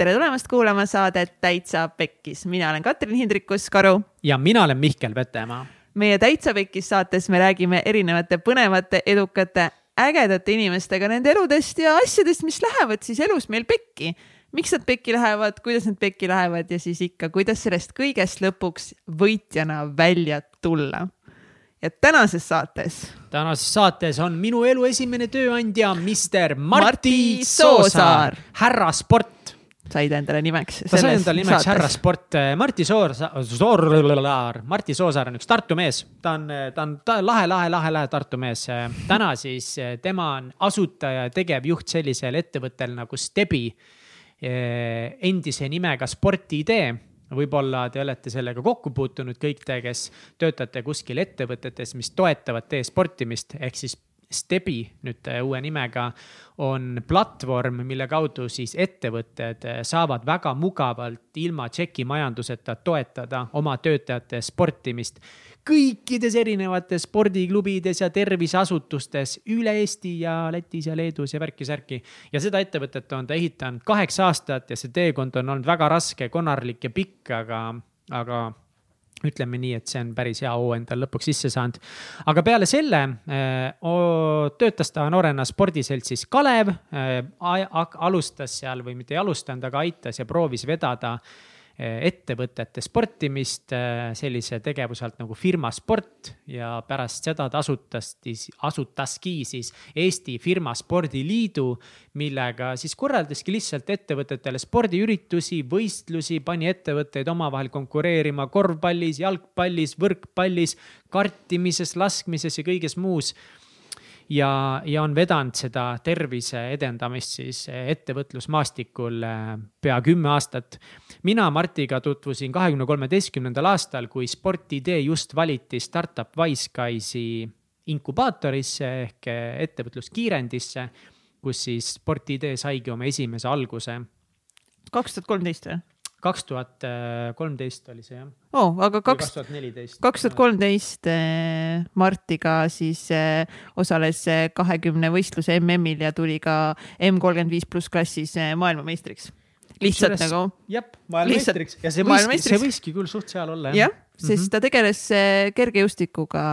tere tulemast kuulama saadet Täitsa Pekkis, mina olen Katrin Hindrikus-Karu. ja mina olen Mihkel Vetemaa. meie Täitsa Pekkis saates me räägime erinevate põnevate, edukate, ägedate inimestega nende eludest ja asjadest, mis lähevad siis elus meil pekki. miks nad pekki lähevad, kuidas nad pekki lähevad ja siis ikka, kuidas sellest kõigest lõpuks võitjana välja tulla ja tänases saates. tänases saates on minu elu esimene tööandja, Mr Marti Soosaar, härra sport said endale nimeks. ta sai endale nimeks härra sport, Marti Soor, Soor, Marti Soosaar on üks Tartu mees, ta on, ta on, ta lahe, lahe, lahe, lahe Tartu mees. täna siis tema on asutaja ja tegevjuht sellisel ettevõttel nagu Stebi, endise nimega Sportidee võib-olla te olete sellega kokku puutunud, kõik te, kes töötate kuskil ettevõtetes, mis toetavad teie sportimist, ehk siis Stebi nüüd äh, uue nimega on platvorm, mille kaudu siis ettevõtted äh, saavad väga mugavalt ilma tšekimajanduseta toetada oma töötajate sportimist kõikides erinevates spordiklubides ja terviseasutustes üle Eesti ja Lätis ja Leedus ja värki-särki. ja seda ettevõtet on ta ehitanud kaheksa aastat ja see teekond on olnud väga raske, konarlik ja pikk, aga, aga ütleme nii, et see on päris hea hoo endal lõpuks sisse saanud. aga peale selle äh, töötas ta noorena spordiseltsis Kalev äh,, alustas seal või mitte ei alustanud, aga aitas ja proovis vedada ettevõtete sportimist eh, sellise tegevuse alt nagu Firma Sport ja pärast seda ta asutas, asutaski siis Eesti Firma Spordiliidu, millega siis korraldaski lihtsalt ettevõtetele spordiüritusi, võistlusi, pani ettevõtteid omavahel konkureerima korvpallis, jalgpallis, võrkpallis, kartimises, laskmises ja kõiges muus ja, ja on vedanud seda tervise edendamist siis ettevõtlusmaastikul äh, pea kümme aastat. mina Martiga tutvusin kahekümne kolmeteistkümnendal aastal, kui Sportidee just valiti Startup Wiseguys'i inkubaatorisse ehk ettevõtluskiirendisse, kus siis Sportidee saigi oma esimese alguse. kaks tuhat kolmteist või? Kaks tuhat kolmteist oli see jah. oo, aga kaks, kaks tuhat kolmteist eh, Martiga siis eh, osales eh, kahekümne võistluse MM-il ja tuli ka M kolmkümmend viis pluss klassis maailmameistriks. lihtsalt Kusures, nagu. jah, maailmameistriks ja see võiski, see võiski küll suht seal olla jah. jah, sest mm -hmm. ta tegeles kergejõustikuga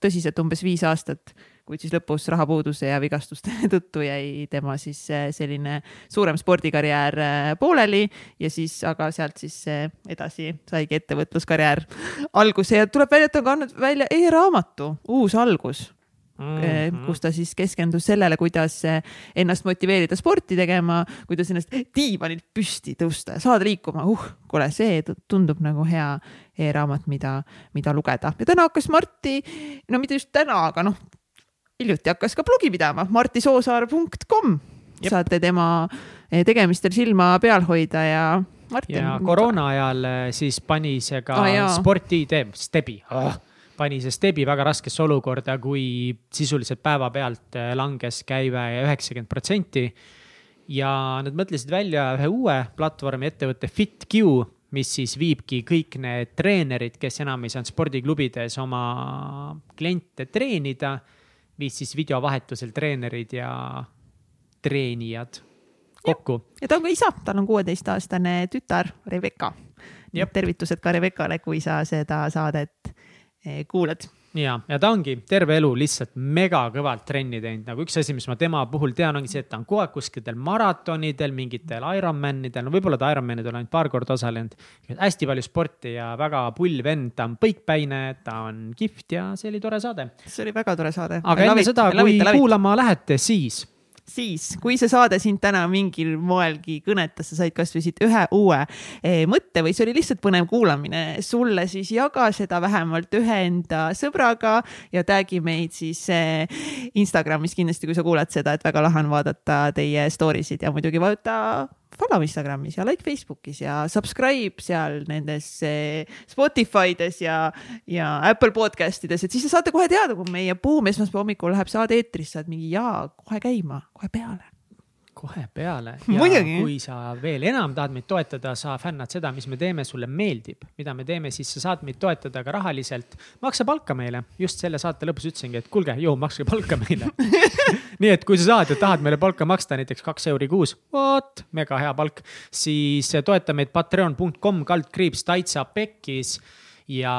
tõsiselt umbes viis aastat kuid siis lõpus rahapuuduse ja vigastuste tõttu jäi tema siis eh, selline suurem spordikarjäär eh, pooleli ja siis, aga sealt siis eh, edasi saigi ettevõtluskarjäär alguse ja tuleb välja, et on kandnud välja e-raamatu Uus algus Mm -hmm. kus ta siis keskendus sellele, kuidas ennast motiveerida sporti tegema, kuidas ennast diivanilt püsti tõusta ja saada liikuma. uh, kuule, see tundub nagu hea e-raamat, mida, mida lugeda ja täna hakkas Marti, no mitte just täna, aga noh, hiljuti hakkas ka blogi pidama, martisoosaar.com. saate tema eh, tegemistel silma peal hoida ja Martin. ja koroona ajal eh, siis pani see ka ah, sporti-, Stebi oh, pani see Stebi väga raskesse olukorda, kui sisuliselt päevapealt eh, langes käive üheksakümmend protsenti. ja nad mõtlesid välja ühe uue platvormi ettevõtte FitQ, mis siis viibki kõik need treenerid, kes enam ei saanud spordiklubides oma kliente treenida viis siis videovahetusel treenerid ja treenijad kokku. ja ta on ka isa, tal on kuueteistaastane tütar Rebecca. tervitused ka Rebeccale, kui sa seda saadet eh, kuulad ja, ja ta ongi terve elu lihtsalt mega kõvalt trenni teinud, nagu üks asi, mis ma tema puhul tean, ongi see, et ta on kogu aeg kuskil maratonidel, mingitel Ironmanidel, no võib-olla ta Ironmanidel on ainult paar korda osalenud. hästi palju sporti ja väga pull vend, ta on põikpäine, ta on kihvt ja see oli tore saade. see oli väga tore saade. aga enne seda, kui kuulama lähete, siis siis, kui see saade sind täna mingil moelgi kõnetas, sa said kasvõi siit ühe uue eh, mõtte või see oli lihtsalt põnev kuulamine. Sulle, siis jaga seda vähemalt ühe enda sõbraga ja tag'i meid siis eh, Instagramis kindlasti, kui sa kuulad seda, et väga lahe on vaadata teie story sid ja muidugi vajuta follow Instagramis ja like Facebookis ja subscribe seal nendes Spotify des ja, ja Apple podcast ides, et siis te saate kohe teada, kui meie Buum esmaspäeva hommikul läheb saade eetrisse, et mingi jaa, kohe käima, kohe peale kohe peale. Kui sa veel enam tahad meid toetada, sa fännad seda, mis me teeme, sulle meeldib, mida me teeme, siis sa saad meid toetada ka rahaliselt. maksa palka meile, just selle saate lõpus ütlesingi, et kuulge, joo, makske palka meile. nii et kui sa saad ja tahad meile palka maksta näiteks kaks euri kuus, vot, mega hea palk, siis toeta meid patreon.com kaldkriips täitsa pekkis ja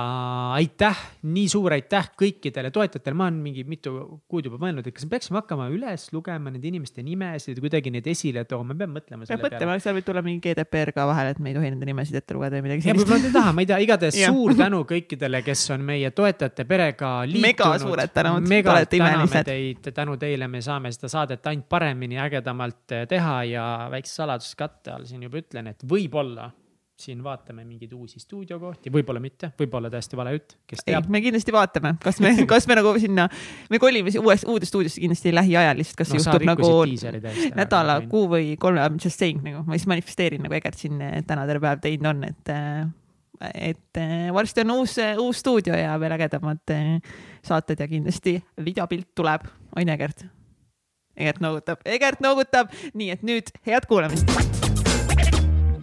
aitäh, nii suur aitäh kõikidele toetajatele, ma olen mingi mitu kuud juba mõelnud, et kas me peaksime hakkama üles lugema nende inimeste nimesid, kuidagi neid esile tooma, me peame mõtlema peab selle peale. mõtlema, seal võib tulla mingi GDPR ka vahele, et me ei tohi nende nimesid ette lugeda või midagi sellist. võib-olla nad ei taha, ma ei tea, igatahes suur tänu kõikidele, kes on meie toetajate perega liitunud. Mega suured tänud, te olete imelised. teid, tänu teile me saame seda saadet ainult paremini, ägedamalt teha ja väikse saladuskatte all siin juba ütlen, et võib-olla siin vaatame mingeid uusi stuudiokohti, võib-olla mitte, võib-olla täiesti vale jutt, kes teab., me kindlasti vaatame, kas me, kas me nagu sinna, me kolime uues, uude stuudiosse kindlasti lähiajal lihtsalt, kas no juhtub nagu nädala, kuu või kolme, I m just saying nagu, ma siis manifesteerin nagu Egert siin täna terve päev teinud on, et, et varsti on uus, uus stuudio ja veel ägedamad eh, saated ja kindlasti videopilt tuleb, on ju Egert? Egert noogutab, Egert noogutab, nii et nüüd head kuulamist.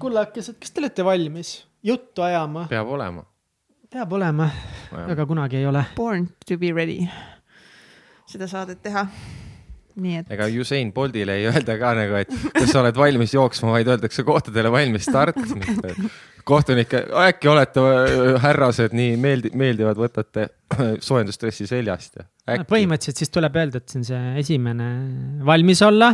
kullakesed, kas te olete valmis juttu ajama? peab olema. peab olema, aga kunagi ei ole. Born to be ready, seda saadet teha. nii et ega Usain Boltile ei öelda ka nagu, et kas sa oled valmis jooksma, vaid öeldakse kohtadele valmis start. kohtunike, äkki olete äh, härrased nii meeldi-, meeldivad, võtate soojendustressi seljast ja. põhimõtteliselt siis tuleb öelda, et see on see esimene valmis olla.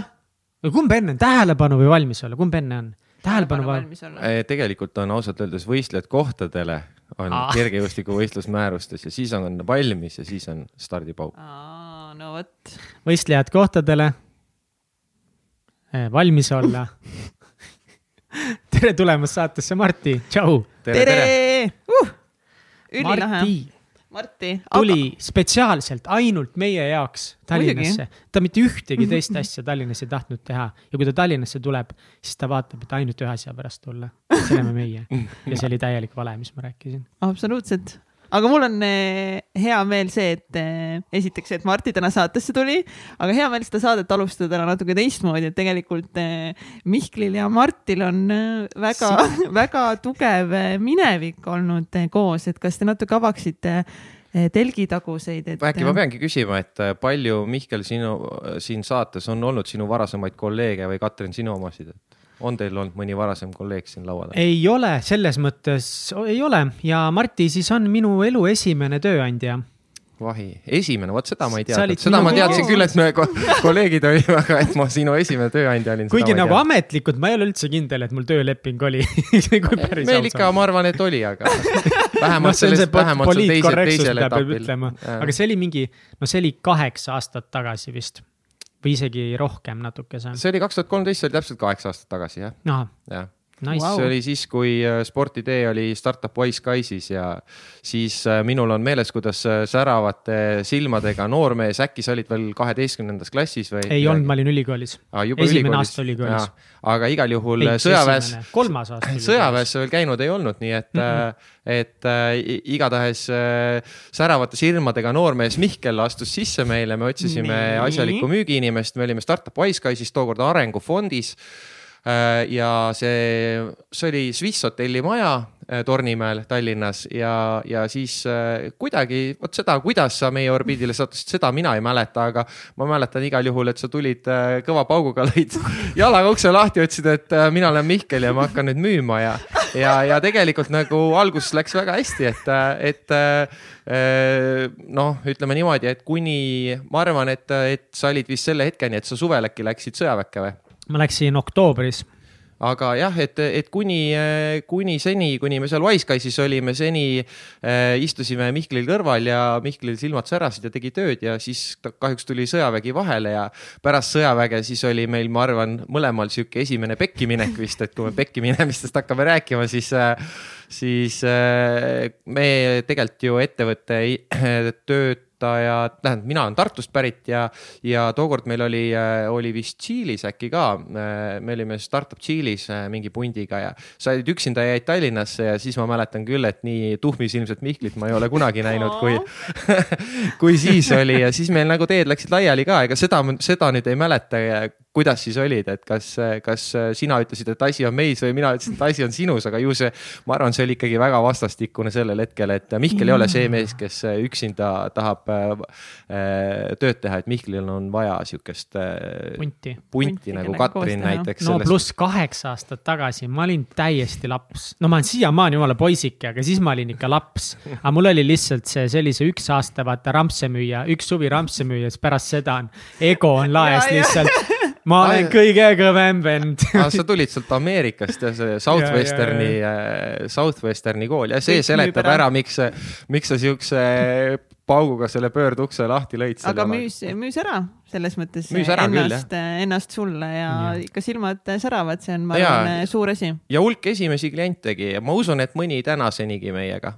kumb enne on, tähelepanu või valmis olla, kumb enne on? Tähelepanu või? valmis olla. Eh, tegelikult on ausalt öeldes võistlejad kohtadele on Ah. kergejõustikuvõistlus määrustes ja siis on valmis ja siis on stardipauk. no vot, võistlejad kohtadele. valmis olla. tere tulemast saatesse, Marti, tšau. tere, tere.. tere uh!. ülilahe, Marti Marti. tuli spetsiaalselt ainult meie jaoks Tallinnasse. ta mitte ühtegi teist asja Tallinnas ei tahtnud teha ja kui ta Tallinnasse tuleb, siis ta vaatab, et ainult ühe asja pärast tulla. see oleme meie ja see oli täielik vale, mis ma rääkisin. absoluutselt, aga mul on eh, hea meel see, et eh, esiteks, et Marti täna saatesse tuli, aga hea meel seda saadet alustada täna natuke teistmoodi, et tegelikult eh, Mihklil ja Martil on väga, väga tugev minevik olnud koos, et kas te natuke avaksite telgitaguseid, et. äkki ma peangi küsima, et palju Mihkel sinu siin saates on olnud sinu varasemaid kolleege või Katrin sinu omasid, et on teil olnud mõni varasem kolleeg siin laua taga? ei ole, selles mõttes ei ole. Ja Marti siis on minu elu esimene tööandja. vahi, esimene, vot seda ma ei teadnud, seda ma teadsin küll, et me ko- kolleegid olime, aga et ma sinu esimene tööandja olin. kuigi nagu ametlikult ma ei ole üldse kindel, et mul tööleping oli. meil ikka, ma arvan, et oli, aga vähemalt see sellest, vähemalt seal poliitkorrektsus, teisel etapil. aga see oli mingi, no see oli kaheksa aastat tagasi vist või isegi rohkem natukese. see oli kaks tuhat kolmteist, see oli täpselt kaheksa aastat tagasi, jah, jah. Nice Vau. see oli siis, kui äh, Sportidee oli startup Wiseguise'is ja siis äh, minul on meeles, kuidas äh, säravate silmadega noormees, äkki sa olid veel kaheteistkümnendas klassis või? ei olnud, ma olin ülikoolis. ah,. juba esimene ülikoolis. aasta ülikoolis. Aga igal juhul Ei, sõjaväes, kolmas aasta. sõjaväes sa veel käinud ei olnud, nii et mm, -mm. et äh, igatahes äh, säravate silmadega noormees Mihkel astus sisse meile, me otsisime Nii. asjalikku müügiinimest, me olime startup Wiseguise'is tookord arengufondis. Ja see, see oli Swiss hotelli maja äh, Tornimäel Tallinnas ja, ja siis äh, kuidagi vot seda, kuidas sa meie orbiidile sattusid, seda mina ei mäleta, aga ma mäletan igal juhul, et sa tulid äh, kõva pauguga, lõid jalaga ukse lahti, ütlesid, et äh, mina olen Mihkel ja ma hakkan nüüd müüma ja, ja, ja tegelikult nagu alguses läks väga hästi, et, et äh, noh, ütleme niimoodi, et kuni ma arvan, et, et sa olid vist selle hetkeni, et sa suvel äkki läksid sõjaväkke või? Ma läksin oktoobris. aga jah, et, et kuni, kuni seni, kuni me seal Wiseguise'is olime, seni äh, istusime Mihklil kõrval ja Mihklil silmad särasid ja tegi tööd ja siis kahjuks tuli sõjavägi vahele ja pärast sõjaväge siis oli meil, ma arvan, mõlemal sihuke esimene pekki minek vist, et kui me pekki minemistest hakkame rääkima, siis äh, siis äh, me tegelikult ju ettevõtte ei- töötajad, tähendab, mina olen Tartust pärit ja, ja tookord meil oli, oli vist Tšiilis äkki ka, me olime startup Tšiilis äh, mingi pundiga ja sa olid üksinda jäid Tallinnasse ja siis ma mäletan küll, et nii tuhmisilmset Mihklit ma ei ole kunagi näinud, kui kui siis oli ja siis meil nagu teed läksid laiali ka, ega seda, seda nüüd ei mäleta, kuidas siis olid, et kas, kas sina ütlesid, et asi on meis või mina ütlesin, et asi on sinus, aga ju see, ma arvan, see oli ikkagi väga vastastikune sellel hetkel, et Mihkel ei ole see mees, kes üksinda tahab äh, tööd teha, et Mihklil on vaja sihukest äh, punti, punti nagu Katrin näiteks. no selles... pluss kaheksa aastat tagasi ma olin täiesti laps, no ma olen siiamaani jumala poisike, aga siis ma olin ikka laps. aga mul oli lihtsalt see sellise üks aasta vaata rampsemüüja, üks suvi rampsemüüja, siis pärast seda on, ego on laes lihtsalt ma olen kõige kõvem vend. Ah, sa tulid sealt Ameerikast ja see Southwesterni, äh, Southwesterni kool. Ja see Kõik seletab ära, miks, miks sa siukse pauguga selle pöördukse lahti lõid. aga müüs, müüs ära selles mõttes ära ennast, ennast sulle ja, ja ikka silmad säravad, see on, ma arvan, suur asi. ja hulk esimesi klientegi ja ma usun, et mõni tänasenigi meiega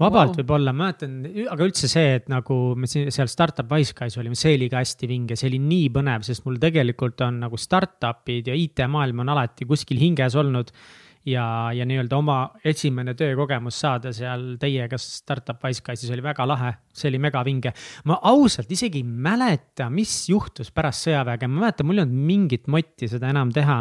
vabalt wow. võib-olla, ma mäletan, aga üldse see, et nagu me siin seal startup Wiseguys olime, see oli ka hästi vinge, see oli nii põnev, sest mul tegelikult on nagu startup'id ja IT-maailm on alati kuskil hinges olnud. ja, ja nii-öelda oma esimene töökogemus saada seal teiega startup Wiseguysis oli väga lahe, see oli megavinge. ma ausalt isegi ei mäleta, mis juhtus pärast sõjaväge, ma mäletan, mul ei olnud mingit motti seda enam teha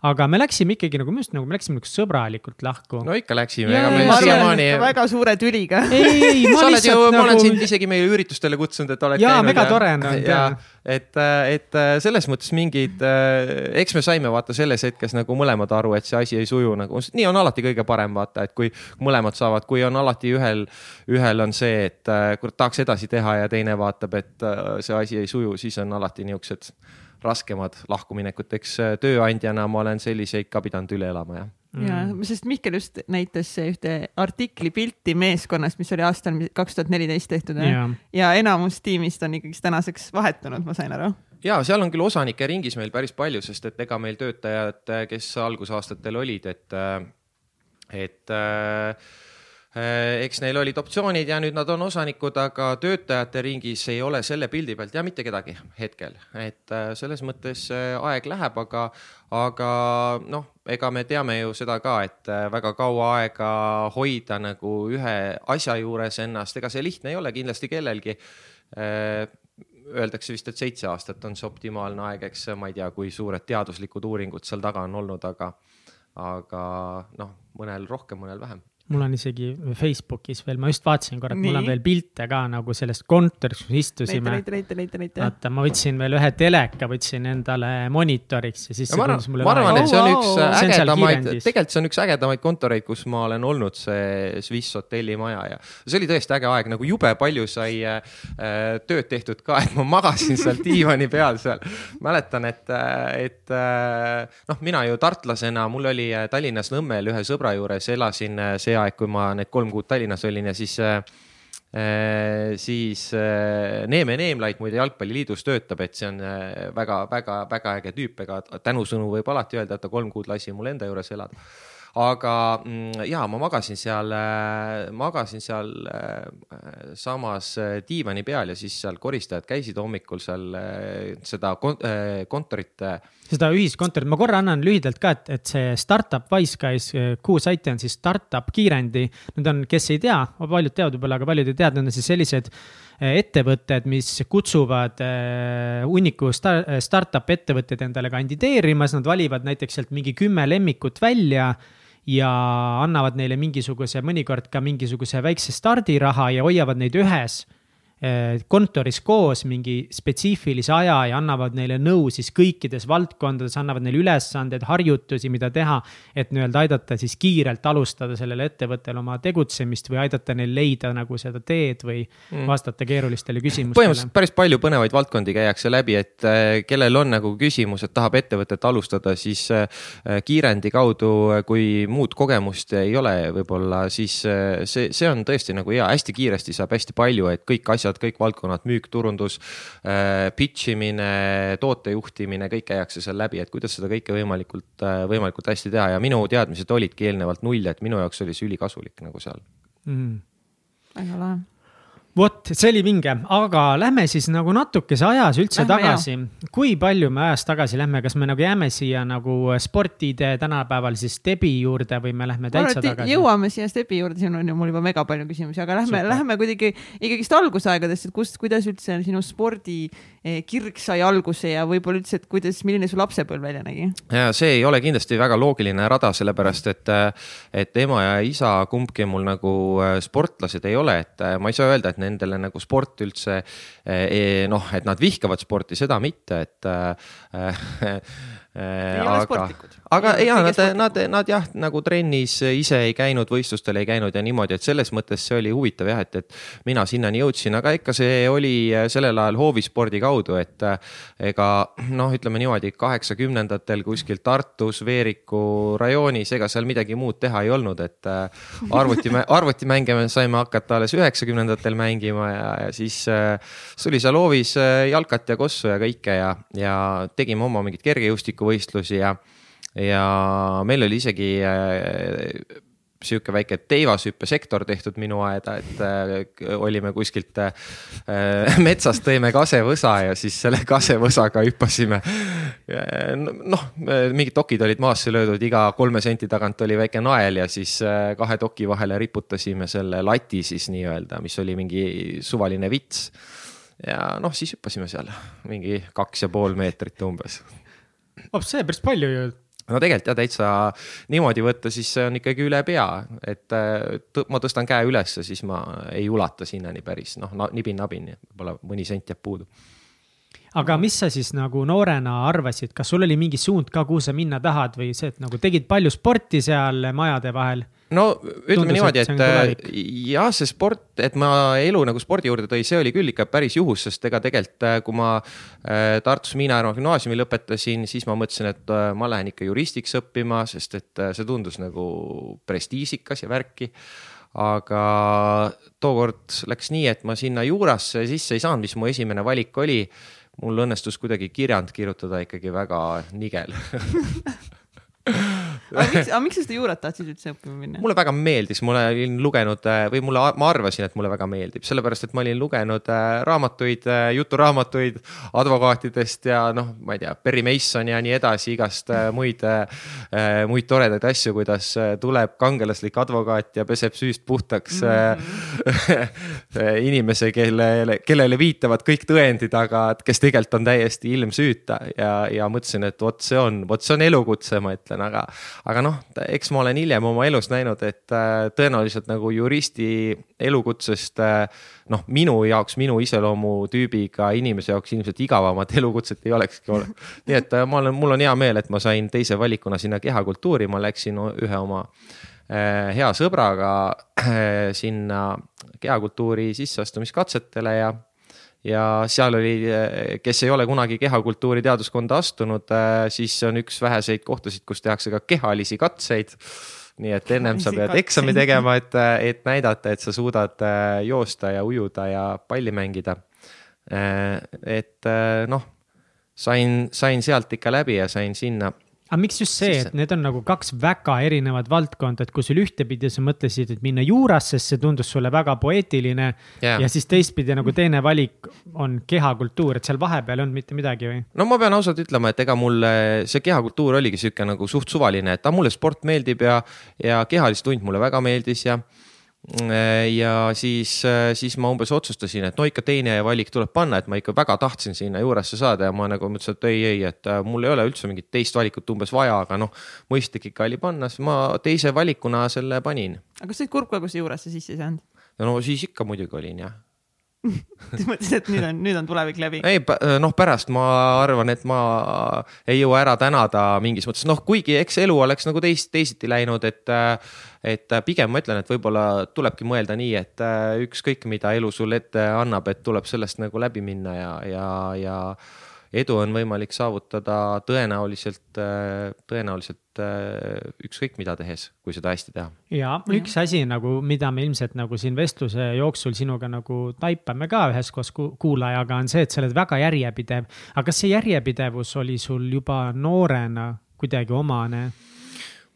aga me läksime ikkagi nagu minu arust nagu me läksime nagu sõbralikult lahku. no ikka läksime, ega me siiamaani. väga suure tüliga. ei, ei, ma sa lihtsalt. Ju, nagu... ma olen sind isegi meie üritustele kutsunud, et oled. jaa, mega tore on olnud ja, et, et selles mõttes mingid, eks me saime vaata selles hetkes nagu mõlemad aru, et see asi ei suju nagu, nii on alati kõige parem vaata, et kui mõlemad saavad, kui on alati ühel, ühel on see, et kurat tahaks edasi teha ja teine vaatab, et see asi ei suju, siis on alati niisugused raskemad lahkuminekud, eks äh, tööandjana ma olen selliseid ka pidanud üle elama, jah ja mm., sest Mihkel just näitas ühte artikli pilti meeskonnast, mis oli aastal kaks tuhat neliteist tehtud ja. ja enamus tiimist on ikkagist tänaseks vahetunud, ma sain aru. ja seal on küll osanike ringis meil päris palju, sest et ega meil töötajad, kes algusaastatel olid, et, äh, et äh, Äh, eks neil olid optsioonid ja nüüd nad on osanikud, aga töötajate ringis ei ole selle pildi pealt ja mitte kedagi hetkel, et äh, selles mõttes äh, aeg läheb, aga, aga noh, ega me teame ju seda ka, et väga kaua aega hoida nagu ühe asja juures ennast, ega see lihtne ei ole kindlasti kellelgi. Öeldakse vist, et seitse aastat on see optimaalne aeg, eks ma ei tea, kui suured teaduslikud uuringud seal taga on olnud, aga, aga noh, mõnel rohkem, mõnel vähem mul on isegi Facebookis veel, ma just vaatasin korra, et mul on veel pilte ka nagu sellest kontorist, kus istusime. näita, näita, näita, näita. vaata, ma võtsin veel ühe teleka, võtsin endale monitoriks ja siis. ma arvan, ma arvan, et see on üks ägedamaid, tegelikult see on üks ägedamaid kontoreid, kus ma olen olnud, see Swiss hotellimaja ja see oli tõesti äge aeg, nagu jube palju sai äh, tööd tehtud ka, et ma magasin seal diivani peal seal. mäletan, et, et äh, noh, mina ju tartlasena, mul oli äh, Tallinnas Nõmmel ühe sõbra juures, elasin äh, see aeg, kui ma need kolm kuud Tallinnas olin ja siis äh, äh siis äh, Neeme Neemlaid muide Jalgpalliliidus töötab, et see on väga-väga-väga äge tüüp, ega tänusõnu võib alati öelda, et ta kolm kuud lasi mul enda juures elada aga mm, ja ma magasin seal, magasin seal samas diivani peal ja siis seal koristajad käisid hommikul seal seda kontorit seda ühiskontorit, ma korra annan lühidalt ka, et, et see startup Wiseguys, kuhu saite, on siis startup kiirendi. Need on, kes ei tea, paljud teavad võib-olla, aga paljud ei tea, need on siis sellised ettevõtted, mis kutsuvad hunniku star, startup ettevõtteid endale kandideerima, siis nad valivad näiteks sealt mingi kümme lemmikut välja ja annavad neile mingisuguse, mõnikord ka mingisuguse väikse stardiraha ja hoiavad neid ühes kontoris koos mingi spetsiifilise aja ja annavad neile nõu siis kõikides valdkondades, annavad neile ülesandeid, harjutusi, mida teha. et nii-öelda aidata siis kiirelt alustada sellel ettevõttel oma tegutsemist või aidata neil leida nagu seda teed või mm. vastata keerulistele küsimustele. põhimõtteliselt päris palju põnevaid valdkondi käiakse läbi, et äh, kellel on nagu küsimus, et tahab ettevõtet alustada, siis äh, kiirendi kaudu, kui muud kogemust ei ole, võib-olla siis see, see on tõesti nagu hea, hästi kiiresti saab hästi palju, et kõik asjad asjad, kõik valdkonnad, müük, turundus, äh, pitch imine, tootejuhtimine, kõik käiakse seal läbi, et kuidas seda kõike võimalikult, äh, võimalikult hästi teha. Ja minu teadmised olidki eelnevalt null, et minu jaoks oli see ülikasulik nagu seal. Mm.. väga lahe vot, see oli vinge, aga lähme siis nagu natukese ajas üldse Lähme, tagasi. kui palju me ajas tagasi lähme, kas me nagu jääme siia nagu sportide tänapäeval siis debi juurde või me lähme arvan, täitsa et tagasi? jõuame siia stepi juurde, siin on ju mul juba mega palju küsimusi, aga lähme, lähme kuidagi ikkagist algusaegadest, et kust, kuidas üldse sinu spordikirg sai alguse ja võib-olla üldse, et kuidas, milline su lapsepõlv välja nägi? ja see ei ole kindlasti väga loogiline rada, sellepärast et, et ema ja isa kumbki mul nagu äh, sportlased ei ole, et äh, ma ei saa öelda, et nendele nagu sport üldse eh, noh, et nad vihkavad sporti, seda mitte, et äh, Ei ole sportlikud. Aga ja kõige nad, nad, nad jah, nagu trennis ise ei käinud, võistlustel ei käinud ja niimoodi, et selles mõttes see oli huvitav jah, et, et mina sinnani jõudsin, aga ikka see oli sellel ajal hoovispordi kaudu, et äh, ega noh, ütleme niimoodi, kaheksakümnendatel kuskil Tartus, Veeriku rajoonis, ega seal midagi muud teha ei olnud, et äh, arvuti, arvutimänge me saime hakata alles üheksakümnendatel mängima ja, ja siis äh, oli seal hoovis äh, jalkat ja kossu ja kõike ja, ja tegime oma mingeid kergejõustikuvõistlusi ja, ja meil oli isegi äh, sihuke väike teivashüppesektor tehtud minu aeda, et äh, olime kuskilt äh, metsast tõime kasevõsa ja siis selle kasevõsaga hüppasime. noh, mingid dokid olid maasse löödud, iga kolme senti tagant oli väike nael ja siis äh, kahe doki vahele riputasime selle lati siis nii-öelda, mis oli mingi suvaline vits. ja noh, siis hüppasime seal mingi kaks ja pool meetrit umbes see päris palju ju no tegelikult jah, täitsa niimoodi võtta, siis see on ikkagi üle pea, et ma tõstan käe ülesse, siis ma ei ulata sinnani päris noh, nibin-nabin, võib-olla mõni sent jääb puudu. aga mis sa siis nagu noorena arvasid, kas sul oli mingi suund ka, kuhu sa minna tahad või see, et nagu tegid palju sporti seal majade vahel? No ütleme Tundus, niimoodi, et äh, jah, see sport, et ma elu nagu spordi juurde tõi, see oli küll ikka päris juhus, sest ega tegelikult, äh, kui ma äh, Tartus Miina-Järva gümnaasiumi lõpetasin, siis ma mõtlesin, et ma lähen ikka juristiks õppima, sest et see tundus nagu prestiižikas ja värki. Aga tookord läks nii, et ma sinna juurasse sisse ei saanud, mis mu esimene valik oli. mul õnnestus kuidagi kirjand kirjutada ikkagi väga nigel aga miks, aga miks sa seda juurat tahtsid üldse õppima minna? mulle väga meeldis, ma olin lugenud äh, või mulle, ma arvasin, et mulle väga meeldib, sellepärast et ma olin lugenud äh, raamatuid, juturaamatuid advokaatidest ja noh, ma ei tea, Perry Mason ja nii edasi, igast äh, muid, muid toredaid asju, kuidas tuleb kangelaslik advokaat ja peseb süüst puhtaks mm -hmm. inimese, kellele, kellele viitavad kõik tõendid, aga kes tegelikult on täiesti ilmsüüta ja, ja mõtlesin, et vot see on, vot see on elukutse, ma ütlen, aga aga noh, eks ma olen hiljem oma elus näinud, et äh, tõenäoliselt nagu juristi elukutsest äh, noh, minu jaoks, minu iseloomutüübiga inimese jaoks ilmselt igavamat elukutset ei olekski ole. nii et äh, ma olen, mul on hea meel, et ma sain teise valikuna sinna kehakultuuri, ma läksin ühe oma hea sõbraga sinna kehakultuuri sisseastumiskatsetele ja ja seal oli, kes ei ole kunagi kehakultuuri teaduskonda astunud, siis see on üks väheseid kohtasid, kus tehakse ka kehalisi katseid. nii et ennem sa pead eksami tegema, et, et näidata, et sa suudad äh, joosta ja ujuda ja palli mängida. et noh, sain, sain sealt ikka läbi ja sain sinna aga miks just see, et need on nagu kaks väga erinevat valdkonda, et kui sul ühtepidi sa mõtlesid, et minna juurasse, see tundus sulle väga poeetiline yeah.. ja siis teistpidi nagu teine valik on kehakultuur, et seal vahepeal ei olnud mitte midagi või? no ma pean ausalt ütlema, et ega mulle see kehakultuur oligi sihuke nagu suht suvaline, et mulle sport meeldib ja, ja kehalistund mulle väga meeldis ja ja siis, siis ma umbes otsustasin, et no ikka teine valik tuleb panna, et ma ikka väga tahtsin sinna juuresse saada ja ma nagu mõtlesin, et ei, ei, et mul ei ole üldse mingit teist valikut umbes vaja, aga noh, mõistlik ikka oli panna, siis ma teise valikuna selle panin. aga kas sa olid kurb ka, kui sa juuresse sisse ei saanud? no siis ikka muidugi olin jah siis mõtlesid, et nüüd on, nüüd on tulevik läbi? ei, noh, pärast ma arvan, et ma ei jõua ära tänada mingis mõttes, noh, kuigi eks elu oleks nagu teist, teisiti läinud, et. Et pigem ma ütlen, et võib-olla tulebki mõelda nii, et ükskõik, mida elu sulle ette annab, et tuleb sellest nagu läbi minna ja, ja, ja edu on võimalik saavutada tõenäoliselt, tõenäoliselt ükskõik mida tehes, kui seda hästi teha. ja üks asi nagu, mida me ilmselt nagu siin vestluse jooksul sinuga nagu taipame ka üheskoos kuulajaga, on see, et sa oled väga järjepidev. aga kas see järjepidevus oli sul juba noorena kuidagi omane?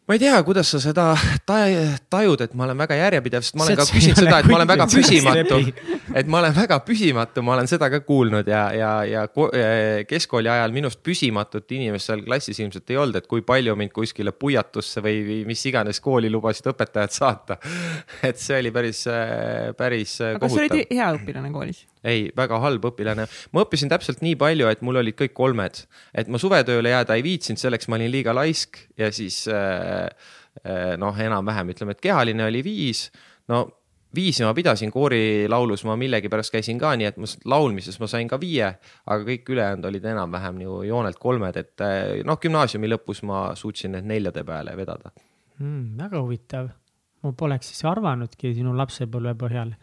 Ma ei tea, kuidas sa seda tajud, et ma olen väga järjepidev, sest ma olen ka küsinud seda, et ma olen väga püsimatu et ma olen väga püsimatu, ma olen seda ka kuulnud ja, ja, ja ko- keskkooli ajal minust püsimatut inimest seal klassis ilmselt ei olnud, et kui palju mind kuskile puiatusse või, või mis iganes kooli lubasid õpetajad saata. et see oli päris, päris aga kas sa olid hea õpilane koolis? Ei, väga halb õpilane. ma õppisin täpselt nii palju, et mul olid kõik kolmed, et ma suvetööle jääda ei viitsinud, selleks ma olin liiga laisk ja siis äh, äh, noh, enam-vähem ütleme, et kehaline oli viis. no viisi ma pidasin koorilaulus, ma millegipärast käisin ka, nii et ma laulmises ma sain ka viie, aga kõik ülejäänud olid enam-vähem ju joonelt kolmed, et äh, noh, gümnaasiumi lõpus ma suutsin need neljade peale vedada. mm,. väga huvitav. ma poleks siis arvanudki sinu lapsepõlve põhjal,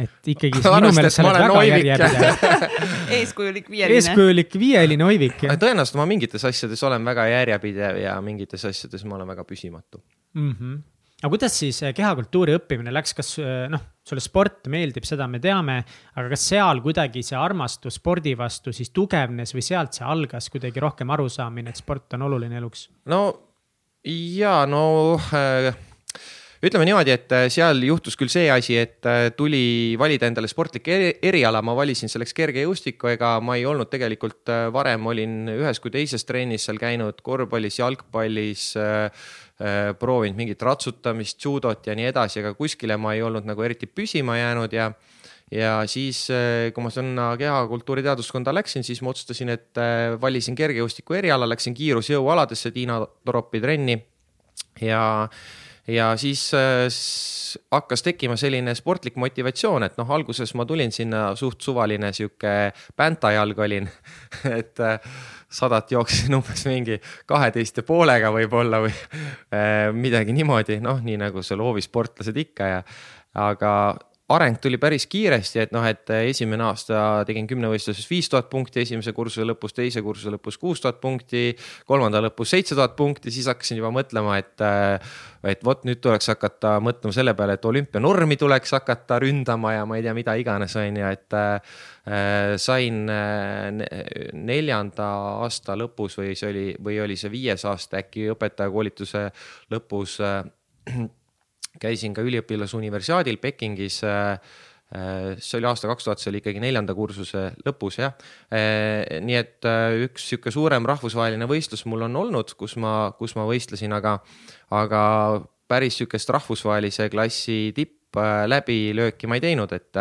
et ikkagi minu meelest sa oled väga järjepidev. eeskujulik viieline. eeskujulik viieline oivik tõenäoliselt ma mingites asjades olen väga järjepidev ja mingites asjades ma olen väga püsimatu mm. -hmm. aga kuidas siis eh, kehakultuuri õppimine läks, kas eh, noh, sulle sport meeldib, seda me teame, aga kas seal kuidagi see armastus spordi vastu siis tugevnes või sealt see algas kuidagi rohkem arusaamine, et sport on oluline eluks? no ja no äh, ütleme niimoodi, et äh, seal juhtus küll see asi, et äh, tuli valida endale sportlik eri- eriala, ma valisin selleks kergejõustiku, ega ma ei olnud tegelikult äh, varem olin ühes kui teises trennis seal käinud korvpallis, jalgpallis äh, äh, proovinud mingit ratsutamist, judot ja nii edasi, aga kuskile ma ei olnud nagu eriti püsima jäänud ja ja siis, kui ma sinna kehakultuuri teaduskonda läksin, siis ma otsustasin, et äh, valisin kergejõustiku eriala, läksin kiirusjõualadesse Tiina Toropi trenni. Ja ja siis äh, hakkas tekkima selline sportlik motivatsioon, et noh, alguses ma tulin sinna suht suvaline sihuke päntajalg olin, et äh, sadat jooksin umbes mingi kaheteist ja poolega võib-olla või äh, midagi niimoodi, noh, nii nagu seal hoovisportlased ikka ja aga areng tuli päris kiiresti, et noh, et esimene aasta tegin kümnevõistluses viis tuhat punkti, esimese kursuse lõpus, teise kursuse lõpus kuus tuhat punkti, kolmanda lõpus seitse tuhat punkti, siis hakkasin juba mõtlema, et et vot nüüd tuleks hakata mõtlema selle peale, et olümpianormi tuleks hakata ründama ja ma ei tea, mida iganes, on ju, et äh, sain ne- neljanda aasta lõpus või see oli, või oli see viies aasta äkki õpetajakoolituse lõpus äh, käisin ka üliõpilasuniversiaadil Pekingis äh, äh, see oli aasta kaks tuhat, see oli ikkagi neljanda kursuse lõpus jah. nii et äh, üks sihuke suurem rahvusvaheline võistlus mul on olnud, kus ma, kus ma võistlesin, aga, aga päris sihukest rahvusvahelise klassi tipp äh, läbilööki ma ei teinud, et,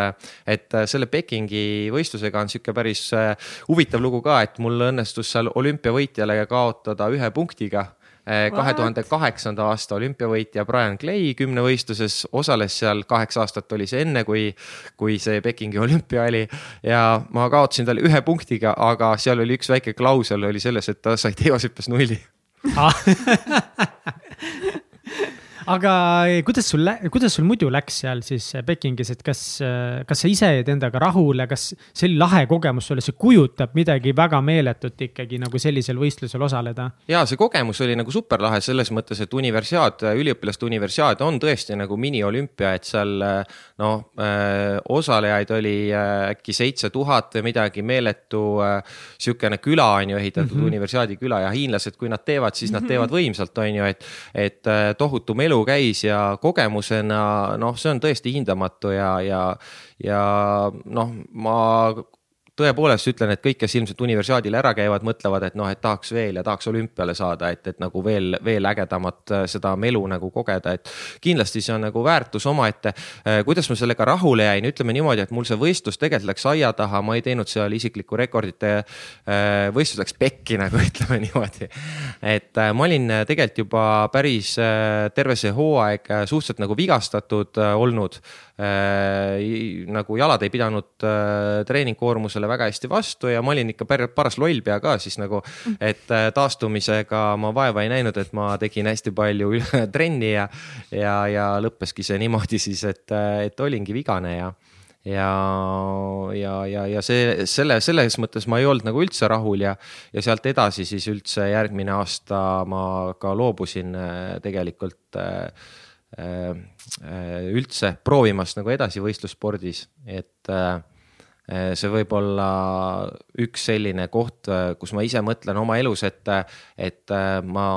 et äh, selle Pekingi võistlusega on sihuke päris äh, huvitav lugu ka, et mul õnnestus seal olümpiavõitjale kaotada ühe punktiga kahe tuhande kaheksanda aasta olümpiavõitja Brian Clay kümnevõistluses osales seal kaheksa aastat oli see enne, kui, kui see Pekingi olümpia oli ja ma kaotasin talle ühe punktiga, aga seal oli üks väike klausel oli selles, et ta sai teosüppes nulli. aga kuidas sul, kuidas sul muidu läks seal siis Pekingis, et kas, kas sa ise jäid endaga rahule, kas see oli lahe kogemus sulle, see kujutab midagi väga meeletut ikkagi nagu sellisel võistlusel osaleda? ja see kogemus oli nagu superlahe selles mõttes, et universiaad, üliõpilaste universiaad on tõesti nagu miniolümpia, et seal noh, osalejaid oli äkki seitse tuhat või midagi, meeletu sihukene küla on ju ehitatud mm, -hmm. universiaadi küla ja hiinlased, kui nad teevad, siis nad teevad võimsalt, on ju, et et tohutu melu käis ja kogemusena noh, see on tõesti hindamatu ja, ja, ja noh, ma tõepoolest ütlen, et kõik, kes ilmselt universiaadil ära käivad, mõtlevad, et noh, et tahaks veel ja tahaks olümpiale saada, et, et nagu veel, veel ägedamat äh, seda melu nagu kogeda, et kindlasti see on nagu väärtus omaette. kuidas ma sellega rahule jäin, ütleme niimoodi, et mul see võistlus tegelikult läks aia taha, ma ei teinud seal isiklikku rekordite äh, võistlus läks pekki nagu ütleme niimoodi. et äh, ma olin äh, tegelikult juba päris äh, terve see hooaeg äh, suhteliselt nagu vigastatud äh, olnud äh, nagu jalad ei pidanud äh, treeningkoormusele väga hästi vastu ja ma olin ikka pär- paras lollpea ka siis nagu, et äh, taastumisega ma vaeva ei näinud, et ma tegin hästi palju trenni ja, ja, ja lõppeski see niimoodi siis, et, et olingi vigane ja ja, ja, ja, ja see, selle, selles mõttes ma ei olnud nagu üldse rahul ja, ja sealt edasi siis üldse järgmine aasta ma ka loobusin äh, tegelikult äh, äh, üldse proovimast nagu edasi võistlusspordis, et äh, see võib olla üks selline koht, kus ma ise mõtlen oma elus, et, et äh, ma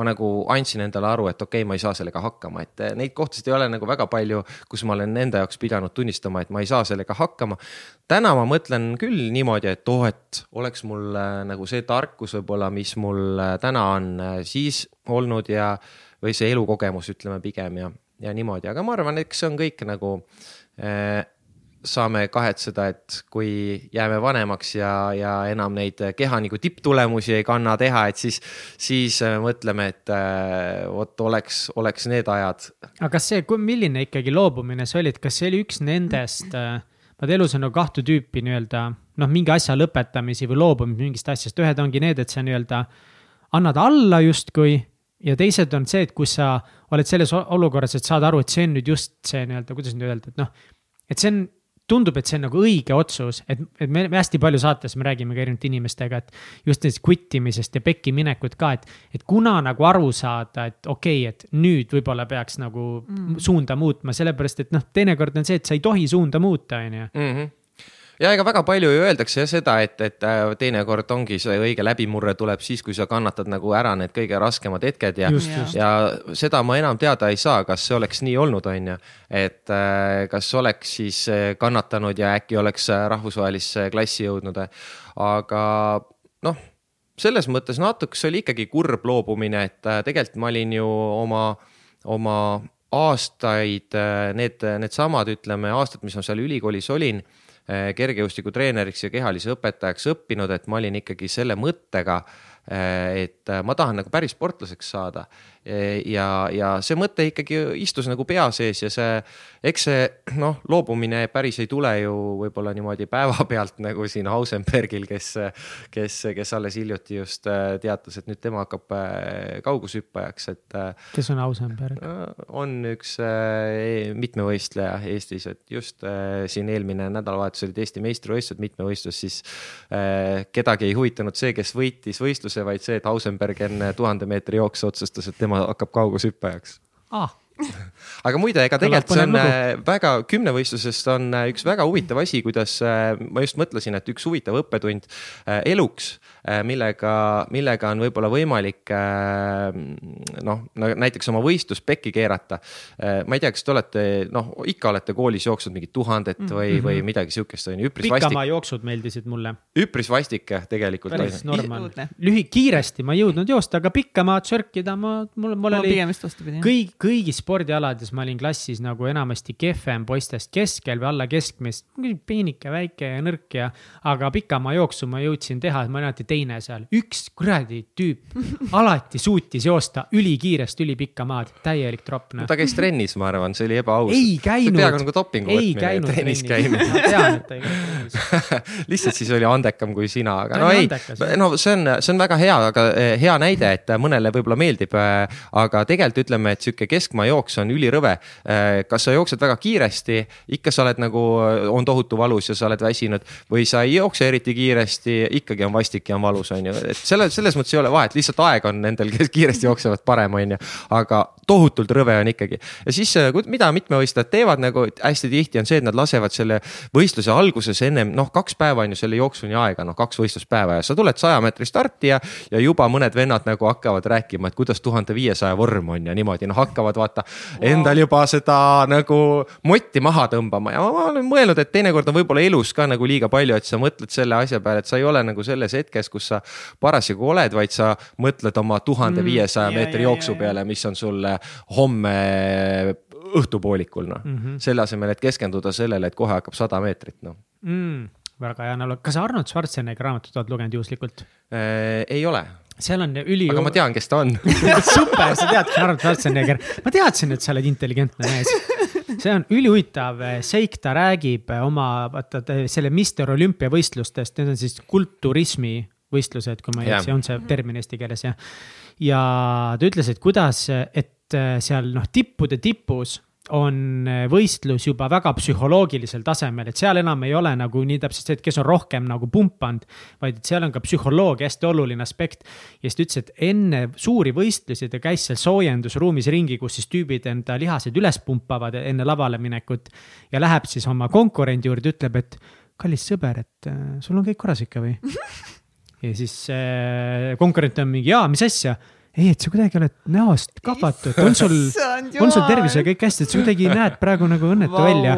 ma nagu andsin endale aru, et okei okay,, ma ei saa sellega hakkama, et neid kohtasid ei ole nagu väga palju, kus ma olen enda jaoks pidanud tunnistama, et ma ei saa sellega hakkama. täna ma mõtlen küll niimoodi, et oh, et oleks mul äh, nagu see tarkus võib-olla, mis mul äh, täna on äh, siis olnud ja, või see elukogemus, ütleme pigem ja, ja niimoodi, aga ma arvan, eks see on kõik nagu äh, saame kahetseda, et kui jääme vanemaks ja, ja enam neid keha nagu tipptulemusi ei kanna teha, et siis, siis äh, mõtleme, et äh, vot oleks, oleks need ajad. aga kas see, milline ikkagi loobumine see oli, et kas see oli üks nendest, äh, vaata elus on nagu kahte tüüpi nii-öelda noh, mingi asja lõpetamisi või loobumist mingist asjast, ühed ongi need, et sa nii-öelda annad alla justkui ja teised on see, et kus sa oled selles olukorras, et saad aru, et see on nüüd just see nii-öelda, kuidas nüüd öelda, et noh, et see on tundub, et see on nagu õige otsus, et, et me, me hästi palju saates me räägime ka erinevate inimestega, et just sellest quit imisest ja pekki minekut ka, et, et kuna nagu aru saada, et okei okay,, et nüüd võib-olla peaks nagu mm. suunda muutma, sellepärast et noh, teinekord on see, et sa ei tohi suunda muuta, on ju Mhm ja ega väga palju ju öeldakse seda, et, et äh, teinekord ongi see õige läbimurre tuleb siis, kui sa kannatad nagu ära need kõige raskemad hetked ja, ja seda ma enam teada ei saa, kas see oleks nii olnud, on ju. et äh, kas oleks siis äh, kannatanud ja äkki oleks rahvusvahelisse klassi jõudnud, aga noh selles mõttes natuke see oli ikkagi kurb loobumine, et tegelikult ma olin ju oma, oma aastaid, need, needsamad, ütleme aastad, mis ma seal ülikoolis olin kergejõustikutreeneriks ja kehalise õpetajaks õppinud, et ma olin ikkagi selle mõttega, eh, et ma tahan nagu päris sportlaseks saada ja, ja see mõte ikkagi istus nagu pea sees ja see, eks see noh, loobumine päris ei tule ju võib-olla niimoodi päevapealt nagu siin Hausenbergil, kes, kes, kes alles hiljuti just äh, teatas, et nüüd tema hakkab äh, kaugushüppajaks, et. Äh, kes on Hausenberg? on üks mitmevõistleja Eestis, et just siin eelmine nädalavahetus olid Eesti meistrivõistlused, mitmevõistlus, siis kedagi ei huvitanud see, kes võitis võistluse, vaid see, et Hausenberg enne tuhande meetri jooksu otsustas, et tema tema hakkab kaugushüppajaks ah aga muide, ega tegelikult see on lugu. Äh, väga, kümnevõistlusest on äh, üks väga huvitav asi, kuidas äh, ma just mõtlesin, et üks huvitav õppetund eluks, millega, millega on võib-olla võimalik noh, näiteks oma võistlust pekki keerata. ma ei tea, kas te olete, noh, ikka olete koolis jooksnud mingit tuhandet või mm, -hmm. või midagi sihukest on ju, üpris vastik. pikamaa jooksud meeldisid mulle. üpris vastik tegelikult. päris normaal, lühi-, kiiresti ma ei jõudnud joosta, aga pikkamaad sörkida ma, mul, mul oli. pigem just vastupidi. kõik, kõigis spordialades ma olin klassis nagu enamasti kehvem poistest keskel või alla keskmist. peenike, väike ja nõrk ja, aga pikamaa jooksu ma jõudsin teha, et ma olin alati teine seal. üks kuradi tüüp alati suutis joosta ülikiiresti ülipikka maad, täielik tropp noh. ta käis trennis, ma arvan, see oli ebaaus. ei käinud. peaaegu nagu dopingu ei võtmine, trennis käimine. ma tean, et ta ei käinud lihtsalt siis oli andekam kui sina, aga no ei, no see on, see on väga hea, aga eh, hea näide, et mõnele võib-olla meeldib. Eh, aga tegelikult ütleme, et sihuke keskmaa jook jooks on ülirõve. Äh, kas sa jooksed väga kiiresti, ikka sa oled nagu, on tohutu valus ja sa oled väsinud või sa ei jookse eriti kiiresti, ikkagi on vastik ja on valus, on ju, et selle, selles mõttes ei ole vahet, lihtsalt aeg on nendel, kes kiiresti jooksevad, parem, on ju. aga tohutult rõve on ikkagi ja siis, äh, mida mitmevõistlejad teevad nagu hästi tihti on see, et nad lasevad selle võistluse alguses ennem noh, kaks päeva on ju selle jooksuni aega, noh kaks võistluspäeva ja sa tuled saja meetri starti ja, ja juba mõned vennad nagu hakkavad rääkima, et kuidas tuhande viiesaja vorm on ja niimoodi noh, hakkavad vaata wow. endal juba seda nagu motti maha tõmbama ja ma olen mõelnud, et teinekord on võib-olla elus ka nagu liiga palju, et sa mõtled selle asja peale, et sa ei ole nagu selles hetkes, kus sa parasjagu oled, vaid sa mõtled oma tuhande viiesaja mm, meetri jooksu peale, mis on sul homme õhtupoolikul, noh mm -hmm.. selle asemel, et keskenduda sellele, et kohe hakkab sada meetrit, noh mm,. väga hea analoog, kas Arnold Schwarzeneggi raamatut oled lugenud juhuslikult äh,? ei ole seal on üli. aga ma tean, kes ta on super, sa tead, Arnold Schwarzenegger. ma teadsin, et sa oled intelligentne mees. see on ülihuvitav seik, ta räägib oma, vaata selle Mister Olümpia võistlustest, need on siis kulturismi võistlused, kui ma ei eksi, on see termin eesti keeles jah. ja ta ütles, et kuidas, et seal noh, tippude tipus on eh, võistlus juba väga psühholoogilisel tasemel, et seal enam ei ole nagu nii täpselt see, et kes on rohkem nagu pumpanud, vaid et seal on ka psühholoogia hästi oluline aspekt. ja siis ta ütles, et enne suuri võistlusi ta käis seal soojendusruumis ringi, kus siis tüübid enda lihased üles pumpavad enne lavale minekut. ja läheb siis oma konkurendi juurde, ütleb, et kallis sõber, et äh, sul on kõik korras ikka või? ja siis äh, konkurent on mingi, jaa, mis asja? Ei, et sa kuidagi oled näost kahvatu, et on sul, on sul tervisega kõik hästi, et sa kuidagi näed praegu nagu õnnetu välja.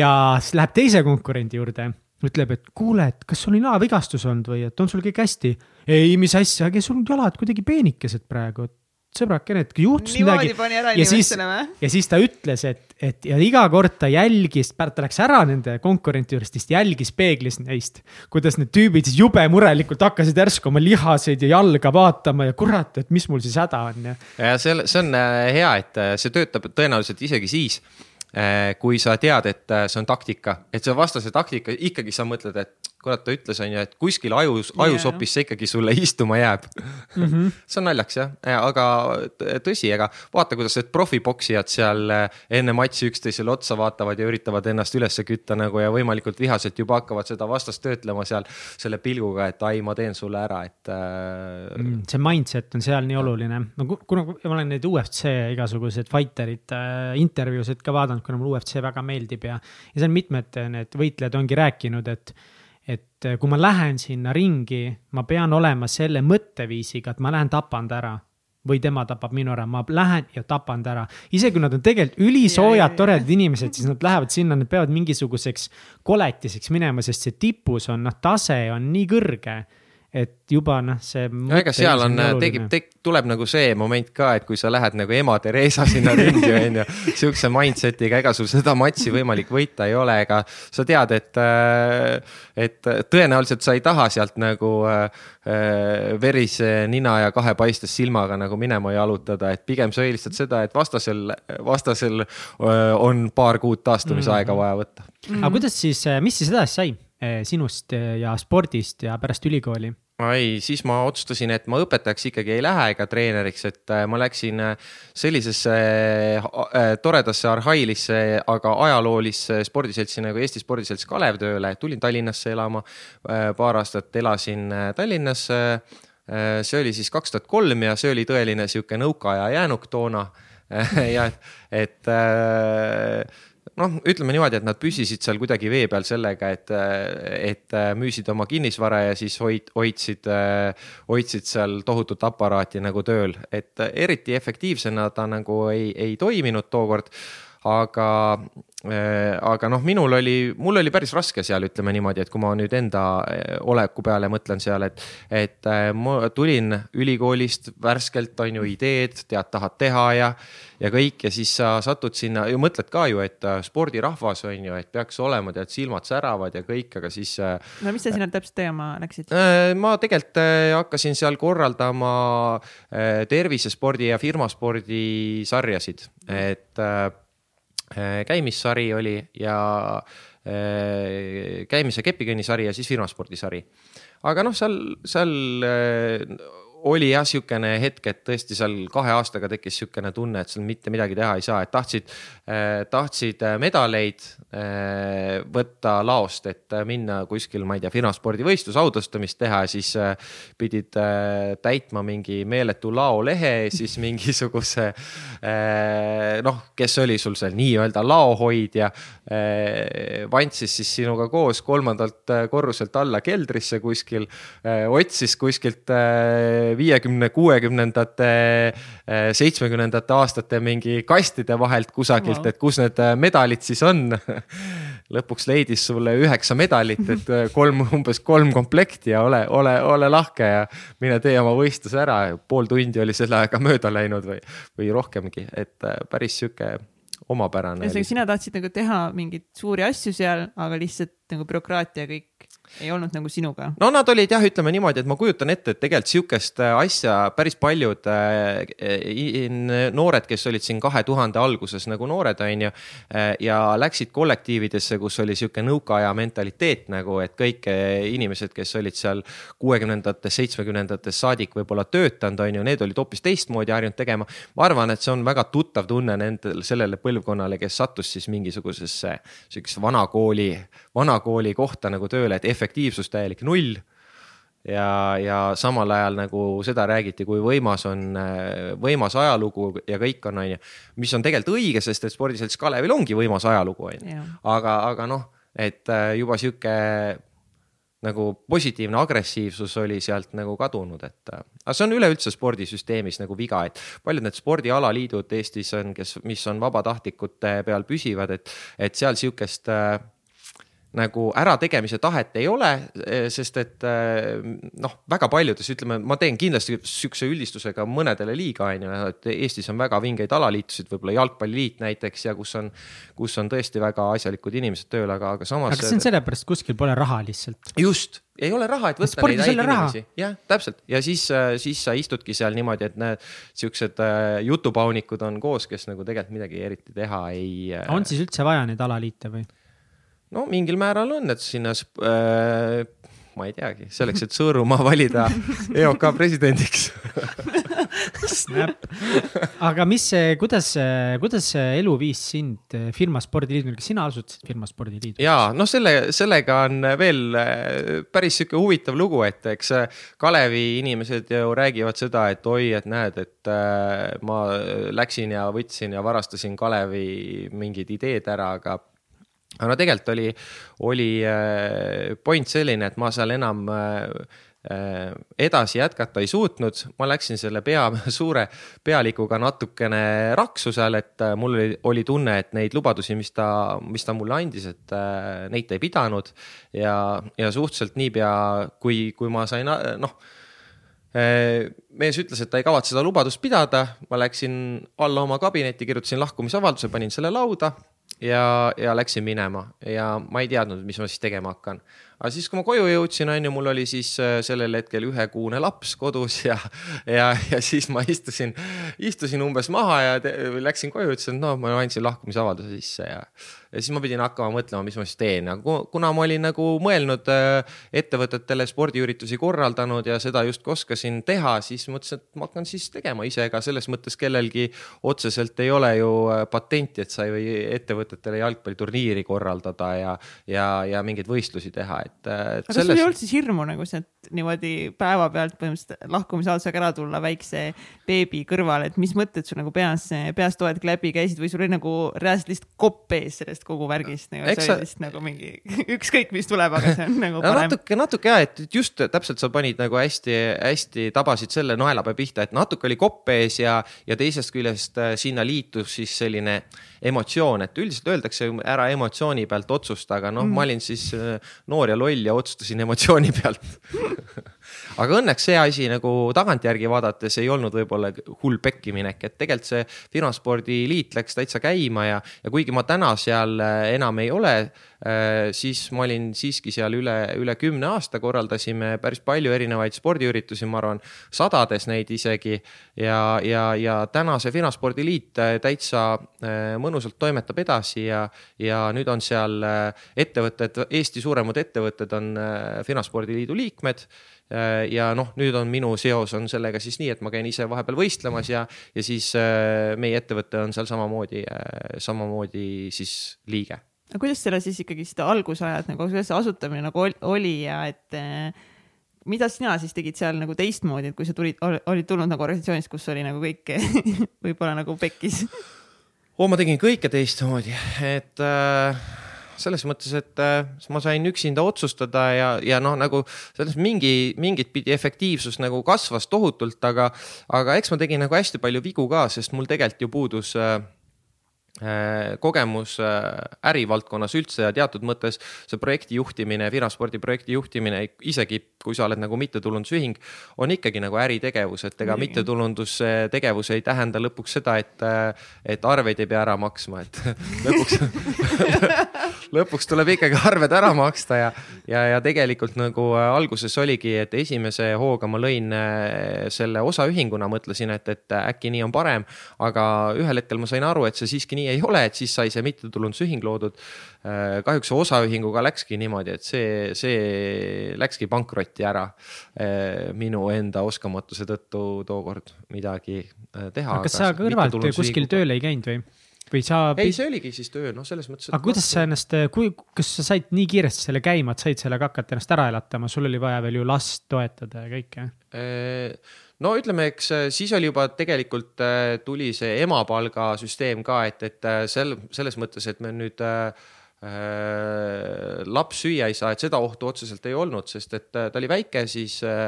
ja siis läheb teise konkurendi juurde, ütleb, et kuule, et kas sul on jalavigastus olnud või? Et on sul kõik hästi. ei, mis asja, aga sul on jalad kuidagi peenikesed praegu, et sõbrakene, et juhtus niimoodi midagi. ja siis, ja siis ta ütles, et, et ja iga kord ta jälgis, ta läks ära nende konkurenti juurest, siis ta jälgis peeglis neist, kuidas need tüübid siis jube murelikult hakkasid järsku oma lihaseid ja jalga vaatama ja kurat, et mis mul siis häda on ja. ja see, see on äh, hea, et äh, see töötab tõenäoliselt isegi siis, kui sa tead, et äh, see on taktika, et see vastase taktika, ikkagi sa mõtled, et kurat, ta ütles, on ju, et kuskil ajus, ajusopis see ikkagi sulle istuma jääb mm. -hmm. see on naljakas jah, aga t- tõsi, ega vaata, kuidas need profipoksijad seal äh, enne matši üksteisele otsa vaatavad ja üritavad ennast üles kütta nagu ja võimalikult vihaselt juba hakkavad seda vastast töötlema seal selle pilguga, et ai, ma teen sulle ära, et äh, Mm, see mindset on seal nii oluline, no ku- kuna ma olen neid UFC igasugused fighterid äh, intervjuusid ka vaadanud, kuna mulle UFC väga meeldib ja, ja seal mitmed äh, need võitlejad ongi rääkinud, et et äh, kui ma lähen sinna ringi, ma pean olema selle mõtteviisiga, et ma lähen tapan ta ära või tema tapab minu ära, ma lähen ja tapan ta ära. isegi kui nad on tegelikult Ja, ja, ülisoojad ja., toredad inimesed, siis nad lähevad sinna, nad peavad mingisuguseks koletiseks minema, sest see tipus on, noh, tase on nii kõrge, et juba noh, see. no ega seal on, tekib, tek-, tuleb nagu see moment ka, et kui sa lähed nagu ema Theresa sinna ringi, on ju. sihukese mindset'iga, ega sul seda matši võimalik võita ei ole, ega sa tead, et, et tõenäoliselt sa ei taha sealt nagu äh, verise nina ja kahepaistes silmaga nagu minema jalutada, et pigem sa eelistad seda, et vastasel, vastasel äh, on paar kuud taastumisaega vaja võtta. aga kuidas siis, mis siis edasi sai sinust eh, ja spordist ja pärast ülikooli? ei, siis ma otsustasin, et ma õpetajaks ikkagi ei lähe ega treeneriks, et äh, ma läksin sellisesse toredasse arhailisse, aga ajaloolisse spordiseltsi nagu Eesti Spordiselts Kalev tööle, tulin Tallinnasse elama. paar aastat elasin Tallinnas. see oli siis kaks tuhat kolm ja see oli tõeline sihuke nõukaaja jäänuk toona. ja et, et noh, ütleme niimoodi, et nad püsisid seal kuidagi vee peal sellega, et, et müüsid oma kinnisvara ja siis hoid-, hoidsid, hoidsid seal tohutut aparaati nagu tööl, et eriti efektiivsena ta nagu ei, ei toiminud tookord aga, aga noh, minul oli, mul oli päris raske seal, ütleme niimoodi, et kui ma nüüd enda eh, oleku peale mõtlen seal, et, et eh, ma tulin ülikoolist värskelt, on ju ideed, tead, tahad teha ja, ja kõik ja siis sa satud sinna ja mõtled ka ju, et spordirahvas on ju, et peaks olema, tead, silmad säravad ja kõik, aga siis no mis sa sinna täpselt tegema läksid? Ma tegelikult hakkasin seal korraldama tervisespordi ja firmaspordi sarjasid, et käimissari oli ja äh, käimise kepikõnnisari ja siis firmaspordisari. aga noh, seal, seal äh, oli jah, niisugune hetk, et tõesti seal kahe aastaga tekkis niisugune tunne, et seal mitte midagi teha ei saa, et tahtsid, tahtsid äh, medaleid äh, võtta laost, et minna kuskil, ma ei tea, firmaspordivõistlus, autastamist teha, siis pidid täitma mingi meeletu laolehe, siis mingisuguse noh, kes oli sul seal nii-öelda laohoidja vantsis siis sinuga koos kolmandalt korruselt alla keldrisse kuskil otsis kuskilt viiekümne, kuuekümnendate, seitsmekümnendate aastate mingi kastide vahelt kusagilt et kus need äh, medalid siis on. lõpuks leidis sulle üheksa medalit, et äh, kolm, umbes kolm komplekti ja ole, ole, ole lahke ja mine tee oma võistlus ära. pool tundi oli selle ajaga mööda läinud või, või rohkemgi, et päris sihuke omapärane. ühesõnaga, sina tahtsid nagu teha mingeid suuri asju seal, aga lihtsalt nagu bürokraatia kõik ei olnud nagu sinuga. no nad olid jah, ütleme niimoodi, et ma kujutan ette, et tegelikult sihukest äh, asja päris paljud äh, noored, kes olid siin kahe tuhande alguses nagu noored, on ju. ja läksid kollektiividesse, kus oli sihuke nõukaaja mentaliteet nagu, et kõik äh, inimesed, kes olid seal kuuekümnendates, seitsmekümnendates saadik võib-olla töötanud, on ju, need olid hoopis teistmoodi harjunud tegema. ma arvan, et see on väga tuttav tunne nendel, sellele põlvkonnale, kes sattus siis mingisugusesse sihukesesse vanakooli, vanakooli kohta nagu tööle, et efektiivsus täielik null ja, ja samal ajal nagu seda räägiti, kui võimas on, võimas ajalugu ja kõik on, on ju. mis on tegelikult õige, sest et spordiselts Kalevil ongi võimas ajalugu, on ju. aga, aga noh, et äh, juba sihuke nagu positiivne agressiivsus oli sealt nagu kadunud, et äh, aga see on üleüldse spordisüsteemis nagu viga, et paljud need spordialaliidud Eestis on, kes, mis on vabatahtlikute peal püsivad, et, et seal sihukest äh, nagu ärategemise tahet ei ole, eh, sest et eh, noh, väga paljudes ütleme, ma teen kindlasti sihukese üldistusega mõnedele liiga, on ju, et Eestis on väga vingeid alaliitusid, võib-olla jalgpalliliit näiteks ja kus on, kus on tõesti väga asjalikud inimesed tööl, aga, aga samas. aga see on sellepärast, kuskil pole raha lihtsalt? just, ei ole raha, et võtta neid häid inimesi, jah, täpselt ja siis, siis sa istudki seal niimoodi, et need siuksed jutupaunikud on koos, kes nagu tegelikult midagi eriti teha ei. on siis üldse vaja neid alaliite või? No mingil määral on, et sinna äh, ma ei teagi, selleks, et Sõõrumaa valida EOK presidendiks Snap, aga mis, kuidas, kuidas elu viis sind firma spordiliiduni, kas sina asutasid firma spordiliidu? ja noh, selle, sellega on veel äh, päris sihuke huvitav lugu, et eks äh, Kalevi inimesed ju räägivad seda, et oi, et näed, et äh, ma läksin ja võtsin ja varastasin Kalevi mingid ideed ära, aga aga no tegelikult oli, oli äh, point selline, et ma seal enam äh, äh, edasi jätkata ei suutnud, ma läksin selle pea, suure pealikuga natukene raksu seal, et mul oli, oli tunne, et neid lubadusi, mis ta, mis ta mulle andis, et neid ta ei pidanud. ja, ja suhteliselt niipea, kui, kui ma sain, noh mees ütles, et ta ei kavatse seda lubadust pidada, ma läksin alla oma kabinetti, kirjutasin lahkumisavalduse, panin selle lauda ja, ja läksin minema ja ma ei teadnud, mis ma siis tegema hakkan. aga siis, kui ma koju jõudsin, on ju, mul oli siis äh, sellel hetkel ühekuune laps kodus ja, ja, ja siis ma istusin, istusin umbes maha ja te, läksin koju, ütlesin, et noh, ma andsin lahkumisavalduse sisse ja ja siis ma pidin hakkama mõtlema, mis ma siis teen, aga kuna ma olin nagu mõelnud äh, ettevõtetele spordiüritusi korraldanud ja seda justkui oskasin teha, siis mõtlesin, et ma hakkan siis tegema ise, ega selles mõttes kellelgi otseselt ei ole ju äh, patenti, et sa ei või ettevõtetele jalgpalliturniiri korraldada ja, ja, ja mingeid võistlusi teha, et, äh, et. aga selles... sul ei olnud siis hirmu nagu sealt niimoodi päevapealt põhimõtteliselt lahkumisavaldusega ära tulla väikse beebi kõrval, et mis mõtted sul nagu peas, peast toetki läbi käisid või sul oli nagu reaalselt lihtsalt kopp ees sellest sellest kogu värgist nagu, see sa... oli vist nagu mingi ükskõik, mis tuleb, aga see on nagu parem. natuke, natuke ja, et just täpselt sa panid nagu hästi-hästi tabasid selle naelapea pihta, et natuke oli kopp ees ja, ja teisest küljest äh, sinna liitus siis selline emotsioon, et üldiselt öeldakse ära emotsiooni pealt otsusta, aga noh mm., ma olin siis äh, noor ja loll ja otsustasin emotsiooni pealt aga õnneks see asi nagu tagantjärgi vaadates ei olnud võib-olla hull pekkiminek, et tegelikult see firmaspordiliit läks täitsa käima ja, ja kuigi ma täna seal äh, enam ei ole, äh, siis ma olin siiski seal üle, üle kümne aasta, korraldasime päris palju erinevaid spordiüritusi, ma arvan, sadades neid isegi. ja, ja, ja täna see firmaspordiliit äh, täitsa mõnusalt toimetab edasi ja, ja nüüd on seal ettevõtted, Eesti suuremad ettevõtted on firmaspordiliidu liikmed Äh, ja noh, nüüd on minu seos on sellega siis nii, et ma käin ise vahepeal võistlemas ja, ja siis äh, meie ettevõte on seal samamoodi, äh, samamoodi siis liige. aga kuidas selle siis ikkagi seda algusajad nagu, kuidas see asutamine nagu oli ja et mida sina siis tegid seal nagu teistmoodi, et kui sa tulid, olid tulnud nagu organisatsioonist, kus oli nagu kõik võib-olla nagu pekkis? oo, ma tegin kõike teistmoodi, et äh, selles mõttes, et äh, ma sain üksinda otsustada ja, ja noh, nagu selles mingi, mingit pidi efektiivsus nagu kasvas tohutult, aga, aga eks ma tegin nagu hästi palju vigu ka, sest mul tegelikult ju puudus äh, Äh, kogemus äh, ärivaldkonnas üldse ja teatud mõttes see projekti juhtimine, firmaspordi projekti juhtimine, isegi kui sa oled nagu mittetulundusühing, on ikkagi nagu äritegevus, et ega mittetulundustegevus ei tähenda lõpuks seda, et, et arveid ei pea ära maksma, et lõpuks lõpuks tuleb ikkagi arved ära maksta ja, ja, ja tegelikult nagu alguses oligi, et esimese hooga ma lõin selle osaühinguna, mõtlesin, et, et äkki nii on parem, aga ühel hetkel ma sain aru, et see siiski nii ei ole, et siis sai see mittetulundusühing loodud. Äh, kahjuks osaühinguga läkski niimoodi, et see, see läkski pankrotti ära äh, minu enda oskamatuse tõttu tookord midagi äh, teha. aga kas sa kõrvalt kuskil tööl ei käinud või? Või sa. ei, see oligi siis töö, noh, selles mõttes. aga kuidas sa ennast, kui, kas sa said nii kiiresti selle käima, et said sellega hakata ennast ära elatama, sul oli vaja veel ju last toetada ja kõike? no ütleme, eks äh, siis oli juba tegelikult tuli see emapalga süsteem ka, et, et sel, selles mõttes, et me nüüd laps süüa ei saa, et seda ohtu otseselt ei olnud, sest et ta oli väike, siis äh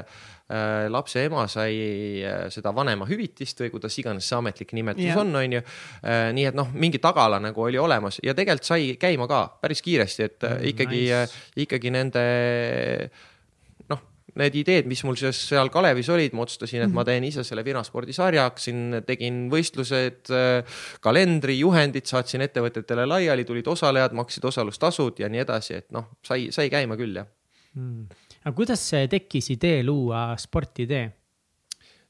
lapse ema sai äh, seda vanemahüvitist või kuidas iganes see ametlik nimetus yeah. on, on ju. Äh, nii et noh, mingi tagala nagu oli olemas ja tegelikult sai käima ka päris kiiresti, et mm, ikkagi nice., ikkagi nende need ideed, mis mul siis seal Kalevis olid, ma otsustasin, et ma mhm. teen ise selle vinaspordisarja, hakkasin, tegin võistlused, äh, kalendri, juhendid, saatsin ettevõtetele laiali, tulid osalejad, maksid osalustasud ja nii edasi, et noh, sai, sai käima küll jah mm.. Aga kuidas tekkis idee luua Sportidee?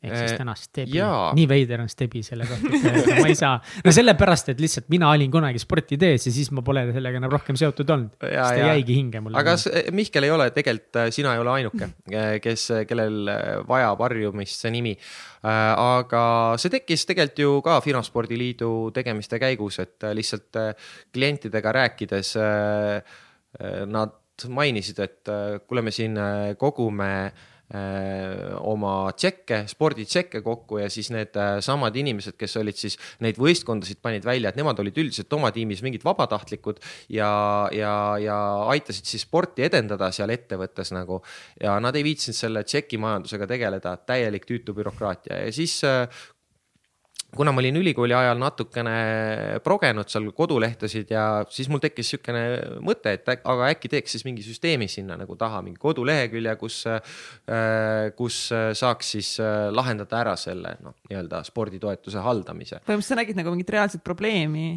ehk siis äh, tänast Stebi, nii veider on Stebi selle kohta, et ma ei saa, no sellepärast, et lihtsalt mina olin kunagi sportitees ja siis ma pole sellega enam rohkem seotud olnud. siis ta jäigi hinge mulle. aga Mihkel ei ole tegelikult, äh, sina ei ole ainuke, äh, kes, kellel vajab harjumist see nimi. aga see tekkis tegelikult ju ka Finaspordi Liidu tegemiste käigus, et lihtsalt klientidega rääkides nad mainisid, et kuule, me siin kogume Äh, oma tšekke, sporditšekke kokku ja siis need äh, samad inimesed, kes olid siis neid võistkondasid panid välja, et nemad olid üldiselt oma tiimis mingid vabatahtlikud ja, ja, ja aitasid siis sporti edendada seal ettevõttes nagu. ja nad ei viitsinud selle tšekimajandusega tegeleda, täielik tüütu bürokraatia ja siis äh, kuna ma olin ülikooli ajal natukene progenud seal kodulehtesid ja siis mul tekkis niisugune mõte, et aga äkki teeks siis mingi süsteemi sinna nagu taha, mingi kodulehekülje, kus, äh, kus saaks siis äh, lahendada ära selle noh, nii-öelda sporditoetuse haldamise. põhimõtteliselt sa nägid nagu mingit reaalset probleemi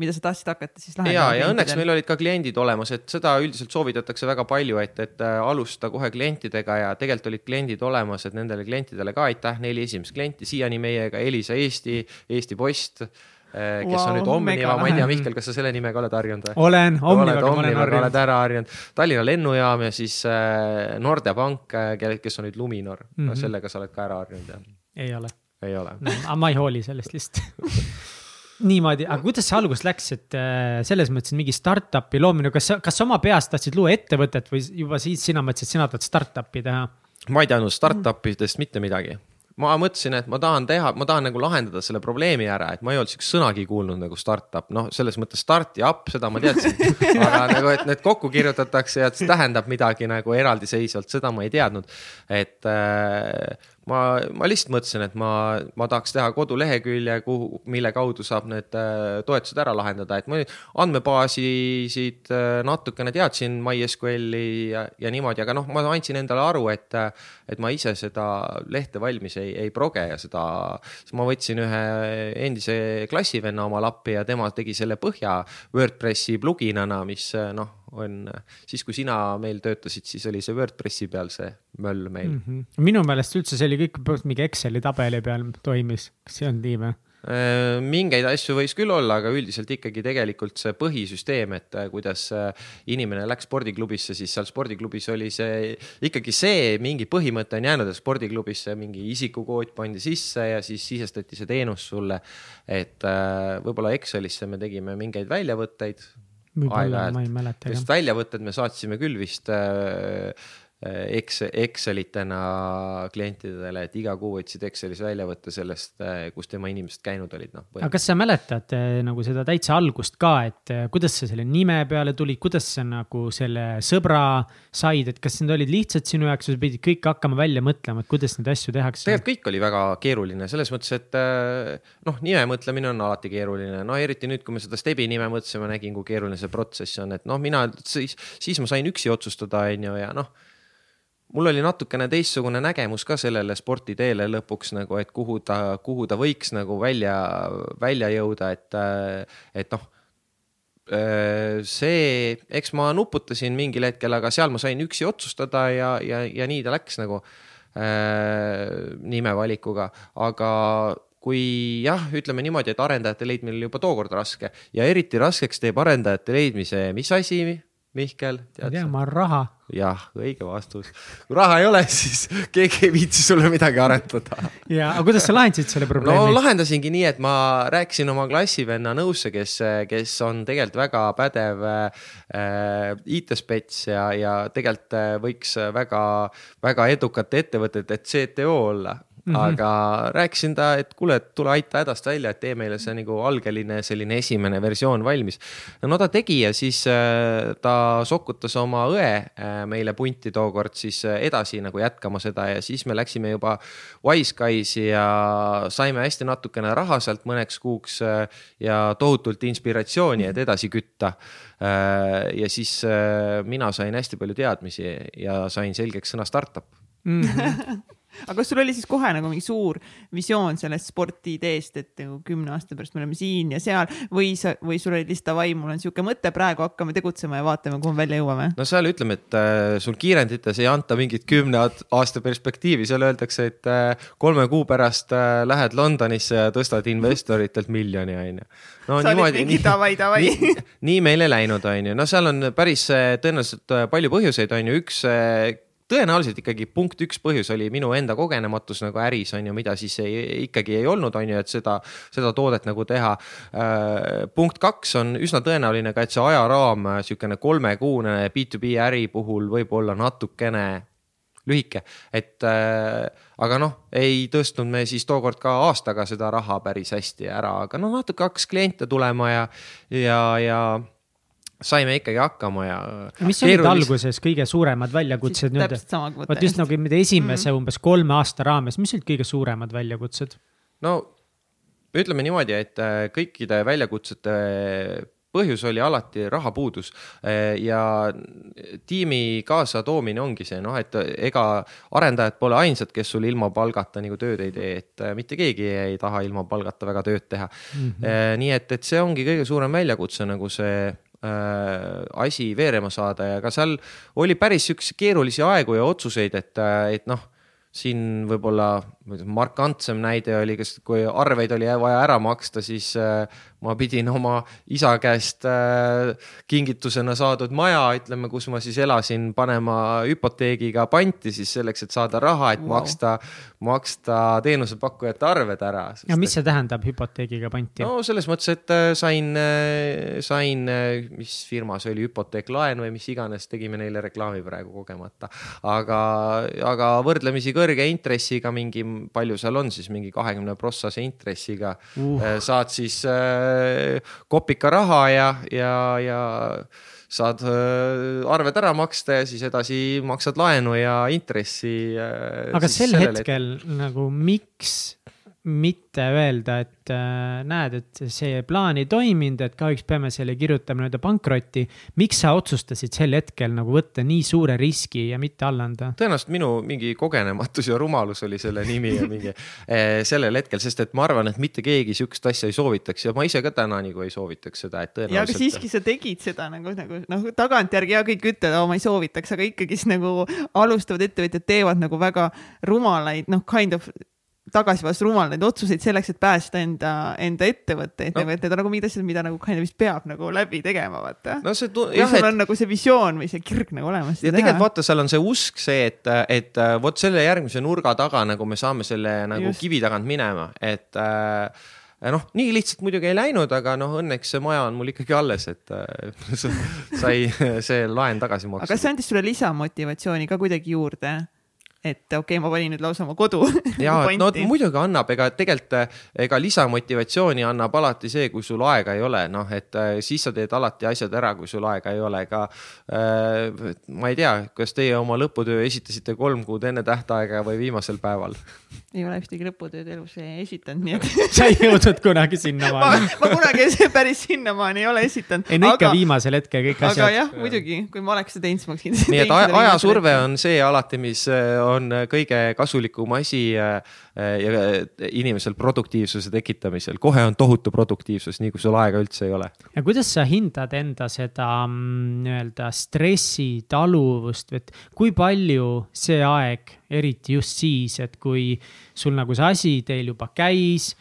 mida sa tahtsid hakata siis lahendama. ja, ja õnneks meil olid ka kliendid olemas, et seda üldiselt soovitatakse väga palju, et, et äh, alustada kohe klientidega ja tegelikult olid kliendid olemas, et nendele klientidele ka aitäh, neli esimest klienti siiani meiega, Elisa Eesti, Eesti Post äh, kes wow, on nüüd Omniva, ma ei tea, Mihkel, kas sa selle nimega oled harjunud või? olen, Omnivaga ma olen harjunud. oled ära harjunud, Tallinna lennujaam ja siis äh, Norde Pank, kes on nüüd Luminor mm, -hmm. no sellega sa oled ka ära harjunud, jah? ei ole. ei ole no,. aga ma ei hooli sellest lihtsalt niimoodi, aga kuidas see alguses läks, et äh, selles mõttes mingi startup'i loomine, kas sa, kas sa oma peas tahtsid luua ettevõtet või juba siis sina mõtlesid, et sina tahad startup'i teha? ma ei teadnud startup idest mitte midagi ma mõtlesin, et ma tahan teha, ma tahan nagu lahendada selle probleemi ära, et ma ei olnud siukest sõnagi kuulnud nagu startup, noh, selles mõttes start ja up, seda ma teadsin. aga nagu, et need kokku kirjutatakse ja et see tähendab midagi nagu eraldiseisvalt, seda ma ei teadnud. et äh, ma, ma lihtsalt mõtlesin, et ma, ma tahaks teha kodulehekülje, kuhu, mille kaudu saab need äh, toetused ära lahendada, et ma andmebaasisid äh, natukene teadsin, MySQL-i ja, ja niimoodi, aga noh, ma andsin endale aru, et, et ma ise seda lehte valmis ei, ei proge ja seda, siis ma võtsin ühe endise klassivenna oma lappi ja tema tegi selle põhja WordPressi pluginana, mis noh on, siis kui sina meil töötasid, siis oli see Wordpressi peal see möll meil mm. -hmm. minu meelest üldse see oli kõik mingi Exceli tabeli peal toimis, kas see on nii või? Äh, mingeid asju võis küll olla, aga üldiselt ikkagi tegelikult see põhisüsteem, et äh, kuidas äh, inimene läks spordiklubisse, siis seal spordiklubis oli see ikkagi see mingi põhimõte on jäänud, et spordiklubisse mingi isikukood pandi sisse ja siis sisestati see teenus sulle. et võib-olla Excelisse me tegime mingeid väljavõtteid, aeg-ajalt, sest väljavõtted me saatsime küll vist äh, Excel, Excelitena klientidele, et iga kuu võtsid Excelis väljavõtte sellest, äh, kus tema inimesed käinud olid, noh. aga kas sa mäletad äh, nagu seda täitsa algust ka, et kuidas sa selle nime peale tulid, kuidas sa nagu selle sõbra said, et kas need olid lihtsalt sinu jaoks või sa pidid kõik hakkama välja mõtlema, et kuidas neid asju tehakse? tegelikult kõik oli väga keeruline selles mõttes, et noh, nime mõtlemine on alati keeruline, no eriti nüüd, kui me seda Stebi nime mõtlesime, nägin, kui keeruline see protsess on, et noh, mina siis, siis ma sain üksi otsustada, on ju, ja noh mul oli natukene teistsugune nägemus ka sellele sporditeele lõpuks nagu, et kuhu ta, kuhu ta võiks nagu välja, välja jõuda, et, et noh see, eks ma nuputasin mingil hetkel, aga seal ma sain üksi otsustada ja, ja, ja nii ta läks nagu äh, nimevalikuga, aga kui jah, ütleme niimoodi, et arendajate leidmine oli juba tookord raske ja eriti raskeks teeb arendajate leidmise, mis asi, Mihkel? ma tean, ma raha. Jah, õige vastus. kui raha ei ole, siis keegi ei viitsi sulle midagi arendada. ja, aga kuidas sa lahendasid selle probleemi? no lahendasingi nii, et ma rääkisin oma klassivenna nõusse, kes, kes on tegelikult väga pädev äh, IT-spets ja, ja tegelikult äh, võiks väga, väga edukat ettevõtet, et CTO olla mm, -hmm. aga rääkisin ta, et kuule, et tule aita hädast välja, et tee meile see nagu algeline selline esimene versioon valmis. no ta tegi ja siis äh, ta sokutas oma õe äh, meile punti tookord siis äh, edasi nagu jätkama seda ja siis me läksime juba Wiseguys'i ja saime hästi natukene raha sealt mõneks kuuks ja tohutult inspiratsiooni, et edasi kütta. ja siis mina sain hästi palju teadmisi ja sain selgeks sõna startup mm. -hmm. aga kas sul oli siis kohe nagu mingi suur visioon sellest spordiideest, et nagu kümne aasta pärast me oleme siin ja seal või sa, või sul oli lihtsalt davai, mul on sihuke mõte, praegu hakkame tegutsema ja vaatame, kuhu me välja jõuame? no seal ütleme, et äh, sul kiirendites ei anta mingit kümne aasta perspektiivi, seal öeldakse, et äh, kolme kuu pärast äh, lähed Londonisse ja tõstad investoritelt miljoni, on ju. no sa niimoodi. nii, davai, davai. nii, nii meil ei läinud, on ju, no seal on päris äh, tõenäoliselt äh, palju põhjuseid, on ju, üks äh, tõenäoliselt ikkagi punkt üks põhjus oli minu enda kogenematus nagu äris on ju, mida siis ei, ikkagi ei olnud, on ju, et seda, seda toodet nagu teha. Äh, punkt kaks on üsna tõenäoline ka, et see ajaraam, sihukene kolmekuune B2B äri puhul võib olla natukene lühike, et äh, aga noh, ei tõstnud me siis tookord ka aastaga seda raha päris hästi ära, aga noh, natuke hakkas kliente tulema ja, ja, ja saime ikkagi hakkama ja. mis olid keerulis... alguses kõige suuremad väljakutsed nüüd? vot just nagu nende esimese mm -hmm. umbes kolme aasta raames, mis olid kõige suuremad väljakutsed? no ütleme niimoodi, et äh, kõikide väljakutsete põhjus oli alati rahapuudus äh, ja tiimi kaasatoomine ongi see noh, et ega arendajad pole ainsad, kes sul ilma palgata nagu tööd ei tee, et äh, mitte keegi ei taha ilma palgata väga tööd teha mm. -hmm. nii et, et see ongi kõige suurem väljakutse nagu see Äh, asi veerema saada ja ka seal oli päris siukseid keerulisi aegu ja otsuseid, et, äh, et noh, siin võib-olla markantsem näide oli, kas, kui arveid oli vaja ära maksta, siis äh, ma pidin oma isa käest äh, kingitusena saadud maja, ütleme, kus ma siis elasin, panema hüpoteegiga panti siis selleks, et saada raha, et wow. maksta, maksta teenusepakkujate arved ära. ja mis see tähendab, hüpoteegiga panti? no selles mõttes, et äh, sain, sain, mis firma see oli, hüpoteeklaen või mis iganes, tegime neile reklaami praegu kogemata. aga, aga võrdlemisi kõrge intressiga mingi palju seal on siis mingi kahekümne prossase intressiga uh. saad siis äh, kopika raha ja, ja, ja saad äh, arved ära maksta ja siis edasi maksad laenu ja intressi äh,. aga sel hetkel et... nagu miks mitte öelda, et äh, näed, et see plaan ei toiminud, et kahjuks peame selle kirjutama nii-öelda pankrotti. miks sa otsustasid sel hetkel nagu võtta nii suure riski ja mitte alla anda? tõenäoliselt minu mingi kogenematus ja rumalus oli selle nimi ja mingi eh, sellel hetkel, sest et ma arvan, et mitte keegi sihukest asja ei soovitaks ja ma ise ka täna nagu ei soovitaks seda, et tõenäoliselt. ja aga siiski sa tegid seda nagu, nagu noh, tagantjärgi ja kõik ütlevad, ma ei soovitaks, aga ikkagi siis nagu alustavad ettevõtjad teevad nagu väga rumalaid, noh, kind of tagasivast rumal neid otsuseid selleks, et päästa enda, enda ettevõtteid no. nagu, et need on nagu mingid asjad, mida nagu kind of vist peab nagu läbi tegema, vaata. no see või sul et... on nagu see visioon või see kirg nagu olemas. ja tegelikult vaata, seal on see usk see, et, et äh, vot selle järgmise nurga taga nagu me saame selle nagu Just. kivi tagant minema, et äh, noh, nii lihtsalt muidugi ei läinud, aga noh, õnneks see maja on mul ikkagi alles, et äh, sai see laen tagasi makstud. aga kas see andis sulle lisamotivatsiooni ka kuidagi juurde? Et okei okay,, ma panin nüüd lausa oma kodu. ja, no muidugi annab, ega tegelikult ega lisamotivatsiooni annab alati see, kui sul aega ei ole, noh, et äh, siis sa teed alati asjad ära, kui sul aega ei ole, ega äh,. ma ei tea, kas teie oma lõputöö esitasite kolm kuud enne tähtaega või viimasel päeval? ei ole ühtegi lõputööd elus esitanud, nii et sa ei jõudnud kunagi sinnamaani ma, ma kunagi päris sinnamaani ei ole esitanud. ei no ikka aga, viimasel hetkel kõik asjad. aga jah, muidugi, kui ma oleks seda teinud, siis ma oleks kindlasti. nii et ajasurve on see alati, mis äh, on kõige kasulikum asi äh, ja inimesel produktiivsuse tekitamisel, kohe on tohutu produktiivsus, nii kui sul aega üldse ei ole. ja kuidas sa hindad enda seda mm, nii-öelda stressitaluvust, et kui palju see aeg, eriti just siis, et kui sul nagu see asi teil juba käis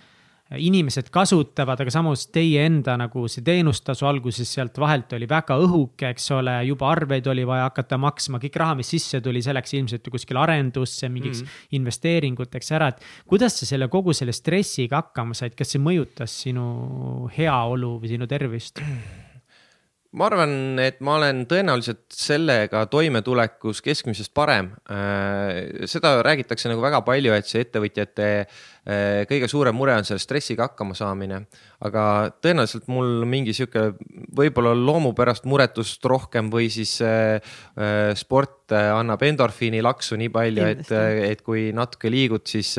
inimesed kasutavad, aga samas teie enda nagu see teenustasu alguses sealt vahelt oli väga õhuke, eks ole, juba arveid oli vaja hakata maksma, kõik raha, mis sisse tuli, see läks ilmselt ju kuskile arendusse, mingiks mm investeeringuteks ära, et. kuidas sa selle kogu selle stressiga hakkama said, kas see mõjutas sinu heaolu või sinu tervist? Ma arvan, et ma olen tõenäoliselt sellega toimetulekus keskmisest parem. seda räägitakse nagu väga palju, et see ettevõtjate kõige suurem mure on selle stressiga hakkama saamine. aga tõenäoliselt mul mingi sihuke võib-olla loomupärast muretust rohkem või siis sport annab endorfiini laksu nii palju, et, et kui natuke liigud, siis,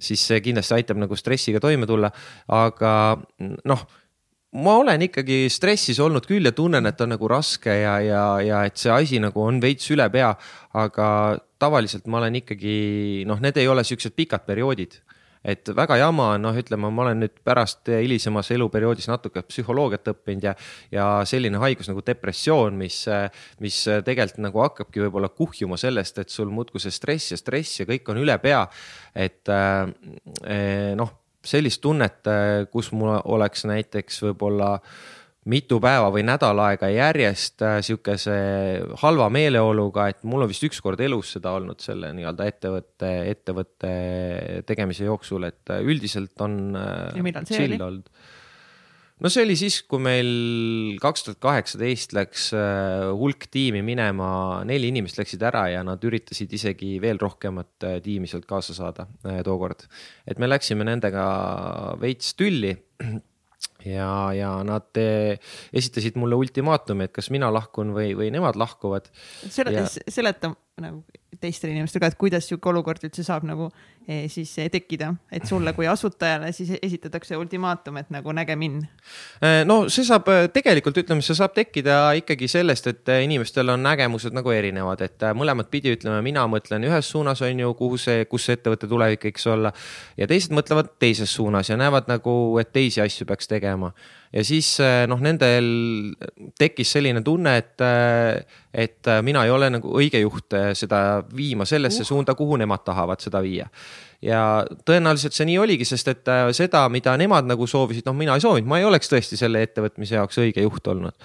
siis see kindlasti aitab nagu stressiga toime tulla. aga noh ma olen ikkagi stressis olnud küll ja tunnen, et on nagu raske ja, ja, ja et see asi nagu on veits üle pea. aga tavaliselt ma olen ikkagi noh, need ei ole siuksed pikad perioodid et väga jama on, noh, ütleme, ma olen nüüd pärast hilisemas eluperioodis natuke psühholoogiat õppinud ja, ja selline haigus nagu depressioon, mis, mis tegelikult nagu hakkabki võib-olla kuhjuma sellest, et sul muudkui see stress ja stress ja kõik on üle pea. et eh, noh sellist tunnet, äh, kus mul oleks näiteks võib-olla mitu päeva või nädal aega järjest äh, sihukese halva meeleoluga, et mul on vist ükskord elus seda olnud selle nii-öelda ettevõtte, ettevõtte tegemise jooksul, et äh, üldiselt on. ja millal see oli? No see oli siis, kui meil kaks tuhat kaheksateist läks äh, hulk tiimi minema, neli inimest läksid ära ja nad üritasid isegi veel rohkemat äh, tiimi sealt kaasa saada äh, tookord. et me läksime nendega veits tülli ja, ja nad esitasid mulle ultimaatumi, et kas mina lahkun või, või nemad lahkuvad. seleta ja..., seleta nagu teistele inimestele ka, et kuidas sihuke olukord üldse saab nagu siis eh, tekkida, et sulle kui asutajale siis esitatakse ultimaatum, et nagu näge mind. Eh, no see saab tegelikult ütleme, see saab tekkida ikkagi sellest, et inimestel on nägemused nagu erinevad, et mõlemat pidi ütleme, mina mõtlen ühes suunas on ju, kuhu see, kus see ettevõtte tulevik võiks olla. ja teised mõtlevad teises suunas ja näevad nagu, et teisi asju peaks tegema ja siis eh, noh, nendel tekkis selline tunne, et, eh, et mina ei ole nagu õige juht eh, seda viima sellesse uh. suunda, kuhu nemad tahavad seda viia ja tõenäoliselt see nii oligi, sest et seda, mida nemad nagu soovisid, noh, mina ei soovinud, ma ei oleks tõesti selle ettevõtmise jaoks õige juht olnud.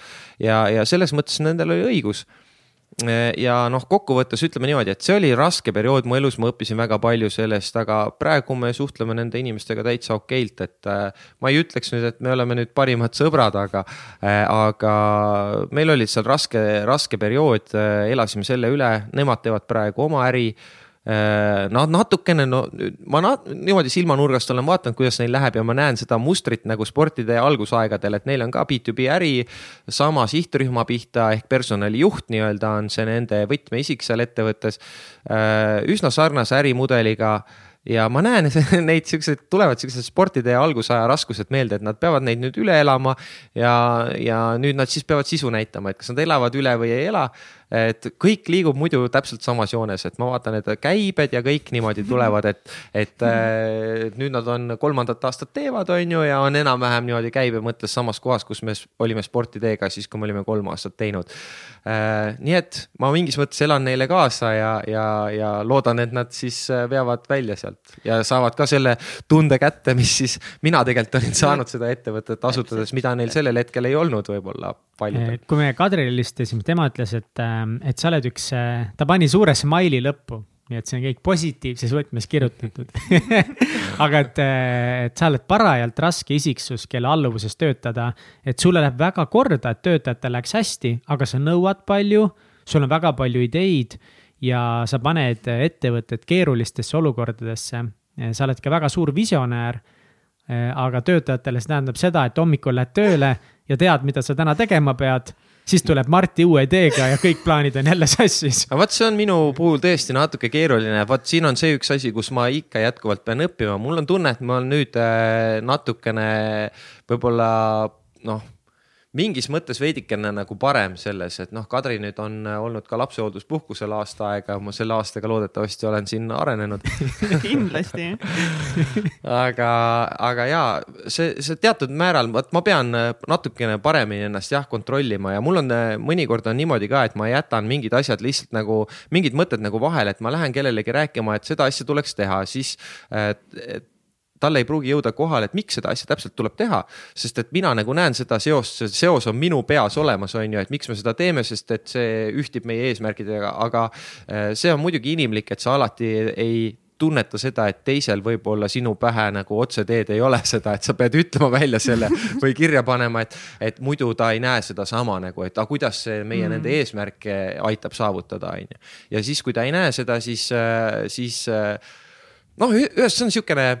ja, ja selles mõttes nendel oli õigus ja noh, kokkuvõttes ütleme niimoodi, et see oli raske periood mu elus, ma õppisin väga palju sellest, aga praegu me suhtleme nende inimestega täitsa okeilt, et äh, ma ei ütleks nüüd, et me oleme nüüd parimad sõbrad, aga äh,, aga meil oli seal raske, raske periood äh,, elasime selle üle, nemad teevad praegu oma äri Äh, nad natukene, no ma na niimoodi silmanurgast olen vaadanud, kuidas neil läheb ja ma näen seda mustrit nagu sportide algusaegadel, et neil on ka B2B äri sama sihtrühma pihta ehk personalijuht nii-öelda on see nende võtmeisik seal ettevõttes. Äh, üsna sarnase ärimudeliga ja ma näen neid siukseid, tulevad siuksed sportide algusaja raskused meelde, et nad peavad neid nüüd üle elama ja, ja nüüd nad siis peavad sisu näitama, et kas nad elavad üle või ei ela et kõik liigub muidu täpselt samas joones, et ma vaatan, et käibed ja kõik niimoodi tulevad, et, et äh, nüüd nad on kolmandat aastat teevad, on ju, ja on enam-vähem niimoodi käibe mõttes samas kohas, kus me olime sportideega siis, kui me olime kolm aastat teinud. Äh, nii et ma mingis mõttes elan neile kaasa ja, ja, ja loodan, et nad siis äh, veavad välja sealt ja saavad ka selle tunde kätte, mis siis mina tegelikult olin saanud seda ettevõtet asutades, mida neil sellel hetkel ei olnud võib-olla paljudel. kui me Kadrile helistasime, tema ütles, et et sa oled üks, äh, ta pani suure smile'i lõppu, nii et see on kõik positiivses võtmes kirjutatud. Aga et, äh, et sa oled parajalt raske isiksus, kelle alluvuses töötada, et sulle läheb väga korda, et töötajatel läks hästi, aga sa nõuad palju, sul on väga palju ideid ja sa paned ettevõtted keerulistesse olukordadesse. sa oled ka väga suur visionäär aga töötajatele see tähendab seda, et hommikul lähed tööle ja tead, mida sa täna tegema pead siis tuleb Marti uue ideega ja kõik plaanid on jälle sassis. aga vot see on minu puhul tõesti natuke keeruline, vot siin on see üks asi, kus ma ikka jätkuvalt pean õppima, mul on tunne, et ma olen nüüd äh, natukene võib-olla noh mingis mõttes veidikene nagu parem selles, et noh, Kadri nüüd on äh, olnud ka lapsehoolduspuhkusel aasta aega, ma selle aastaga loodetavasti olen siin arenenud. Kindlasti aga, aga ja see, see teatud määral, vot ma pean äh, natukene paremini ennast jah kontrollima ja mul on äh, mõnikord on niimoodi ka, et ma jätan mingid asjad lihtsalt nagu, mingid mõtted nagu vahele, et ma lähen kellelegi rääkima, et seda asja tuleks teha, siis et, et talle ei pruugi jõuda kohale, et miks seda asja täpselt tuleb teha. sest et mina nagu näen seda seost, see seos on minu peas olemas, on ju, et miks me seda teeme, sest et see ühtib meie eesmärkidega, aga äh, see on muidugi inimlik, et sa alati ei tunneta seda, et teisel võib-olla sinu pähe nagu otseteed ei ole seda, et sa pead ütlema välja selle või kirja panema, et, et muidu ta ei näe sedasama nagu, et aga kuidas see meie mm. nende eesmärke aitab saavutada, on ju. ja siis, kui ta ei näe seda, siis, siis noh, ühest see on Äh,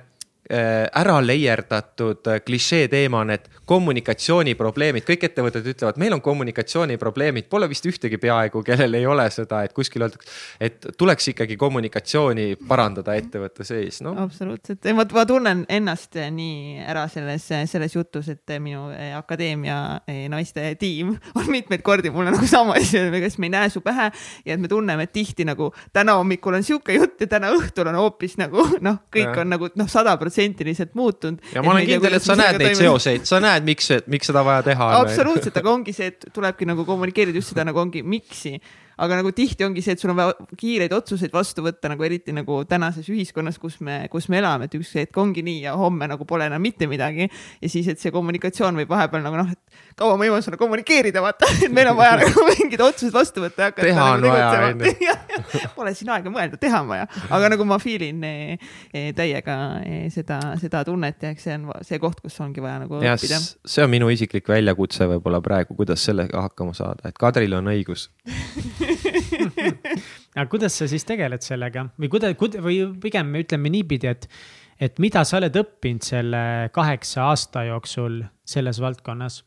ära leierdatud äh, klišee teema on, et kommunikatsiooniprobleemid, kõik ettevõtted ütlevad, meil on kommunikatsiooniprobleemid, pole vist ühtegi peaaegu, kellel ei ole seda, et kuskil öeldakse, et tuleks ikkagi kommunikatsiooni parandada ettevõtte sees, noh. absoluutselt, ma, ma tunnen ennast nii ära selles, selles jutus, et minu eh, akadeemia eh, naiste tiim on mitmeid kordi mulle nagu sama asja, kas me ei näe su pähe ja et me tunneme, et tihti nagu täna hommikul on sihuke jutt ja täna õhtul on hoopis nagu noh, kõik ja. on nagu noh, sada protsenti protsentiliselt muutunud. ja ma olen kindel, et sa näed neid seoseid, sa näed, miks, miks seda vaja teha on. absoluutselt, aga ongi see, et tulebki nagu kommunikeerida just seda nagu ongi miks'i aga nagu tihti ongi see, et sul on vaja kiireid otsuseid vastu võtta nagu eriti nagu tänases ühiskonnas, kus me, kus me elame, et üks hetk ongi nii ja homme nagu pole enam mitte midagi. ja siis, et see kommunikatsioon võib vahepeal nagu noh, et kaua ma jõuan sulle kommunikeerida, vaata, et meil on vaja nagu mingid otsused vastu võtta ja hakata. teha on nagu vaja, onju. Pole siin aega mõelda, teha on vaja, aga nagu ma feel in eh, eh, täiega eh, seda, seda tunnet ja eks see on see koht, kus ongi vaja nagu ja õppida. see on minu isiklik väljakutse võib-olla praegu, kuidas sellega hakkama saada, et Kadril on õigus aga kuidas sa siis tegeled sellega või kuida-, kuida- või pigem ütleme niipidi, et, et mida sa oled õppinud selle kaheksa aasta jooksul selles valdkonnas?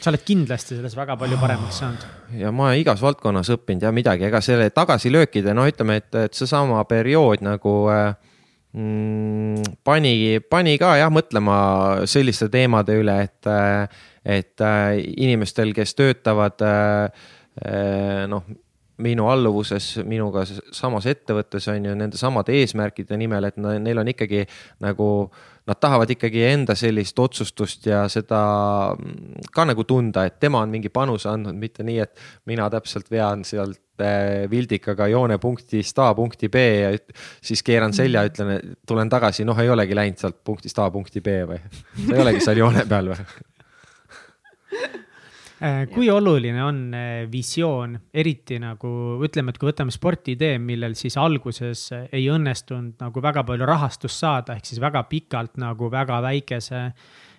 sa oled kindlasti selles väga palju paremaks saanud. ja ma olen igas valdkonnas õppinud ja midagi, ega selle tagasilöökide, no ütleme, et, et seesama periood nagu äh, mm, pani, pani ka jah mõtlema selliste teemade üle, et, äh, et äh, inimestel, kes töötavad noh, minu alluvuses, minuga samas ettevõttes on ju nende samade eesmärkide nimel, et neil on ikkagi nagu, nad tahavad ikkagi enda sellist otsustust ja seda mm, ka nagu tunda, et tema on mingi panuse andnud, mitte nii, et mina täpselt vean sealt äh, vildikaga joonepunktist A punkti B ja siis keeran selja, ütlen, tulen tagasi, noh, ei olegi läinud sealt punktist A punkti B või? sa ei olegi seal joone peal või? Äh, kui oluline on äh, visioon, eriti nagu ütleme, et kui võtame spordiidee, millel siis alguses ei õnnestunud nagu väga palju rahastust saada, ehk siis väga pikalt nagu väga väikese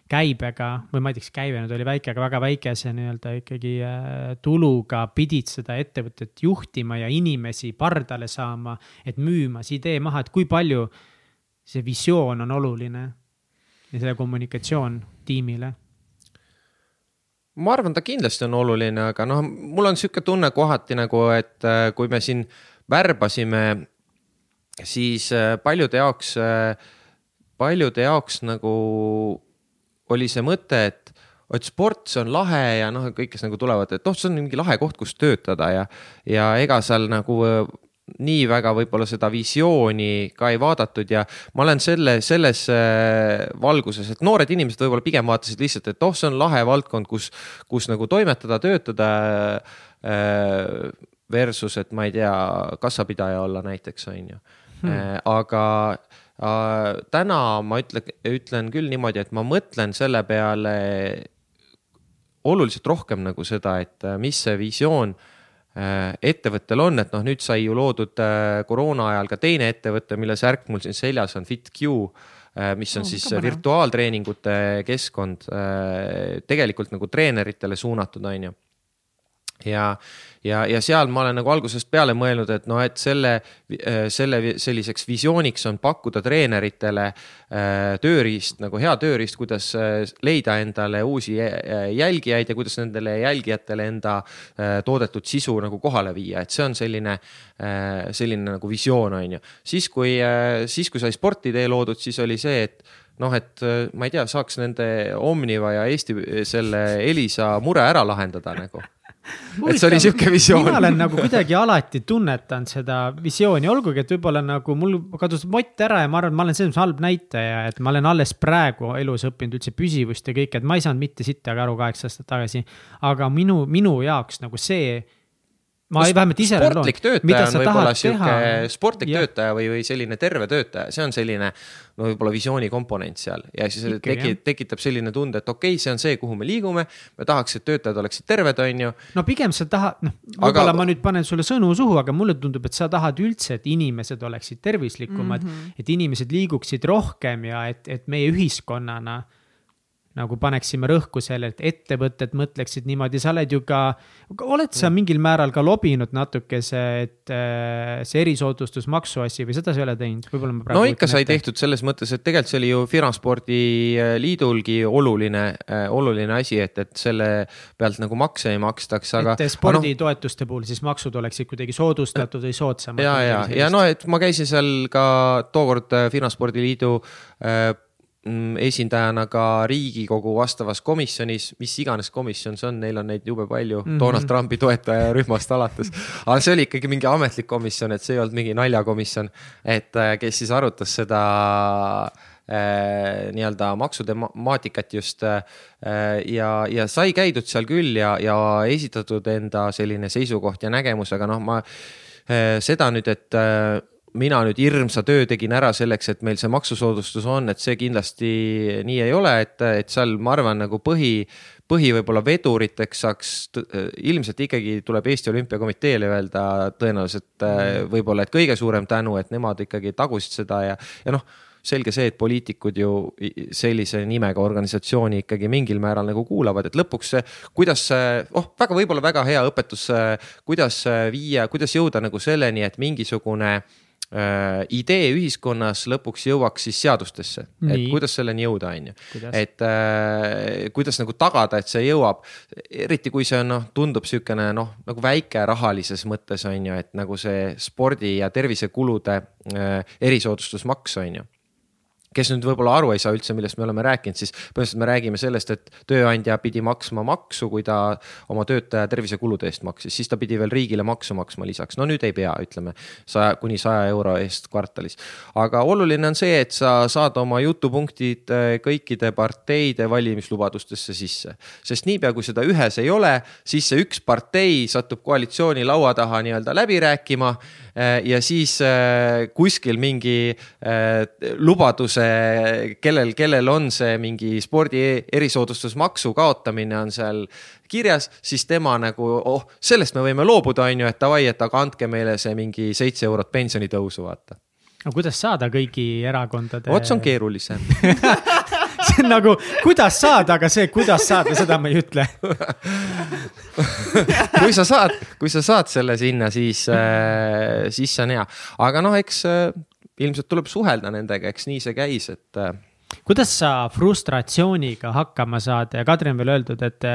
käibega või ma ei tea, kas käive nüüd oli väike, aga väga väikese nii-öelda ikkagi äh, tuluga pidid seda ettevõtet juhtima ja inimesi pardale saama, et müüma see idee maha, et kui palju see visioon on oluline ja selle kommunikatsioon tiimile ma arvan, ta kindlasti on oluline, aga noh, mul on sihuke tunne kohati nagu, et äh, kui me siin värbasime, siis äh, paljude jaoks, äh, paljude jaoks nagu oli see mõte, et et sport, see on lahe ja noh, kõik, kes nagu tulevad, et noh, see on mingi lahe koht, kus töötada ja, ja ega seal nagu nii väga võib-olla seda visiooni ka ei vaadatud ja ma olen selle, selles äh, valguses, et noored inimesed võib-olla pigem vaatasid lihtsalt, et oh, see on lahe valdkond, kus, kus nagu toimetada, töötada. Äh, versus, et ma ei tea, kassapidaja olla näiteks, on ju hmm.. Äh, aga täna ma ütlen, ütlen küll niimoodi, et ma mõtlen selle peale oluliselt rohkem nagu seda, et mis see visioon Äh, ettevõttel on, et noh, nüüd sai ju loodud äh, koroona ajal ka teine ettevõte, mille särk mul siin seljas on FitQ, äh, mis on oh, siis virtuaaltreeningute keskkond, tegelikult nagu treeneritele suunatud, on ju ja, ja, ja seal ma olen nagu algusest peale mõelnud, et noh, et selle, selle selliseks visiooniks on pakkuda treeneritele äh, tööriist nagu hea tööriist, kuidas äh, leida endale uusi äh, jälgijaid ja kuidas nendele jälgijatele enda toodetud sisu nagu kohale viia, et see on selline, selline nagu visioon, on ju. siis, kui, siis kui sai Sportidee loodud, siis oli see, et noh, et ma ei tea, saaks nende Omniva ja Eesti selle Elisa mure ära lahendada nagu et see oli sihuke visioon. mina olen nagu kuidagi alati tunnetanud seda visiooni, olgugi et võib-olla nagu mul kadus mott ära ja ma arvan, et ma olen selles mõttes halb näitaja, et ma olen alles praegu elus õppinud üldse püsivust ja kõike, et ma ei saanud mitte sittagi aru kaheksa aastat tagasi. aga minu, minu jaoks nagu see ma ei, vähemalt ise olen sportlik loonud. töötaja on võib-olla sihuke sportlik Jah. töötaja või, või selline terve töötaja, see on selline no võib-olla visiooni komponent seal ja siis Ikkagi, teki, tekitab selline tunde, et okei okay,, see on see, kuhu me liigume. me tahaks, et töötajad oleksid terved, on ju. no pigem sa tahad, noh, võib-olla ma nüüd panen sulle sõnu suhu, aga mulle tundub, et sa tahad üldse, et inimesed oleksid tervislikumad mm. -hmm. et inimesed liiguksid rohkem ja et, et meie ühiskonnana nagu paneksime rõhku sellele, et ettevõtted mõtleksid niimoodi, sa oled ju ka, oled sa mingil määral ka lobinud natukese, et äh, see erisoodustusmaksu asi või seda sa ei ole teinud, võib-olla ma praegu. no ikka sai. tehtud selles mõttes, et tegelikult see oli ju Firmaspordi Liidulgi oluline äh,, oluline asi, et, et selle pealt nagu makse ei makstaks, aga. et sporditoetuste puhul siis maksud oleksid kuidagi soodustatud või soodsamad. ja, ja, ja no, et ma käisin seal ka tookord äh, Firmaspordi Liidu äh, mm, esindajana ka Riigikogu vastavas komisjonis, mis iganes komisjon see on, neil on neid jube palju mm. -hmm. Donald Trumpi toetajarühmast alates. aga see oli ikkagi mingi ametlik komisjon, et see ei olnud mingi naljakomisjon, et äh, kes siis arutas seda äh, nii-öelda maksutemaatikat just äh, ja, ja sai käidud seal küll ja, ja esitatud enda selline seisukoht ja nägemus, aga noh, ma äh, seda nüüd, et äh, mina nüüd hirmsa töö tegin ära selleks, et meil see maksusoodustus on, et see kindlasti nii ei ole, et, et seal ma arvan, nagu põhi, põhi võib-olla veduriteks saaks, ilmselt ikkagi tuleb Eesti Olümpiakomiteele öelda tõenäoliselt mm. võib-olla, et kõige suurem tänu, et nemad ikkagi tagusid seda ja, ja noh selge see, et poliitikud ju sellise nimega organisatsiooni ikkagi mingil määral nagu kuulavad, et lõpuks see, kuidas, oh, väga võib-olla väga hea õpetus, kuidas viia, kuidas jõuda nagu selleni, et mingisugune äh, idee ühiskonnas lõpuks jõuaks siis seadustesse, et kuidas selleni jõuda, on ju. et äh, kuidas nagu tagada, et see jõuab, eriti kui see on noh, tundub niisugune noh, nagu väike rahalises mõttes on ju, et nagu see spordi ja tervisekulude äh, erisoodustusmaks on ju kes nüüd võib-olla aru ei saa üldse, millest me oleme rääkinud, siis põhimõtteliselt me räägime sellest, et tööandja pidi maksma maksu, kui ta oma töötaja tervisekulude eest maksis, siis ta pidi veel riigile maksu maksma lisaks. no nüüd ei pea, ütleme saja kuni saja euro eest kvartalis. aga oluline on see, et sa saad oma jutupunktid kõikide parteide valimislubadustesse sisse, sest niipea kui seda ühes ei ole, siis see üks partei satub koalitsiooni laua taha nii-öelda läbi rääkima ja siis kuskil mingi lubaduse kellel, kellel on see mingi spordi erisoodustusmaksu kaotamine on seal kirjas, siis tema nagu, oh, sellest me võime loobuda, on ju, et davai, et aga andke meile see mingi seitse eurot pensionitõusu, vaata. no kuidas saada kõigi erakondade? vot see on keerulisem nagu, kuidas saada, aga see, kuidas saada, seda ma ei ütle. Kui sa saad, kui sa saad selle sinna, siis äh,, siis see on hea, aga noh, eks äh, ilmselt tuleb suhelda nendega, eks nii see käis, et äh, kuidas sa frustratsiooniga hakkama saad? Ja Kadri on veel öeldud, et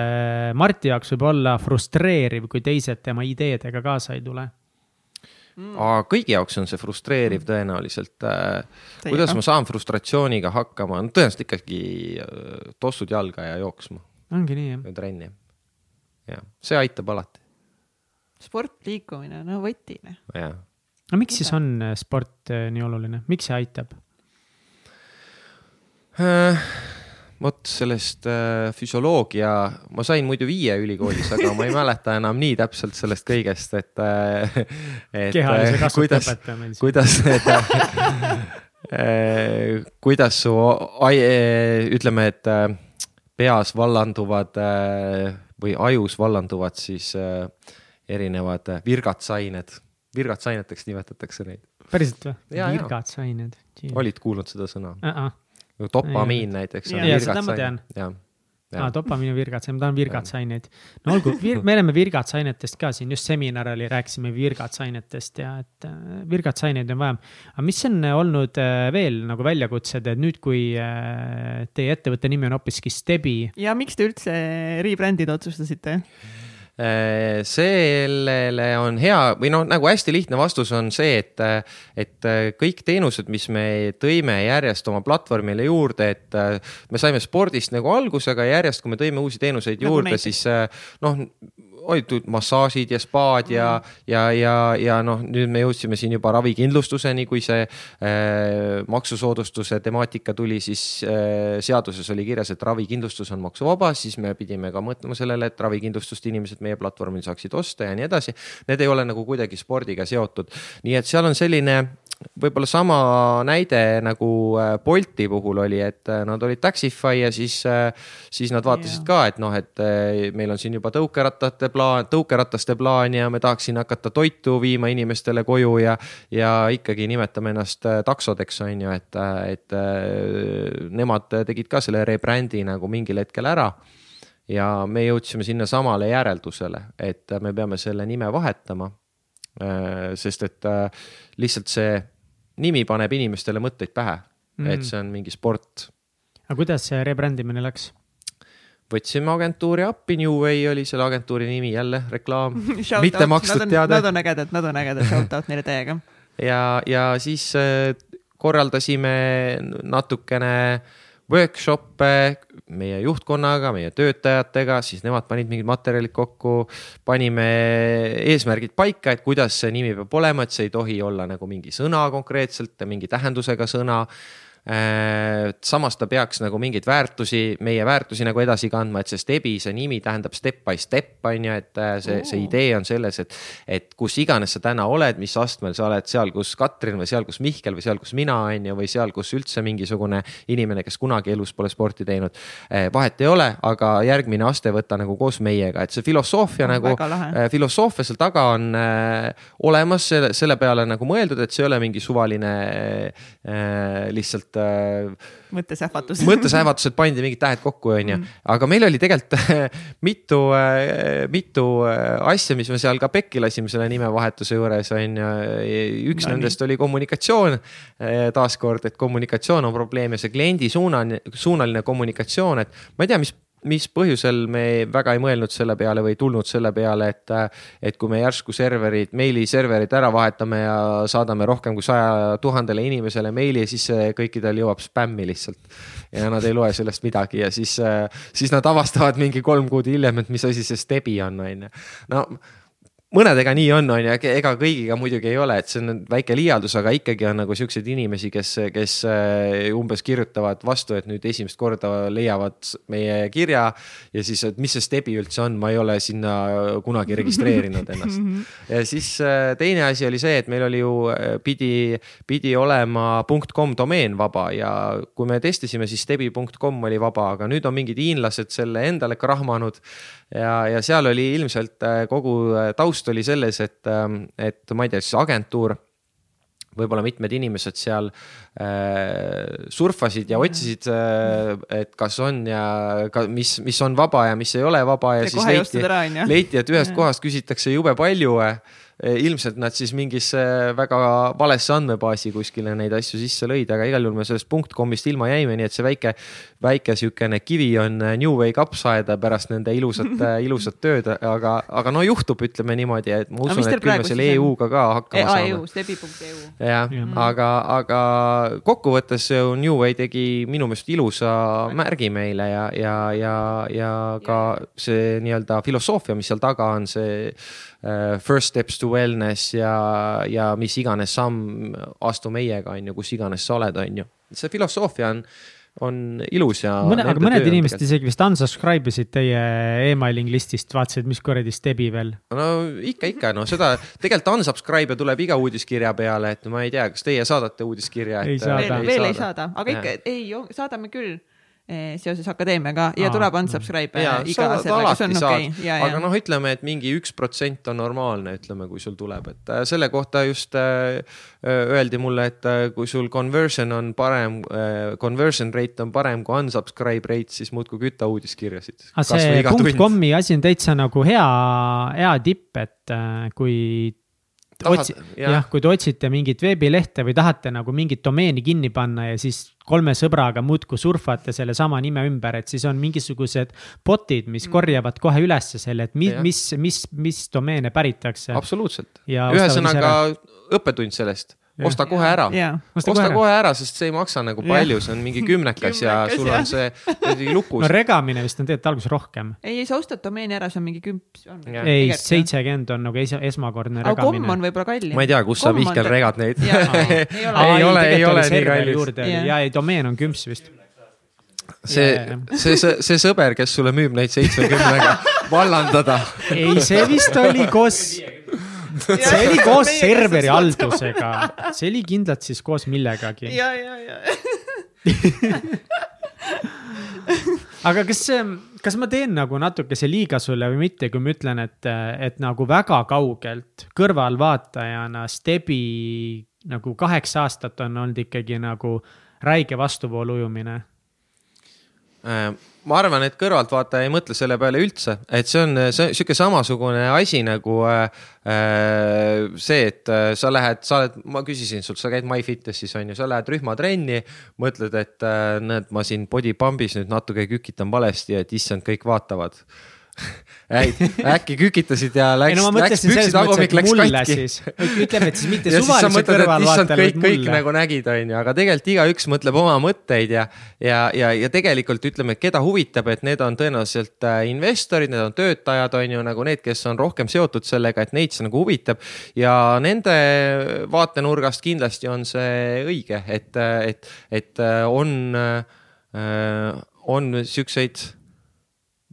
Marti jaoks võib olla frustreeriv, kui teised tema ideedega kaasa ei tule mm.. kõigi jaoks on see frustreeriv tõenäoliselt. kuidas ma saan frustratsiooniga hakkama, no tõenäoliselt ikkagi tossud jalga ja jooksma. ongi nii jah. või trenni. jah, see aitab alati. sport, liikumine, no võti. noh. jah no miks siis on sport nii oluline, miks see aitab? Vot sellest äh, füsioloogia, ma sain muidu viie ülikoolis, aga ma ei mäleta enam nii täpselt sellest kõigest, et äh,. kehalise kasvataja õpetaja meil siin. kuidas need äh, kuidas su, ütleme, et äh, peas vallanduvad äh, või ajus vallanduvad siis äh, erinevad virgatsained, virgatsaineteks nimetatakse neid. päriselt või? virgatsained. olid kuulnud seda sõna uh? -uh dopamiin näiteks. ja, seda ma tean. aa, dopamiin ja virgatsain, ma tahan virgatsaineid. no olgu vir, me oleme virgatsainetest ka siin, just seminar oli, rääkisime virgatsainetest ja et äh, virgatsaineid on vaja. aga mis on olnud äh, veel nagu väljakutsed, et nüüd, kui äh, teie ettevõtte nimi on hoopiski Stebi. ja miks te üldse rebrandida otsustasite? Sellele on hea või noh, nagu hästi lihtne vastus on see, et, et kõik teenused, mis me tõime järjest oma platvormile juurde, et me saime spordist nagu alguse, aga järjest, kui me tõime uusi teenuseid nagu juurde, siis noh olid massaažid ja spaad ja mm., ja, ja, ja noh, nüüd me jõudsime siin juba ravikindlustuseni, kui see äh, maksusoodustuse temaatika tuli, siis äh, seaduses oli kirjas, et ravikindlustus on maksuvaba, siis me pidime ka mõtlema sellele, et ravikindlustust inimesed meie platvormil saaksid osta ja nii edasi. Need ei ole nagu kuidagi spordiga seotud, nii et seal on selline võib-olla sama näide nagu äh, Bolti puhul oli, et äh, nad olid Taxify ja siis, äh, siis nad vaatasid yeah. ka, et noh, et meil on siin juba tõukerattate plaan, tõukerataste plaan ja me tahaksin hakata toitu viima inimestele koju ja, ja ikkagi nimetame ennast taksodeks, on ju, et, et nemad tegid ka selle rebrand'i nagu mingil hetkel ära ja me jõudsime sinnasamale järeldusele, et me peame selle nime vahetama. sest et lihtsalt see nimi paneb inimestele mõtteid pähe mm., et see on mingi sport. aga kuidas see rebrandimine läks? võtsime agentuuri appi, New Way oli selle agentuuri nimi, jälle reklaam mitte makstud teade. Nad on ägedad, nad on ägedad, shout out neile täiega. ja, ja siis äh, korraldasime natukene äh, workshop'e meie juhtkonnaga, meie töötajatega, siis nemad panid mingid materjalid kokku. panime eesmärgid paika, et kuidas see nimi peab olema, et see ei tohi olla nagu mingi sõna konkreetselt, mingi tähendusega sõna samas ta peaks nagu mingeid väärtusi, meie väärtusi nagu edasi kandma, et see Stebi, see nimi tähendab step by step on ju, et äh, see, see idee on selles, et. et kus iganes sa täna oled, mis astmel sa oled seal, kus Katrin või seal, kus Mihkel või seal, kus mina on ju, või seal, kus üldse mingisugune inimene, kes kunagi elus pole sporti teinud. Äh, vahet ei ole, aga järgmine aste võta nagu koos meiega, et see filosoofia no, nagu, filosoofia seal taga on äh, olemas, selle, selle peale nagu mõeldud, et see ei ole mingi suvaline äh, lihtsalt lihtsalt äh,. mõttesähvatus. mõttesähvatused pandi mingid tähed kokku, on ju, mm. aga meil oli tegelikult mitu äh,, mitu äh, asja, mis me seal ka pekki lasime selle nimevahetuse juures, on ju. üks no, nendest nii. oli kommunikatsioon äh,. taaskord, et kommunikatsioon on probleem ja see kliendi suunaline, suunaline kommunikatsioon, et ma ei tea, mis mis põhjusel me väga ei mõelnud selle peale või tulnud selle peale, et, et kui me järsku serverid, meiliserverid ära vahetame ja saadame rohkem kui saja tuhandele inimesele meili, siis kõikidel jõuab spämmi lihtsalt. ja nad ei loe sellest midagi ja siis, siis nad avastavad mingi kolm kuud hiljem, et mis asi see Stebi on, on ju. no mõnedega nii on, on ju, ega kõigiga muidugi ei ole, et see on väike liialdus, aga ikkagi on nagu siukseid inimesi, kes, kes äh, umbes kirjutavad vastu, et nüüd esimest korda leiavad meie kirja. ja siis, et mis see Stebi üldse on, ma ei ole sinna kunagi registreerinud ennast. ja siis äh, teine asi oli see, et meil oli ju, äh, pidi, pidi olema .com domeen vaba ja kui me testisime, siis stebi.com oli vaba, aga nüüd on mingid hiinlased selle endale krahmanud ja, ja seal oli ilmselt äh, kogu äh, taust oli selles, et, ähm, et ma ei tea, siis agentuur võib-olla mitmed inimesed seal äh, surfasid ja otsisid äh,, et kas on ja ka, mis, mis on vaba ja mis ei ole vaba ja, ja siis leiti, leiti, et ühest kohast küsitakse jube palju äh, ilmselt nad siis mingisse väga valesse andmebaasi kuskile neid asju sisse lõid, aga igal juhul me sellest punkt.com'ist ilma jäime, nii et see väike, väike sihukene kivi on eh, New Way kapsaaeda pärast nende ilusat, eh, ilusat tööd, aga, aga no juhtub, ütleme niimoodi, et ma usun, et küll me selle EU-ga ka hakkama e saame. EU, stebi.eu. jah, aga, aga kokkuvõttes New Way tegi minu meelest ilusa märgi meile ja, ja, ja, ja ka see nii-öelda filosoofia, mis seal taga on, see first steps to wellness ja, ja mis iganes samm astu meiega, on ju, kus iganes sa oled, on ju. see filosoofia on on ilus ja. mõne, aga mõned inimesed isegi vist unsubscribe isid teie emailing list'ist, vaatasid, mis kuradi stebi veel. no ikka, ikka, no seda tegelikult unsubscribe'e tuleb iga uudiskirja peale, et ma ei tea, kas teie saadate uudiskirja? ei saada. veel, veel ei saada, aga ikka, ei, saadame küll seoses akadeemiaga ja Aa, tuleb unsubscribe ja, iga sellega, see on okei. okay.. aga noh, ütleme, et mingi üks protsent on normaalne, ütleme, kui sul tuleb, et äh, selle kohta just äh, äh, öeldi mulle, et kui sul conversion on parem conversion rate on parem kui unsubscribe rate, siis muudkui küta uudiskirjasid. aga see kom'i asi on täitsa nagu hea, hea tipp, et kui otsi-, jah, kui te otsite mingit veebilehte või tahate nagu mingit domeeni kinni panna ja siis kolme sõbraga muudkui surfate sellesama nime ümber, et siis on mingisugused bot'id, mis mm. korjavad kohe ülesse selle, et mis, mis, mis, mis domeene päritakse. absoluutselt, ühesõnaga õppetund sellest osta kohe ära. Osta osta kohe ära. kohe ära, sest see ei maksa nagu palju, see on mingi kümnekas ja Kümnekas, sul jah. on see kuidagi no lukus. regamine vist on tegelikult alguses rohkem. ei, ei sa ostad domeeni ära, see on mingi kümp. Jah. ei, seitsekümmend on nagu esi-, esmakordne aga komm on regamine. võib-olla kallim. ma ei tea, kus sa vihkel regad neid. ei ole. Ei ole- ei ole nii kallis. ja ei domeen on kümps vist. see jaa., see, see, see sõber, kes sulle müüb neid seitsmekümnega, vallandada. ei, see vist oli koos, see oli koos serveri. haldusega, see oli kindlalt siis koos millegagi. ja, ja, ja. aga kas, kas ma teen nagu natukese liiga sulle või mitte, kui ma ütlen, et, et nagu väga kaugelt kõrvalvaatajana Stebi nagu kaheksa aastat on olnud ikkagi nagu räige vastuvoolu ujumine. Äh, ma arvan, et kõrvaltvaataja ei mõtle selle peale üldse, et see on, see on sihuke samasugune asi nagu äh, äh, see, et äh, sa lähed, sa oled, ma küsisin sult, sa käid MyFitnessis on ju, sa lähed rühmatrenni, mõtled, et äh, näed, ma siin body pump'is nüüd natuke kükitan valesti, et issand, kõik vaatavad. Äkki kükitasid ja läks, no läks et läks katki. ütleme, et siis mitte suvalise kõrvalvaatajale, kõik, kõik nagu nägid, onju, aga tegelikult igaüks mõtleb oma mõtteid ja, ja, ja, ja tegelikult ütleme, keda huvitab, et need on tõenäoliselt äh, investorid, need on töötajad, on ju nagu need, kes on rohkem seotud sellega, et neid see nagu huvitab. ja nende vaatenurgast kindlasti on see õige, et, et, et äh, on, on siukseid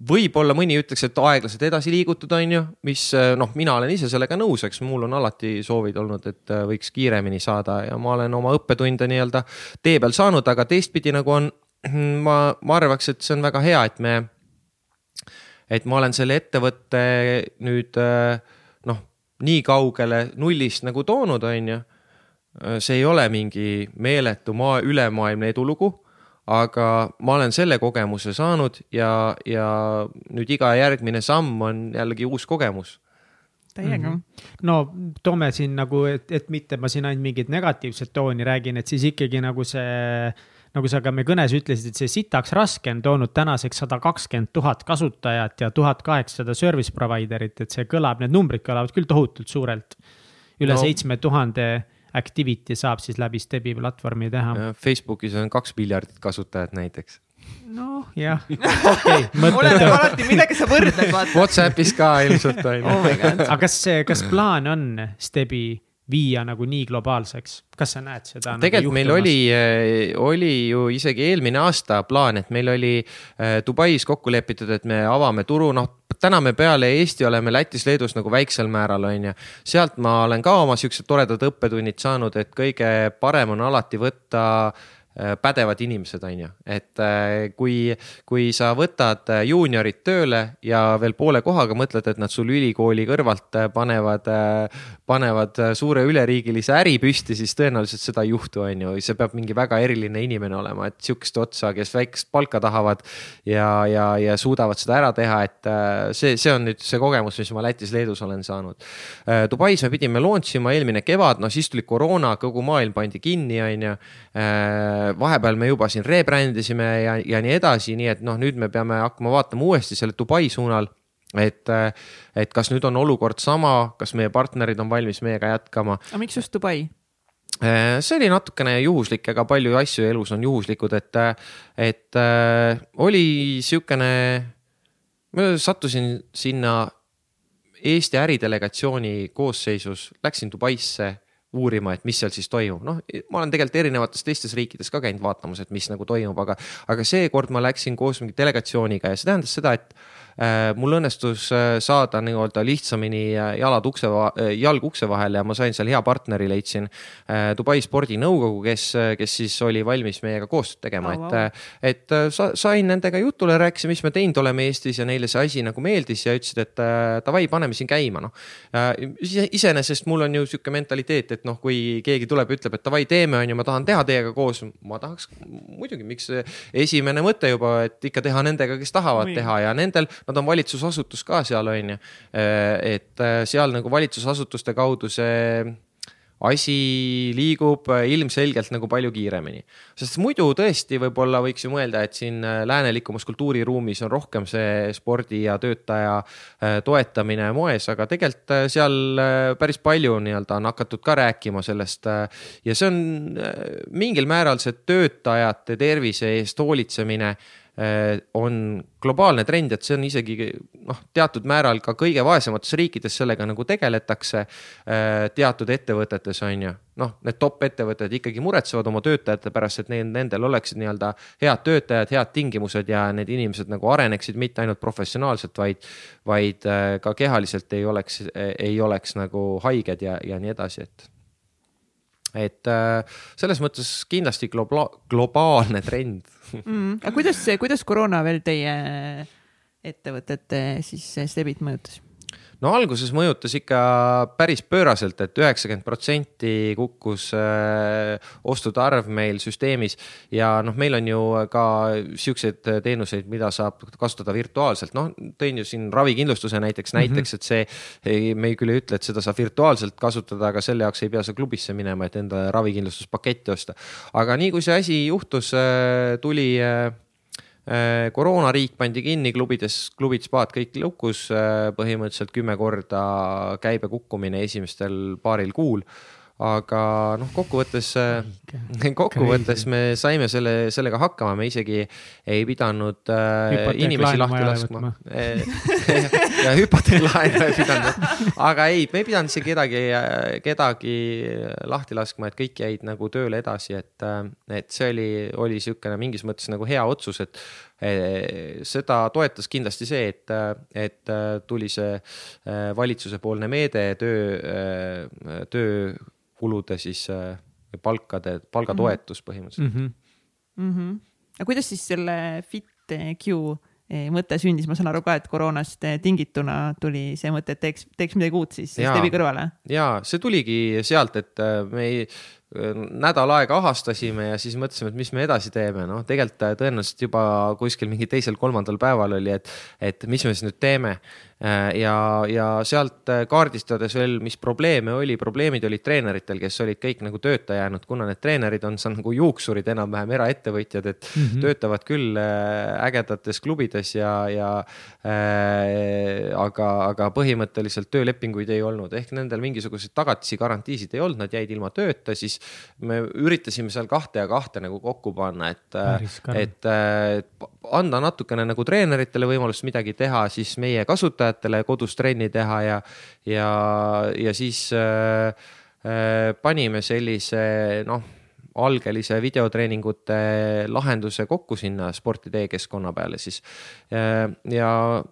võib-olla mõni ütleks, et aeglaselt edasi liigutud, on ju, mis noh, mina olen ise sellega nõus, eks mul on alati soovid olnud, et äh, võiks kiiremini saada ja ma olen oma õppetunde nii-öelda tee peal saanud, aga teistpidi nagu on, ma, ma arvaks, et see on väga hea, et me, et ma olen selle ettevõtte nüüd äh, noh, nii kaugele nullist nagu toonud, on ju. see ei ole mingi meeletu maa, ülemaailmne edulugu aga ma olen selle kogemuse saanud ja, ja nüüd iga järgmine samm on jällegi uus kogemus. täiega. no toome siin nagu, et, et mitte ma siin ainult mingit negatiivset tooni räägin, et siis ikkagi nagu see, nagu sa ka meie kõnes ütlesid, et see sitaks raske on toonud tänaseks sada kakskümmend tuhat kasutajat ja tuhat kaheksasada service provider'it, et see kõlab, need numbrid kõlavad küll tohutult suurelt. üle No. seitsme tuhande activity saab siis läbi Stebi platvormi teha. Facebookis on kaks miljardit kasutajat näiteks. noh, jah, okei, oleneb alati, millega sa võrdled, vaata. Whatsappis ka ilmselt on oh my god. aga kas, kas plaan on Stebi viia nagu nii globaalseks, kas sa näed seda? nagu tegelikult meil oli, oli ju isegi eelmine aasta plaan, et meil oli äh, Dubais kokku lepitud, et me avame turu, noh täna me peale Eesti oleme Lätis-Leedus nagu väiksel määral on ju. sealt ma olen ka oma siuksed toredad õppetunnid saanud, et kõige parem on alati võtta äh, pädevad inimesed, on ju, et äh, kui, kui sa võtad äh, juuniorid tööle ja veel poole kohaga mõtled, et nad sul ülikooli kõrvalt äh, panevad, panevad äh, suure üleriigilise äri püsti, siis tõenäoliselt seda ei juhtu, on ju, see peab mingi väga eriline inimene olema, et sihukest otsa, kes väikest palka tahavad ja, ja, ja suudavad seda ära teha, et äh, see, see on nüüd see kogemus, mis ma Lätis-Leedus olen saanud. Dubais me pidime launch ima eelmine kevad, no siis tuli koroona, kogu maailm pandi kinni, on ju. Vahepeal me juba siin rebrand isime ja, ja nii edasi, nii et noh, nüüd me peame hakkama vaatama uuesti selle Dubai suunal et, et kas nüüd on olukord sama, kas meie partnerid on valmis meiega jätkama. aga miks just Dubai? see oli natukene juhuslik, ega palju asju elus on juhuslikud, et, et äh, oli siukene, ma sattusin sinna Eesti äridelegatsiooni koosseisus, läksin Dubaisse uurima, et mis seal siis toimub, noh, ma olen tegelikult erinevates teistes riikides ka käinud vaatamas, et mis nagu toimub, aga, aga seekord ma läksin koos mingi delegatsiooniga ja see tähendas seda, et mul õnnestus äh, saada nii-öelda lihtsamini äh, jalad ukse, jalg ukse vahele ja ma sain seal hea partneri, leidsin äh, Dubai spordinõukogu, kes, kes siis oli valmis meiega koostööd tegema. Oh,, et, et äh, sa, sain nendega jutule, rääkisime, mis me teinud oleme Eestis ja neile see asi nagu meeldis ja ütlesid, et äh, davai, paneme siin käima, noh. Ise, iseenesest mul on ju sihuke mentaliteet, et noh, kui keegi tuleb, ütleb, et davai, teeme, on ju, ma tahan teha teiega koos, ma tahaks muidugi, miks esimene mõte juba, et ikka teha nendega, kes tahavad Oi. teha ja nendel, nad on valitsusasutus ka seal, on ju. et äh, seal nagu valitsusasutuste kaudu see asi liigub äh, ilmselgelt nagu palju kiiremini. sest muidu tõesti võib-olla võiks ju mõelda, et siin äh, läänelikumas kultuuriruumis on rohkem see spordi ja töötaja äh, toetamine moes, aga tegelikult seal päris palju nii-öelda on hakatud ka rääkima sellest. ja see on mingil määral see töötajate tervise eest hoolitsemine Äh, on globaalne trend, et see on isegi noh, teatud määral ka kõige vaesemates riikides sellega nagu tegeletakse. Äh, teatud ettevõtetes on ju, noh, need top ettevõtted ikkagi muretsevad oma töötajate pärast, et neil, nendel oleksid nii-öelda head töötajad, head tingimused ja need inimesed nagu areneksid mitte ainult professionaalselt, vaid, vaid äh, ka kehaliselt ei oleks, ei oleks nagu haiged ja, ja nii edasi, et et selles mõttes kindlasti globa globaalne trend mm,. aga kuidas, kuidas koroona veel teie ettevõtete siis stebit mõjutas? No alguses mõjutas ikka päris pööraselt et, et üheksakümmend protsenti kukkus äh, ostude arv meil süsteemis ja noh, meil on ju ka siukseid teenuseid, mida saab kasutada virtuaalselt, noh, tõin ju siin ravikindlustuse näiteks -hmm. näiteks, et see, me küll ei ütle, et seda saab virtuaalselt kasutada, aga selle jaoks ei pea sa klubisse minema, et endale ravikindlustuspaketti osta. aga nii kui see asi juhtus äh,, tuli äh, Äh, koroonariik pandi kinni, klubides, klubid, spaad kõik lukus, äh, põhimõtteliselt kümme korda käibe kukkumine esimestel paaril kuul aga noh, kokkuvõttes, kokkuvõttes me saime selle, sellega hakkama, me isegi ei pidanud äh, inimesi lahti laskma. ja hüpoteeklaenu ei pidanud, aga ei, me ei pidanud isegi kedagi, kedagi lahti laskma, et kõik jäid nagu tööle edasi, et, et see oli, oli niisugune mingis mõttes nagu hea otsus, et seda toetas kindlasti see, et, et tuli see äh, valitsusepoolne meede töö, töö kulude siis äh, palkade, palgatoetus põhimõtteliselt mm. -hmm. Mm -hmm. aga kuidas siis selle FitQ eh, mõte sündis, ma saan aru ka, et koroonast eh, tingituna tuli see mõte, et teeks, teeks midagi uut siis Stebi kõrvale. ja see tuligi sealt, et äh, me ei, äh, nädal aega ahastasime ja siis mõtlesime, et mis me edasi teeme, noh, tegelikult tõenäoliselt juba kuskil mingi teisel-kolmandal päeval oli, et, et mis me siis nüüd teeme Äh, ja, ja sealt äh, kaardistades veel, mis probleeme oli, probleemid olid treeneritel, kes olid kõik nagu tööta jäänud, kuna need treenerid on seal nagu juuksurid enam-vähem eraettevõtjad, et mm -hmm. töötavad küll äh, ägedates klubides ja, ja äh, aga, aga põhimõtteliselt töölepinguid ei olnud, ehk nendel mingisuguseid tagatisi, garantiisid ei olnud, nad jäid ilma tööta, siis me üritasime seal kahte ja kahte nagu kokku panna, et, et, et anda natukene nagu treeneritele võimalust midagi teha, siis meie kasutajatele õpetajatele kodus trenni teha ja, ja, ja siis äh, äh, panime sellise noh algelise videotreeningute lahenduse kokku sinna sportidee keskkonna peale siis. Äh, ja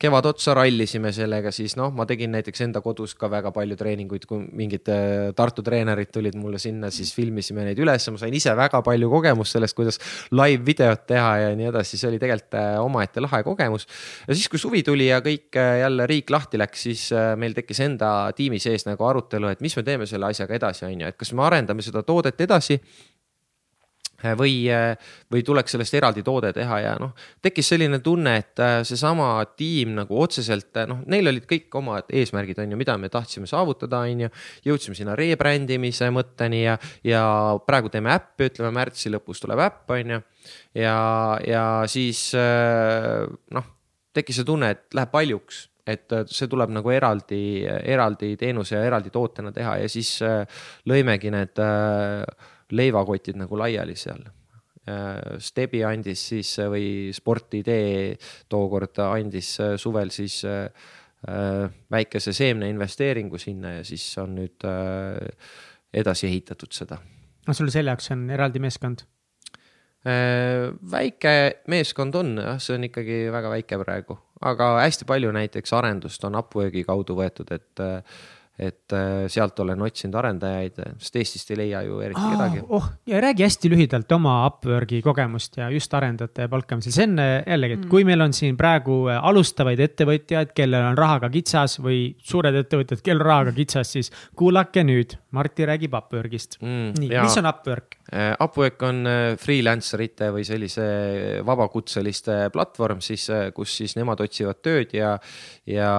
kevad otsa rallisime sellega, siis noh, ma tegin näiteks enda kodus ka väga palju treeninguid, kui mingid äh, Tartu treenerid tulid mulle sinna, siis filmisime neid üles, ma sain ise väga palju kogemust sellest, kuidas live videot teha ja nii edasi, see oli tegelikult äh, omaette lahe kogemus. ja siis, kui suvi tuli ja kõik äh, jälle riik lahti läks, siis meil tekkis enda tiimi sees nagu arutelu, et mis me teeme selle asjaga edasi, on ju, et kas me arendame seda toodet edasi või, või tuleks sellest eraldi toode teha ja noh, tekkis selline tunne, et äh, seesama tiim nagu otseselt äh, noh, neil olid kõik omad eesmärgid, on ju, mida me tahtsime saavutada, on ju. jõudsime sinna rebrand imise mõtteni ja, ja praegu teeme äppi, ütleme märtsi lõpus tuleb äpp, on ju. ja, ja siis äh, noh, tekkis see tunne, et läheb paljuks et see tuleb nagu eraldi, eraldi teenuse ja eraldi tootena teha ja siis lõimegi need äh, leivakotid nagu laiali seal. Äh, Stebi andis siis või Sportidee tookord andis äh, suvel siis äh, väikese seemneinvesteeringu sinna ja siis on nüüd edasi ehitatud seda. no sul selle jaoks on eraldi meeskond? väike meeskond on jah, see on ikkagi väga väike praegu, aga hästi palju näiteks arendust on Upworki kaudu võetud, et et äh, sealt olen otsinud arendajaid, sest Eestist ei leia ju eriti Aa, kedagi. oh, ja räägi hästi lühidalt oma Upworki kogemust ja just arendajate palkamisel, see on äh, jällegi, et mm. kui meil on siin praegu äh, alustavaid ettevõtjaid, kellel on rahaga kitsas või suured ettevõtjad, kellel on rahaga kitsas, siis kuulake nüüd, Martti räägib Upworkist mm,. nii, mis on Upwork? Upwork on freelancer ite või sellise vabakutseliste platvorm siis, kus siis nemad otsivad tööd ja, ja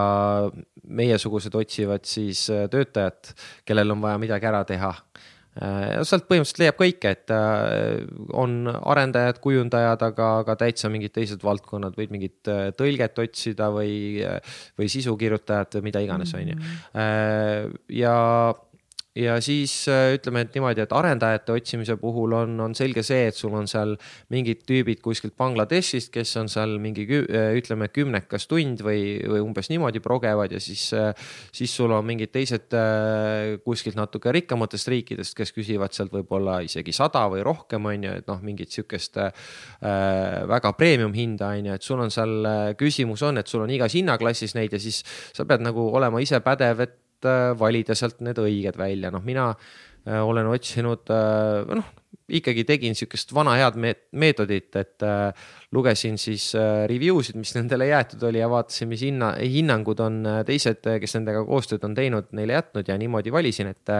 meiesugused otsivad siis äh, töötajat, kellel on vaja midagi ära teha äh, sealt põhimõtteliselt leiab kõike, et on arendajad, kujundajad, aga, aga täitsa mingid teised valdkonnad, võid mingit tõlget otsida või, või sisukirjutajat või mida iganes, on ju. Mm. ja ja siis äh, ütleme, et niimoodi, et arendajate otsimise puhul on, on selge see, et sul on seal mingid tüübid kuskilt Bangladeshist, kes on seal mingi äh, ütleme kümnekas tund või, või umbes niimoodi progevad ja siis, äh, siis sul on mingid teised kuskilt natuke rikkamatest riikidest, kes küsivad sealt võib-olla isegi sada või rohkem, on ju, et noh, mingit sihukest äh, väga premium hinda, on ju, et sul on seal küsimus on, et sul on igas hinnaklassis neid ja siis sa pead nagu olema ise pädev, et Äh, valida sealt need õiged välja, noh, mina äh, olen otsinud, äh, noh, ikkagi tegin sihukest vana head meetodit, et lugesin siis review sid, mis nendele jäetud oli ja vaatasin, mis hinna, hinnangud on teised, kes nendega koostööd on teinud, neile jätnud ja niimoodi valisin, et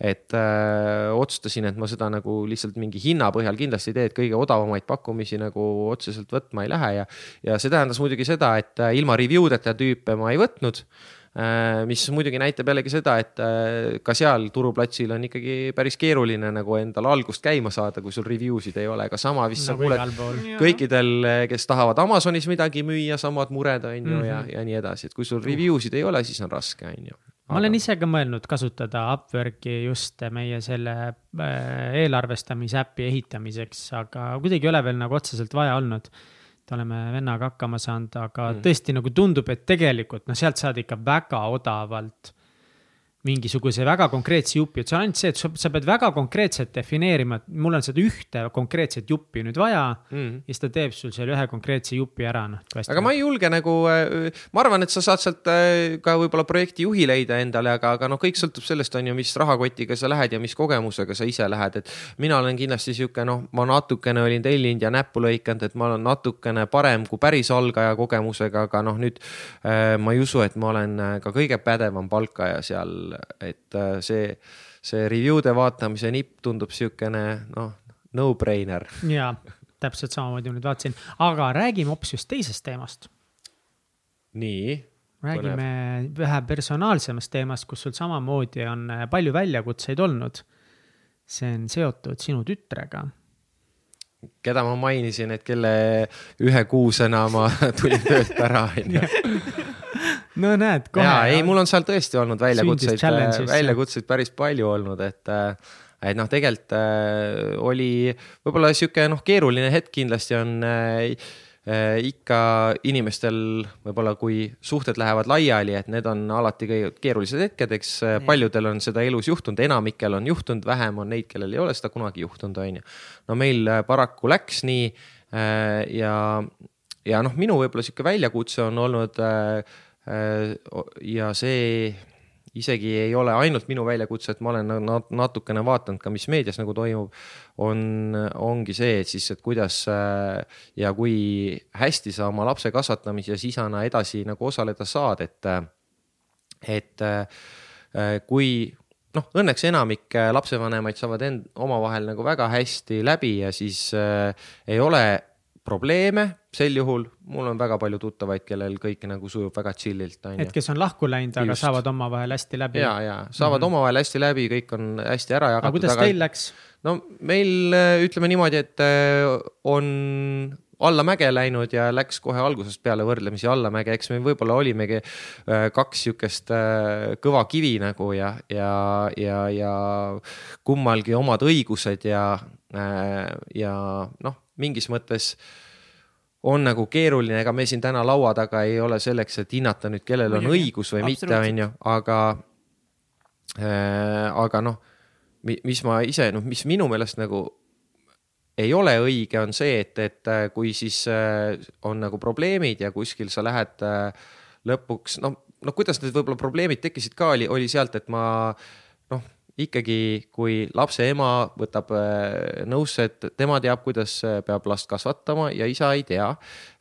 et öö, otsustasin, et ma seda nagu lihtsalt mingi hinna põhjal kindlasti ei tee, et kõige odavamaid pakkumisi nagu otseselt võtma ei lähe. Ja, ja see tähendas muidugi seda, et ilma review deta tüüpe ma ei võtnud mis muidugi näitab jällegi seda, et äh, ka seal turuplatsil on ikkagi päris keeruline nagu endal algust käima saada, kui sul review sid ei ole, aga sama vist sa kuuled kõikidel, kes tahavad Amazonis midagi müüa, samad mured on ju mm -hmm. ja, mhm. ja nii edasi, et kui sul review sid ei ole, siis on raske, on ju. ma olen ise ka mõelnud kasutada Upworki just meie selle äh, eelarvestamise äpi ehitamiseks, aga kuidagi ei ole veel nagu otseselt vaja olnud et oleme vennaga hakkama saanud, aga mm. tõesti nagu tundub, et tegelikult noh, sealt saad ikka väga odavalt mingisuguse väga konkreetse jupi, et see on ainult see, et sa, sa pead väga konkreetselt defineerima, et mul on seda ühte konkreetset juppi nüüd vaja mm.. ja siis ta teeb sul selle ühe konkreetse jupi ära, noh. aga ma ei julge nagu, äh, ma arvan, et sa saad sealt äh, ka võib-olla projekti juhi leida endale, aga, aga noh, kõik sõltub sellest, on ju, mis rahakotiga sa lähed ja mis kogemusega sa ise lähed, et. mina olen kindlasti sihuke noh, ma natukene olin tellinud ja näppu lõikanud, et ma olen natukene parem kui päris algaja kogemusega, aga noh, nüüd äh, ma ei usu, et ma olen ka kõige pädevam palkaja seal et äh, see, see review'de vaatamise nipp tundub siukene noh, no-brainer. ja täpselt samamoodi ma nüüd vaatasin, aga räägime hoopis just teisest teemast. nii. räägime vähe personaalsemast teemast, kus sul samamoodi on äh, palju väljakutseid olnud. see on seotud sinu tütrega keda ma mainisin, et kelle ühe kuusena ma tulin töölt ära, onju no näed, kohe. ja ei, mul on seal tõesti olnud väljakutseid, väljakutseid päris palju olnud, et äh, et noh, tegelikult äh, oli võib-olla sihuke noh, keeruline hetk kindlasti on äh, ikka inimestel võib-olla, kui suhted lähevad laiali, et need on alati kõige keerulised hetked, eks paljudel on seda elus juhtunud, enamikel on juhtunud, vähem on neid, kellel ei ole seda kunagi juhtunud, on ju. no meil paraku läks nii ja, ja noh, minu võib-olla sihuke väljakutse on olnud äh, Äh, ja see isegi ei ole ainult minu väljakutse, et ma olen natukene vaadanud ka, mis meedias nagu toimub, on, ongi see, et siis, et kuidas äh, ja kui hästi sa oma lapse kasvatamises isana edasi nagu osaleda saad, et, et äh, kui noh, õnneks enamik lapsevanemaid saavad end omavahel nagu väga hästi läbi ja siis äh, ei ole probleeme, sel juhul mul on väga palju tuttavaid, kellel kõik nagu sujub väga chill'ilt, on ju. et kes on lahku läinud, aga saavad omavahel hästi läbi. ja, ja saavad mm -hmm. omavahel hästi läbi, kõik on hästi ära jagatud. aga kuidas aga... teil läks? no meil ütleme niimoodi, et äh, on allamäge läinud ja läks kohe algusest peale võrdlemisi allamäge, eks me võib-olla olimegi äh, kaks sihukest äh, kõva kivi nagu ja, ja, ja, ja kummalgi omad õigused ja, ja noh mingis mõttes on nagu keeruline, ega me siin täna laua taga ei ole selleks, et hinnata nüüd, kellel on õigus või mitte, on ju, aga äh,, aga noh, mis ma ise, noh, mis minu meelest nagu ei ole õige, on see, et, et äh, kui siis äh, on nagu probleemid ja kuskil sa lähed äh, lõpuks, noh, noh, kuidas need võib-olla probleemid tekkisid ka, oli, oli sealt, et ma noh ikkagi, kui lapse ema võtab äh, nõusse, et tema teab, kuidas äh, peab last kasvatama ja isa ei tea,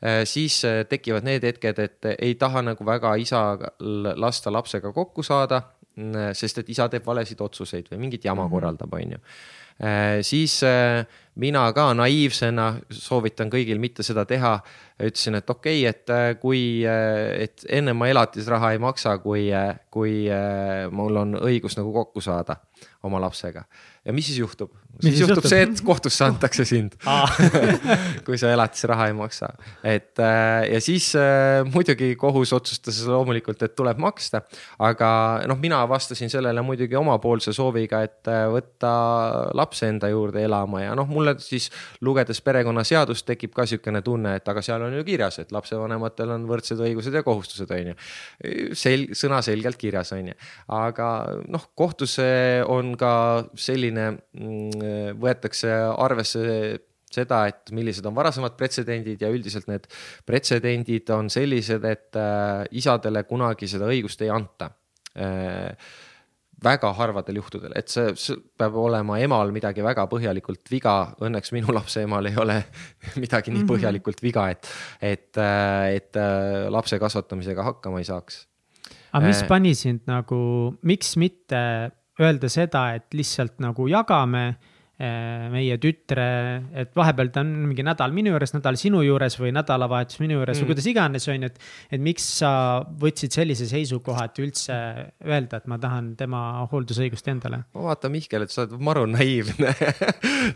äh, siis tekivad need hetked, et ei taha nagu väga isa lasta lapsega kokku saada, sest et isa teeb valesid otsuseid või mingit jama -hmm. korraldab, on ju siis äh, mina ka naiivsena soovitan kõigil mitte seda teha. ütlesin, et okei okay,, et äh, kui, et enne ma elatisraha ei maksa, kui, kui mul on õigus nagu kokku saada oma lapsega ja mis siis juhtub? Siis juhtub, juhtub see, et kohtusse antakse sind kui sa elatisraha ei maksa. et äh, ja siis äh, muidugi kohus otsustas loomulikult, et tuleb maksta. aga noh, mina vastasin sellele muidugi omapoolse sooviga, et äh, võtta laps enda juurde elama ja noh, mulle siis lugedes perekonnaseadust tekib ka sihukene tunne, et aga seal on ju kirjas, et lapsevanematel on võrdsed õigused ja kohustused, on ju. sel-, sõnaselgelt kirjas, on ju. aga noh, kohtus on ka selline selline, mm, võetakse arvesse seda, et millised on varasemad pretsedendid ja üldiselt need pretsedendid on sellised, et äh, isadele kunagi seda õigust ei anta äh, väga harvadel juhtudel, et see, see peab olema emal midagi väga põhjalikult viga. Õnneks minu lapse emal ei ole midagi nii mhm. põhjalikult viga, et, et, äh, et lapse kasvatamisega hakkama ei saaks. aga mis pani sind nagu, miks mitte öelda seda, et lihtsalt nagu jagame meie tütre, et vahepeal ta on mingi nädal minu juures, nädal sinu juures või nädalavahetus minu juures mm. või kuidas iganes, on ju, et. et miks sa võtsid sellise seisukoha, et üldse öelda, et ma tahan tema hooldusõigust endale? ma vaatan Mihkel, et sa oled maru naiivne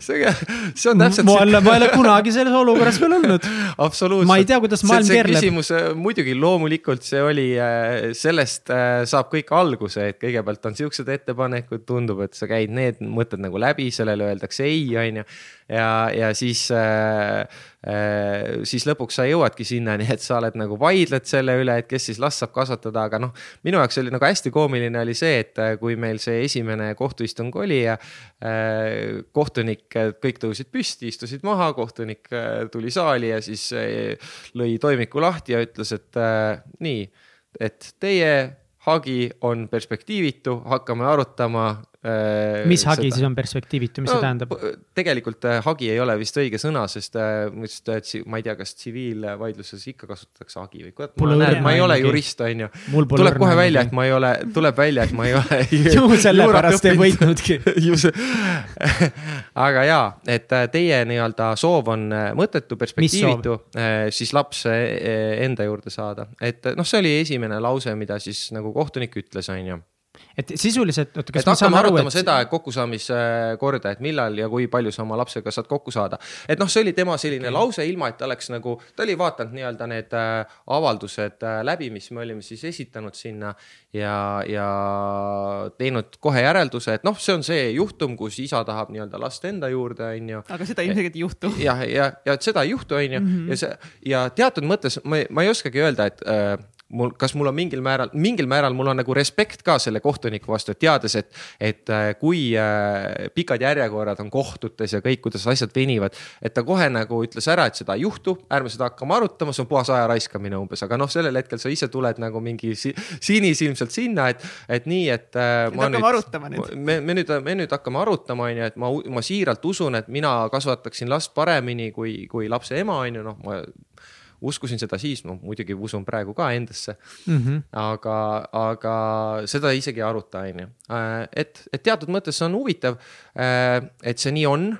see, see on täpselt. ma ei ole, ma ei ole kunagi selles olukorras veel olnud. absoluutselt. ma ei tea, kuidas maailm keerleb. küsimus äh, muidugi loomulikult see oli, äh, sellest äh, saab kõik alguse, et kõigepealt on siuksed ettepanekud, tundub, et sa käid need mõtted nagu läbi, sellele öeldakse ei, on ju. ja, ja siis äh,, äh, siis lõpuks sa jõuadki sinnani, et sa oled nagu vaidled selle üle, et kes siis last saab kasvatada, aga noh. minu jaoks oli nagu hästi koomiline oli see, et äh, kui meil see esimene kohtuistung oli ja äh, kohtunik, kõik tõusid püsti, istusid maha, kohtunik äh, tuli saali ja siis äh, lõi toimiku lahti ja ütles, et äh, nii, et teie hagi on perspektiivitu, hakkame arutama Äh, mis hagi seda. siis on perspektiivitu, mis no, see tähendab? tegelikult äh, hagi ei ole vist õige sõna, sest äh, ma ei tea, kas tsiviilvaidluses ikka kasutatakse hagi või kurat, ma näen, ma ei ole jurist, on ju. tuleb kohe välja, et ma ei ole, tuleb välja, et ma ei ole ju sellepärast ei võitnudki. Aga jaa, et teie nii-öelda soov on mõttetu, perspektiivitu, siis laps enda juurde saada, et noh, see oli esimene lause, mida siis nagu kohtunik ütles, on ju et sisuliselt, oota, kas et me saame aru, et. seda kokkusaamiskorda, et millal ja kui palju sa oma lapsega saad kokku saada. et noh, see oli tema selline okay. lause, ilma et ta oleks nagu, ta oli vaadanud nii-öelda need äh, avaldused äh, läbi, mis me olime siis esitanud sinna. ja, ja teinud kohe järelduse, et noh, see on see juhtum, kus isa tahab nii-öelda last enda juurde, on ju. aga seda ilmselgelt ei juhtu. jah, ja, ja, ja et seda ei juhtu, on ju, mhm. ja see ja teatud mõttes ma, ma ei oskagi öelda, et äh, mul, kas mul on mingil määral, mingil määral mul on nagu respekt ka selle kohtuniku vastu, et teades, et, et äh, kui äh, pikad järjekorrad on kohtutes ja kõik, kuidas asjad venivad. et ta kohe nagu ütles ära, et seda ei juhtu, ärme seda hakkame arutama, see on puhas aja raiskamine umbes, aga noh, sellel hetkel sa ise tuled nagu mingi si sinisilmselt sinna, et, et nii, et. Äh, nüüd hakkame nüüd, arutama nüüd. me, me nüüd, me nüüd hakkame arutama, on ju, et ma, ma siiralt usun, et mina kasvataksin last paremini kui, kui lapse ema, on ju, noh, ma uskusin seda siis, no muidugi usun praegu ka endasse mm. -hmm. aga, aga seda isegi ei aruta, on ju. Äh, et, et teatud mõttes on huvitav, äh, et see nii on.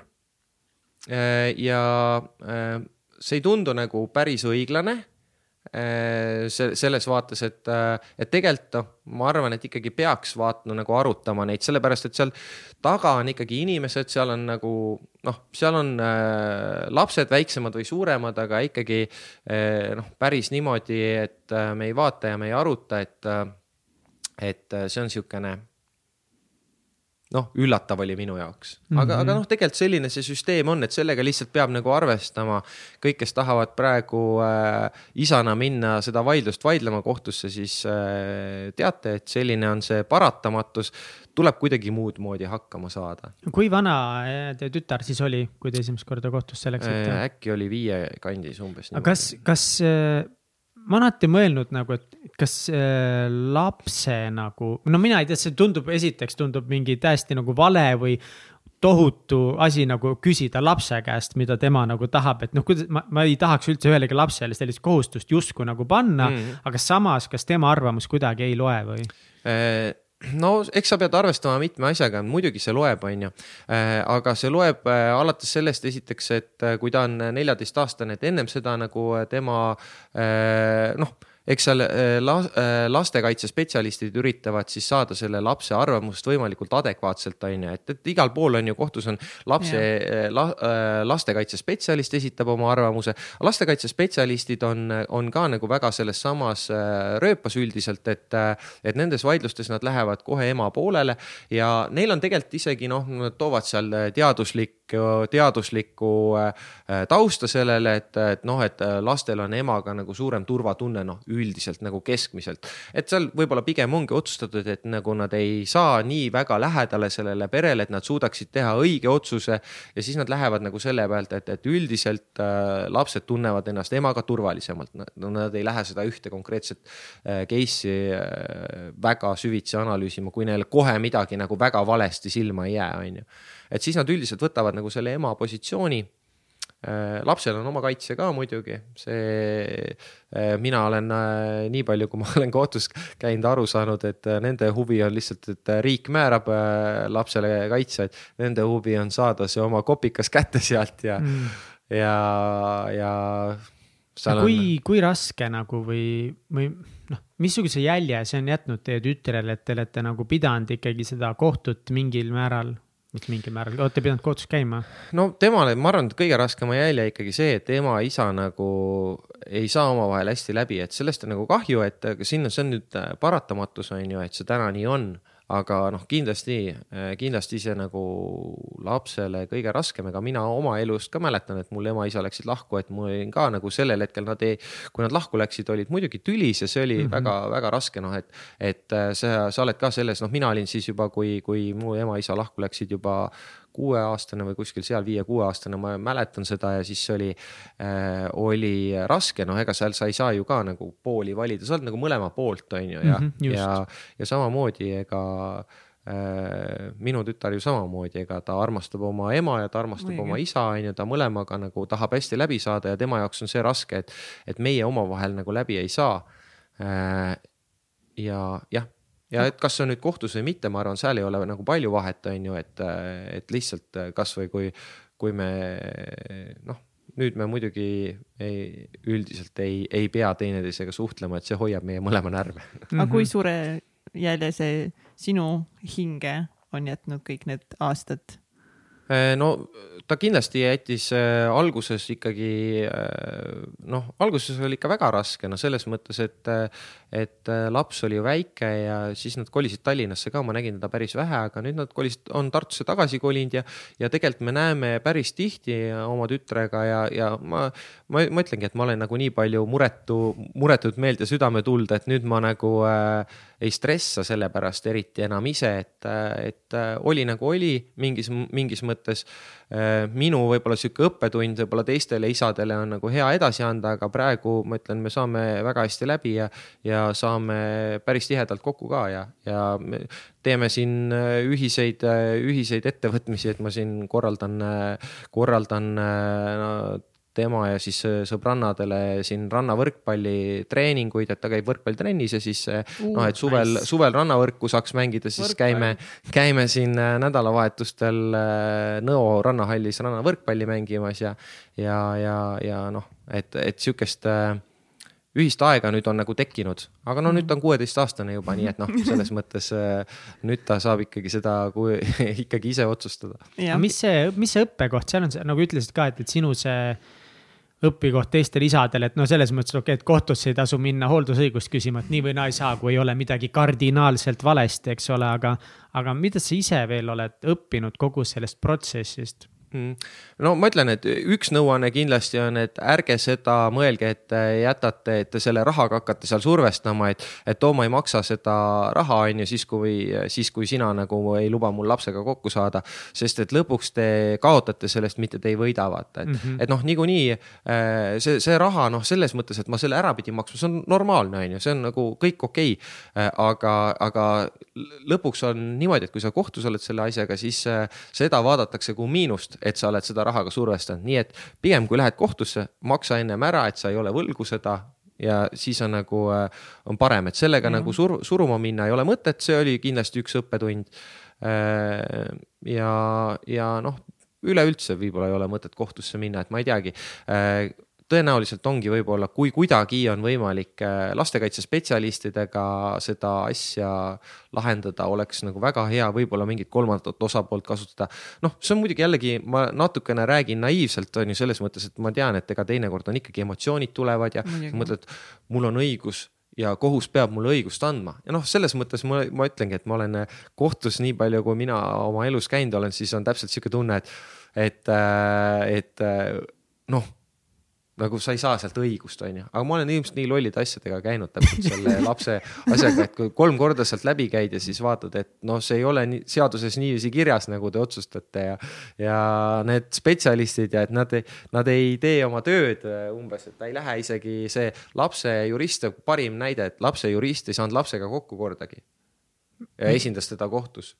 Äh, ja see ei tundu nagu päris õiglane see, selles vaates, et, äh, et tegelikult noh, ma arvan, et ikkagi peaks vaatama nagu arutama neid, sellepärast et seal taga on ikkagi inimesed, seal on nagu noh, seal on äh, lapsed väiksemad või suuremad, aga ikkagi äh, noh, päris niimoodi, et äh, me ei vaata ja me ei aruta, et äh,, et see on niisugune noh, üllatav oli minu jaoks, aga mm, -hmm. aga noh, tegelikult selline see süsteem on, et sellega lihtsalt peab nagu arvestama. kõik, kes tahavad praegu äh, isana minna seda vaidlust vaidlema kohtusse, siis äh, teate, et selline on see paratamatus. tuleb kuidagi muud moodi hakkama saada. kui vana äh, teie tütar siis oli, kui te esimest korda kohtusse läksite äh,? äkki oli viie kandis umbes. aga kas, kas äh, ma olen alati mõelnud nagu, et kas äh, lapse nagu, no mina ei tea, see tundub, esiteks tundub mingi täiesti nagu vale või tohutu asi nagu küsida lapse käest, mida tema nagu tahab, et noh, kuidas ma, ma ei tahaks üldse ühelegi lapsele sellist kohustust justkui nagu panna mm. aga samas, kas tema arvamus kuidagi ei loe või? Äh, no eks sa pead arvestama mitme asjaga, muidugi see loeb, on ju. aga see loeb alates sellest esiteks, et kui ta on neljateistaastane, et ennem seda nagu tema noh eks seal äh, äh, lastekaitsespetsialistid üritavad siis saada selle lapse arvamust võimalikult adekvaatselt, on ju, et, et igal pool on ju kohtus on lapse äh, la, lastekaitsespetsialist esitab oma arvamuse. lastekaitsespetsialistid on, on ka nagu väga selles samas rööpas üldiselt, et, et nendes vaidlustes nad lähevad kohe ema poolele ja neil on tegelikult isegi noh, nad toovad seal teaduslik teaduslikku tausta sellele, et, et noh, et lastel on emaga nagu suurem turvatunne, noh üldiselt nagu keskmiselt. et seal võib-olla pigem ongi otsustatud, et nagu nad ei saa nii väga lähedale sellele perele, et nad suudaksid teha õige otsuse ja siis nad lähevad nagu selle pealt, et, et üldiselt äh, lapsed tunnevad ennast emaga turvalisemalt. no nad ei lähe seda ühte konkreetset äh, case'i äh, väga süvitsi analüüsima, kui neil kohe midagi nagu väga valesti silma ei jää, on ju. Et siis nad üldiselt võtavad nagu selle ema positsiooni Äh, lapsel on oma kaitse ka muidugi, see, äh, mina olen äh, nii palju, kui ma olen kohtus käinud, aru saanud, et nende huvi on lihtsalt, et riik määrab lapsele kaitse, et nende huvi on saada see oma kopikas kätte sealt ja mm., ja, ja. kui on..., kui raske nagu või, või noh, missuguse jälje see on jätnud teie tütrele, et te olete nagu pidanud ikkagi seda kohtut mingil määral mitte mingil määral, olete pidanud kohtus käima? no temale, ma arvan, et kõige raskema jälje ikkagi see, et ema-isa nagu ei saa omavahel hästi läbi, et sellest on nagu kahju, et siin on, see on nüüd paratamatus, on ju, et see täna nii on aga noh, kindlasti, äh, kindlasti see nagu lapsele kõige raskem, ega mina oma elust ka mäletan, et mul ema-isa läksid lahku, et mul olin ka nagu sellel hetkel nad ei, kui nad lahku läksid, olid muidugi tülis ja see oli väga-väga mm -hmm. väga raske, noh, et, et äh, sa, sa oled ka selles, noh, mina olin siis juba, kui, kui mu ema-isa lahku läksid juba kuueaastane või kuskil seal viie-kuueaastane, ma mäletan seda ja siis oli äh,, oli raske, noh, ega seal sa ei saa ju ka nagu pooli valida, sa oled nagu mõlema poolt, on ju, ja mm, -hmm, ja, ja samamoodi ega äh, minu tütar ju samamoodi, ega ta armastab oma ema ja ta armastab Õige. oma isa, on ju, ta mõlemaga nagu tahab hästi läbi saada ja tema jaoks on see raske, et, et meie omavahel nagu läbi ei saa. Äh,. ja jah ja et kas see on nüüd kohtus või mitte, ma arvan, seal ei ole nagu palju vahet, on ju, et, et lihtsalt kasvõi kui, kui me noh, nüüd me muidugi ei, üldiselt ei, ei pea teineteisega suhtlema, et see hoiab meie mõlema närve. aga kui suure jälje see sinu hinge on jätnud kõik need aastad? Äh, no ta kindlasti jättis äh, alguses ikkagi äh, noh, alguses oli ikka väga raske, no selles mõttes, et, et laps oli ju väike ja siis nad kolisid Tallinnasse ka, ma nägin teda päris vähe, aga nüüd nad kolisid, on Tartusse tagasi kolinud ja, ja tegelikult me näeme päris tihti oma tütrega ja, ja ma, ma, ma ütlengi, et ma olen nagu nii palju muretu, muretut meelt ja südametuld, et nüüd ma nagu äh, ei stressa selle pärast eriti enam ise, et, et äh, oli nagu oli mingis, mingis mõttes. Äh, minu võib-olla sihuke õppetund võib-olla teistele isadele on nagu hea edasi anda, aga praegu ma ütlen, me saame väga hästi läbi ja, ja saame päris tihedalt kokku ka ja, ja teeme siin äh, ühiseid, ühiseid ettevõtmisi, et ma siin korraldan, korraldan no, tema ja siis äh, sõbrannadele siin rannavõrkpallitreeninguid, et ta käib võrkpallitrennis ja siis uh, noh, et suvel nice., suvel rannavõrku saaks mängida, siis Võrkpall. käime, käime siin äh, nädalavahetustel Nõo rannahallis rannavõrkpalli mängimas ja, ja, ja, ja noh, et, et sihukest ühist aega nüüd on nagu tekkinud, aga no nüüd ta on kuueteistaastane juba, nii et noh, selles mõttes nüüd ta saab ikkagi seda kui, ikkagi ise otsustada. mis see, mis see õppekoht seal on, nagu ütlesid ka, et, et sinu see õpikoht teistele isadele, et no selles mõttes okei okay,, et kohtusse ei tasu minna hooldusõigust küsima, et nii või naa ei saa, kui ei ole midagi kardinaalselt valesti, eks ole, aga, aga mida sa ise veel oled õppinud kogu sellest protsessist? Mm. no ma ütlen, et üks nõuanne kindlasti on, et ärge seda mõelge, et jätate, et te selle rahaga hakkate seal survestama, et, et oo, ma ei maksa seda raha, on ju, siis kui, siis kui sina nagu ei luba mul lapsega kokku saada. sest et lõpuks te kaotate sellest, mitte te ei võida, vaata, et mm, -hmm. et noh, niikuinii äh, see, see raha noh, selles mõttes, et ma selle ära pidin maksma, see on normaalne, on ju, see on nagu kõik okei okay.. Äh, aga, aga lõpuks on niimoodi, et kui sa kohtus oled selle asjaga, siis äh, seda vaadatakse kui miinust et sa oled seda raha ka survestanud, nii et pigem kui lähed kohtusse, maksa ennem ära, et sa ei ole võlgu seda ja siis on nagu, on parem, et sellega ja. nagu sur, suruma minna ei ole mõtet, see oli kindlasti üks õppetund. ja, ja noh, üleüldse võib-olla ei ole mõtet kohtusse minna, et ma ei teagi tõenäoliselt ongi võib-olla, kui kuidagi on võimalik äh, lastekaitsespetsialistidega seda asja lahendada, oleks nagu väga hea võib-olla mingit kolmandat osapoolt kasutada. noh, see on muidugi jällegi, ma natukene räägin naiivselt, on ju selles mõttes, et ma tean, et ega teinekord on ikkagi emotsioonid tulevad ja mõtled, mul on õigus ja kohus peab mulle õigust andma ja noh, selles mõttes ma, ma ütlengi, et ma olen kohtus nii palju, kui mina oma elus käinud olen, siis on täpselt sihuke tunne, et, et, äh, et äh, noh nagu sa ei saa sealt õigust, on ju, aga ma olen ilmselt nii lollide asjadega käinud täpselt selle lapse asjaga, et kui kolm korda sealt läbi käid ja siis vaatad, et noh, see ei ole nii, seaduses niiviisi kirjas, nagu te otsustate ja. ja need spetsialistid ja et nad, nad ei tee oma tööd äh, umbes, et ta ei lähe isegi see lapse jurist, parim näide, et lapse jurist ei saanud lapsega kokku kordagi. ja esindas teda kohtus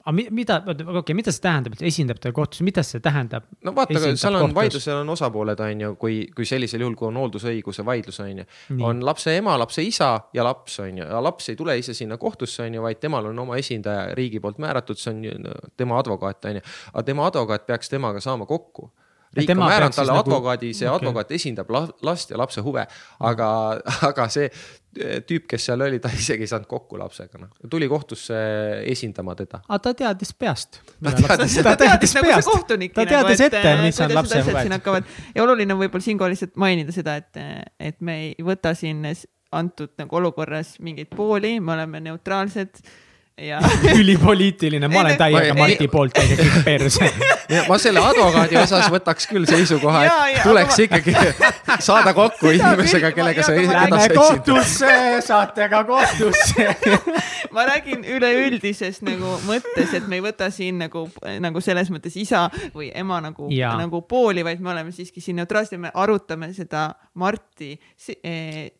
aga mida, okei okay,, mida see tähendab, et esindab ta kohtus, mida see tähendab? no vaata, seal on vaidlusel on osapooled, on ju, kui, kui sellisel juhul, kui on hooldusõiguse vaidlus, on ju. on lapse ema, lapse isa ja laps, on ju, ja laps ei tule ise sinna kohtusse, on ju, vaid temal on oma esindaja riigi poolt määratud, see on ju tema advokaat, on ju. aga tema advokaat peaks temaga saama kokku riik on määranud talle nagu... advokaadi, see okay. advokaat esindab last ja lapse huve, aga, aga see tüüp, kes seal oli, ta isegi ei saanud kokku lapsega, noh. tuli kohtusse esindama teda. aga ta teadis peast. ta teadis, ta teadis nagu peast. ta teadis nagu, ette, mis on lapse huved. ja oluline on võib-olla siinkohal lihtsalt mainida seda, et, et me ei võta siin antud nagu olukorras mingeid pooli, me oleme neutraalsed ülipoliitiline, ma olen täiega Marti poolt täiega kõik perse. ma selle advokaadi osas võtaks küll seisukoha, et tuleks ikkagi saada kokku inimesega, kellega sa Lähme kohtusse, saate ka kohtusse. Ma räägin üleüldises nagu mõttes, et me ei võta siin nagu, nagu selles mõttes isa või ema nagu, nagu pooli, vaid me oleme siiski siin neutraalsed ja me arutame seda Marti eh,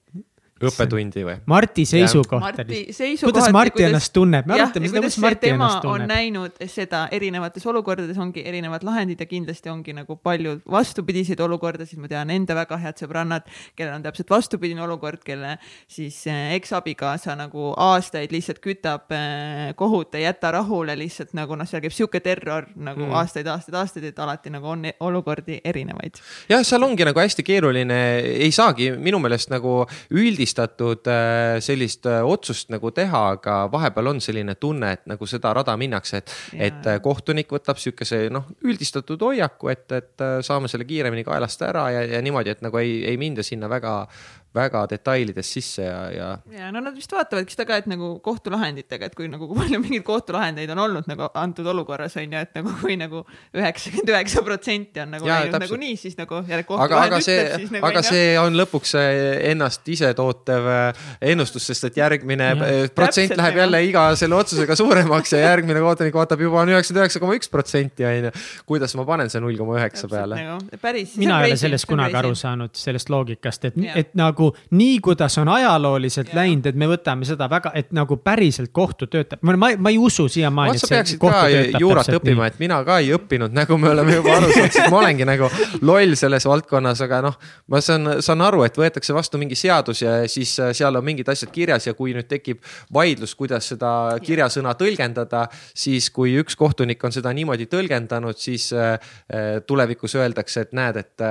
õppetundi või? Marti seisukoht oli. kuidas Marti kuidas, ennast tunneb, me arutame seda, kuidas Marti ennast tunneb. on näinud seda erinevates olukordades, ongi erinevad lahendid ja kindlasti ongi nagu palju vastupidiseid olukordasid, ma tean enda väga head sõbrannad, kellel on täpselt vastupidine olukord, kelle siis eh, eksabikaasa nagu aastaid lihtsalt kütab eh, kohut, ei jäta rahule lihtsalt nagu noh, seal käib sihuke terror nagu mm. aastaid, aastaid, aastaid, et alati nagu on olukordi erinevaid. jah, seal ongi nagu hästi keeruline, ei saagi minu meelest nagu üldist eelistatud äh, sellist äh, otsust nagu teha, aga vahepeal on selline tunne, et nagu seda rada minnakse, et, et äh, kohtunik võtab sihukese noh, üldistatud hoiaku, et, et saame selle kiiremini kaelast ära ja, ja niimoodi, et nagu ei, ei minda sinna väga väga detailides sisse ja, ja. ja no nad vist vaatavadki seda ka, et nagu kohtulahenditega, et kui nagu kui palju mingeid kohtulahendeid on olnud nagu antud olukorras on ju, et nagu kui nagu üheksakümmend üheksa protsenti on nagu ja, läinud nagu nii, siis nagu. aga, aga see, nagu, aga see on lõpuks ennast ise tootev äh, ennustus, sest et järgmine ja, äh, protsent läheb nagu. jälle iga selle otsusega suuremaks ja järgmine kohtunik vaatab juba on üheksakümmend üheksa koma üks protsenti on ju. kuidas ma panen see null koma üheksa peale? Nagu, päris. mina ei ole sellest kunagi aru saanud, sellest loogikast, et, et nagu nagu nii, kuidas on ajalooliselt ja. läinud, et me võtame seda väga, et nagu päriselt kohtu töötab, ma, ma, ma ei usu siiamaani. sa peaksid ka juurat õppima, et mina ka ei õppinud, nagu me oleme juba aru saanud, sest ma olengi nagu loll selles valdkonnas, aga noh. ma saan, saan aru, et võetakse vastu mingi seadus ja siis äh, seal on mingid asjad kirjas ja kui nüüd tekib vaidlus, kuidas seda kirjasõna tõlgendada, siis kui üks kohtunik on seda niimoodi tõlgendanud, siis äh, äh, tulevikus öeldakse, et näed, et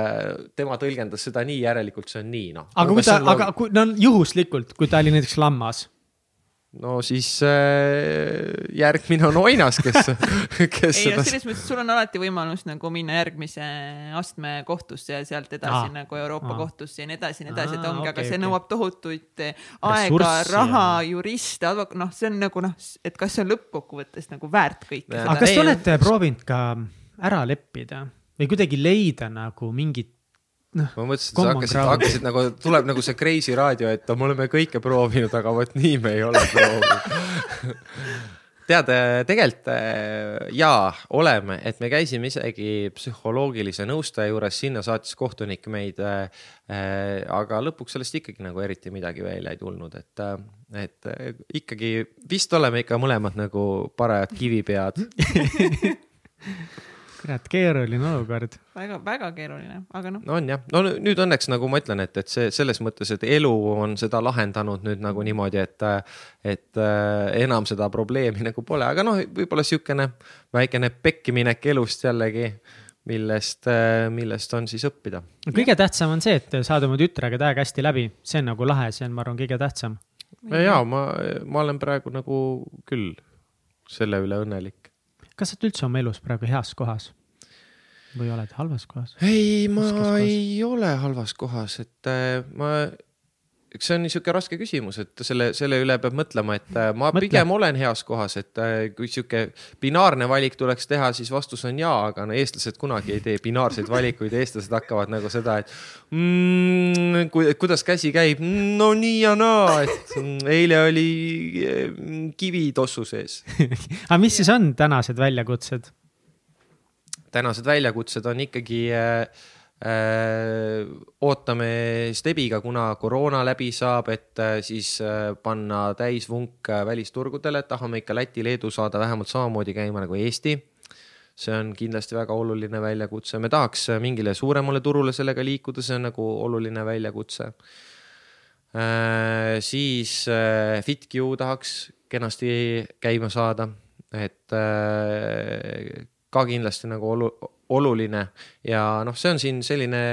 tema tõlgendas seda nii, järelikult see on nii, noh. aga kui ta, aga kui, no juhuslikult, kui ta oli näiteks lammas no siis äh, järgmine on oinas, kes, kes ei seda... no selles mõttes, sul on alati võimalus nagu minna järgmise astme kohtusse ja sealt edasi Aa. nagu Euroopa Aa. kohtusse ja nii edasi ja nii edasi, et ongi okay,, aga see okay. nõuab tohutuid aega, raha, juriste, advokaat, noh, see on nagu noh, et kas see on lõppkokkuvõttes nagu väärt kõike. aga kas te olete proovinud ka ära leppida või kuidagi leida nagu mingit noh. ma mõtlesin, et sa hakkasid, hakkasid nagu, tuleb nagu see Kreisi raadio, et me oleme kõike proovinud, aga vot nii me ei ole proovinud tead, tegelikult äh, jaa, oleme, et me käisime isegi psühholoogilise nõustaja juures, sinna saatis kohtunik meid äh,. äh aga lõpuks sellest ikkagi nagu eriti midagi välja ei tulnud, et, äh, et ikkagi vist oleme ikka mõlemad nagu parajad kivipead kurat, keeruline olukord. väga-väga keeruline, aga noh, no on jah, no nüüd õnneks nagu ma ütlen, et, et see selles mõttes, et elu on seda lahendanud nüüd nagu niimoodi, et, et äh, enam seda probleemi nagu pole, aga noh, võib-olla sihukene väikene pekkiminek elust jällegi, millest, millest on siis õppida. kõige tähtsam on see, et saad oma tütrega täiega hästi läbi, see on nagu lahe, see on, ma arvan, kõige tähtsam. ja ma, ma olen praegu nagu küll selle üle õnnelik. Kas sa oled üldse oma elus praegu heas kohas? või oled halvas kohas? ei, ma ei ole halvas kohas, et äh, ma, eks see on niisugune raske küsimus, et selle, selle üle peab mõtlema, et äh, ma Mõtle. Pigem olen heas kohas, et äh, kui sihuke binaarne valik tuleks teha, siis vastus on jaa, aga no eestlased kunagi ei tee binaarseid valikuid, eestlased hakkavad nagu seda, et mm, ku, kuidas käsi käib no nii ja naa, et mm, eile oli mm, kivi tossu sees aga mis siis on tänased väljakutsed? tänased väljakutsed on ikkagi äh, ootame Stebiga, kuna koroona läbi saab, et äh, siis äh, panna täisvunk äh, välisturgudele, tahame ikka Läti-Leedu saada vähemalt samamoodi käima nagu Eesti. see on kindlasti väga oluline väljakutse, me tahaks äh, mingile suuremale turule sellega liikuda, see on nagu oluline väljakutse äh,. siis äh, FitQ tahaks kenasti käima saada, et äh, ka kindlasti nagu olu-, oluline. Ja noh, see on siin selline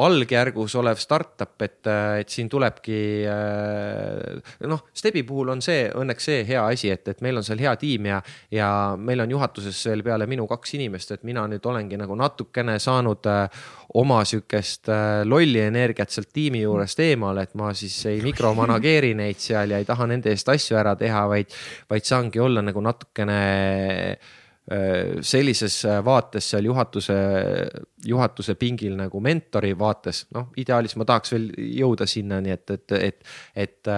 algjärgus olev startup, et, et siin tulebki äh, noh, Stebi puhul on see õnneks see hea asi, et, et meil on seal hea tiim ja, ja meil on juhatuses veel peale minu kaks inimest, et mina nüüd olengi nagu natukene saanud äh, oma sihukest äh, lolli energiat sealt tiimi juurest eemale, et ma siis ei mikromanageeri neid seal ja ei taha nende eest asju ära teha, vaid, vaid saangi olla nagu natukene sellises vaates seal juhatuse, juhatuse pingil nagu mentori vaates, noh, ideaalis ma tahaks veel jõuda sinnani, et, et, et, et,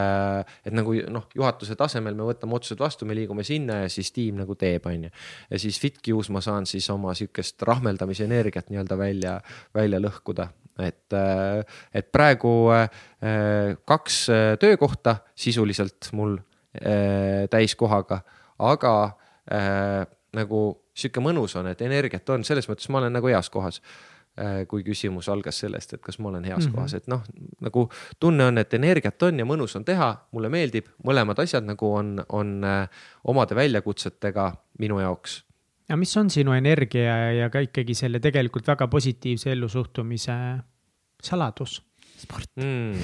et nagu noh, juhatuse tasemel me võtame otsused vastu, me liigume sinna ja siis tiim nagu teeb, on ju. ja siis FitQ-s ma saan siis oma sihukest rahmeldamise energiat nii-öelda välja, välja lõhkuda, et, et praegu äh, kaks äh, töökohta sisuliselt mul äh, täiskohaga, aga äh, nagu sihuke mõnus on, et energiat on, selles mõttes ma olen nagu heas kohas. kui küsimus algas sellest, et kas ma olen heas mm. -hmm. kohas, et noh, nagu tunne on, et energiat on ja mõnus on teha, mulle meeldib, mõlemad asjad nagu on, on äh, omade väljakutsetega minu jaoks aga mis on sinu energia ja ka ikkagi selle tegelikult väga positiivse ellusuhtumise saladus? sport. mm.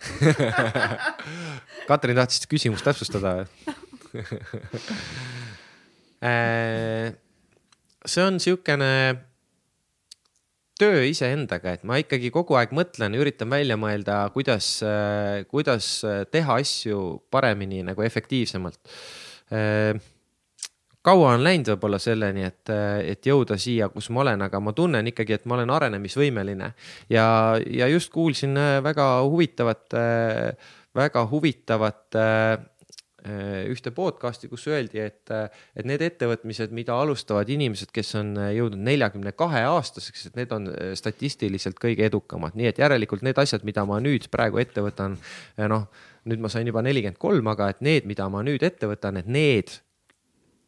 Katrin tahtis küsimust täpsustada? see on niisugune töö iseendaga, et ma ikkagi kogu aeg mõtlen, üritan välja mõelda, kuidas, kuidas teha asju paremini nagu efektiivsemalt. kaua on läinud võib-olla selleni, et, et jõuda siia, kus ma olen, aga ma tunnen ikkagi, et ma olen arenemisvõimeline ja, ja just kuulsin äh, väga huvitavat, väga huvitavat äh, ühte podcast'i, kus öeldi, et, et need ettevõtmised, mida alustavad inimesed, kes on jõudnud neljakümne kahe aastaseks, et need on äh, statistiliselt kõige edukamad, nii et järelikult need asjad, mida ma nüüd praegu ette võtan, noh, nüüd ma sain juba nelikümmend kolm, aga et need, mida ma nüüd ette võtan, et need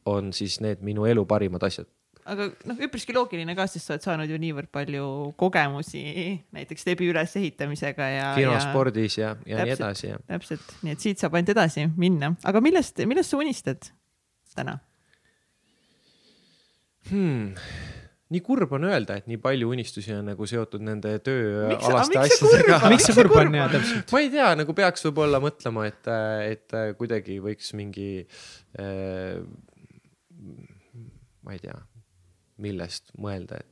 on siis need minu elu parimad asjad. Aga noh, üpriski loogiline ka, sest sa oled saanud ju niivõrd palju kogemusi näiteks Debi ülesehitamisega ja. kinospordis ja, ja, ja nii Täpselt. edasi ja täpselt, nii et siit saab ainult edasi minna, aga millest, millest sa unistad täna? hmm.. nii kurb on öelda, et nii palju unistusi on nagu seotud nende tööalaste asjadega miks see kurb on ja täpselt? ma ei tea, nagu peaks võib-olla mõtlema, et, et kuidagi võiks mingi äh,, ma ei tea, millest mõelda, et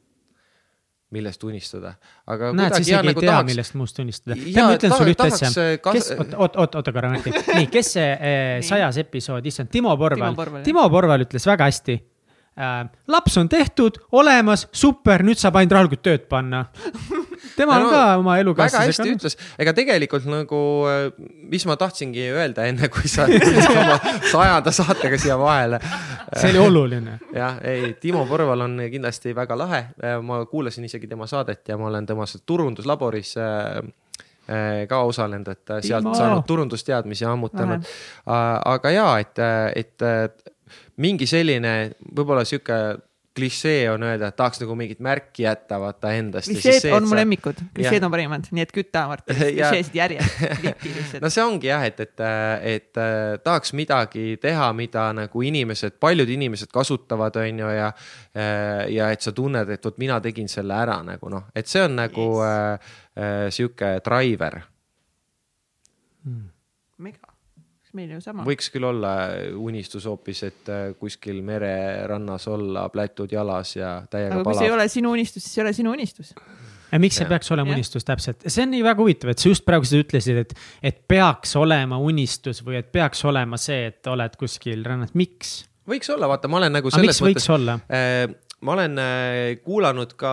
millest unistada, aga. näed, sa isegi ei tea, millest muust unistada. tead, ma ütlen sulle ühte asja. kes, oot, oot, oot, oota korra, Martin. nii, kes see eh, sajas episood, issand, Timo Porval Timo Porval,. jah. Timo Porval ütles väga hästi äh,. laps on tehtud, olemas, super, nüüd saab ainult rahulikult tööd panna. tema on No, ka oma väga elukaaslasega hästi. ütles, ega tegelikult nagu, mis ma tahtsingi öelda, enne kui sa oma sajanda saatega siia vahele. see oli oluline. jah, ei, Timo Porval on kindlasti väga lahe, ma kuulasin isegi tema saadet ja ma olen temas turunduslaboris äh, äh, ka osalenud, et äh, sealt Timo! saanud turundusteadmisi ammutanud. aga ja, et, et äh, mingi selline võib-olla sihuke klišee on öelda, et tahaks nagu mingit märki jätta vaata endast. klišeed on mu lemmikud, klišeed on parimad, nii et küta Martin klišeesid järjest, no see ongi jah, et, et, et, et tahaks midagi teha, mida nagu inimesed, paljud inimesed kasutavad, on ju, ja. ja et sa tunned, et vot mina tegin selle ära nagu noh, et see on nagu yes. äh, sihuke driver hmm.. Siis meil ju sama. võiks küll olla unistus hoopis, et äh, kuskil mererannas olla, plätud jalas ja täiega palav. aga kui see ei ole sinu unistus, siis ei ole sinu unistus ja miks see ja. peaks olema ja. unistus täpselt, see on nii väga huvitav, et sa just praegu sa ütlesid, et, et peaks olema unistus või et peaks olema see, et oled kuskil rannas, miks? võiks olla, vaata, ma olen nagu selles mõttes. Äh, ma olen äh, kuulanud ka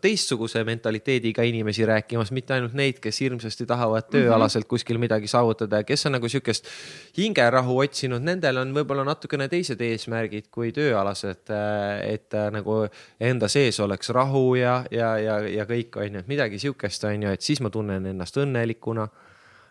teistsuguse mentaliteediga inimesi rääkimas, mitte ainult neid, kes hirmsasti tahavad mhm. tööalaselt kuskil midagi saavutada ja kes on nagu sihukest hingerahu otsinud, nendel on võib-olla natukene teised eesmärgid kui tööalased. Äh, et äh, nagu enda sees oleks rahu ja, ja, ja, ja kõik on ju, et midagi sihukest on ju, et siis ma tunnen ennast õnnelikuna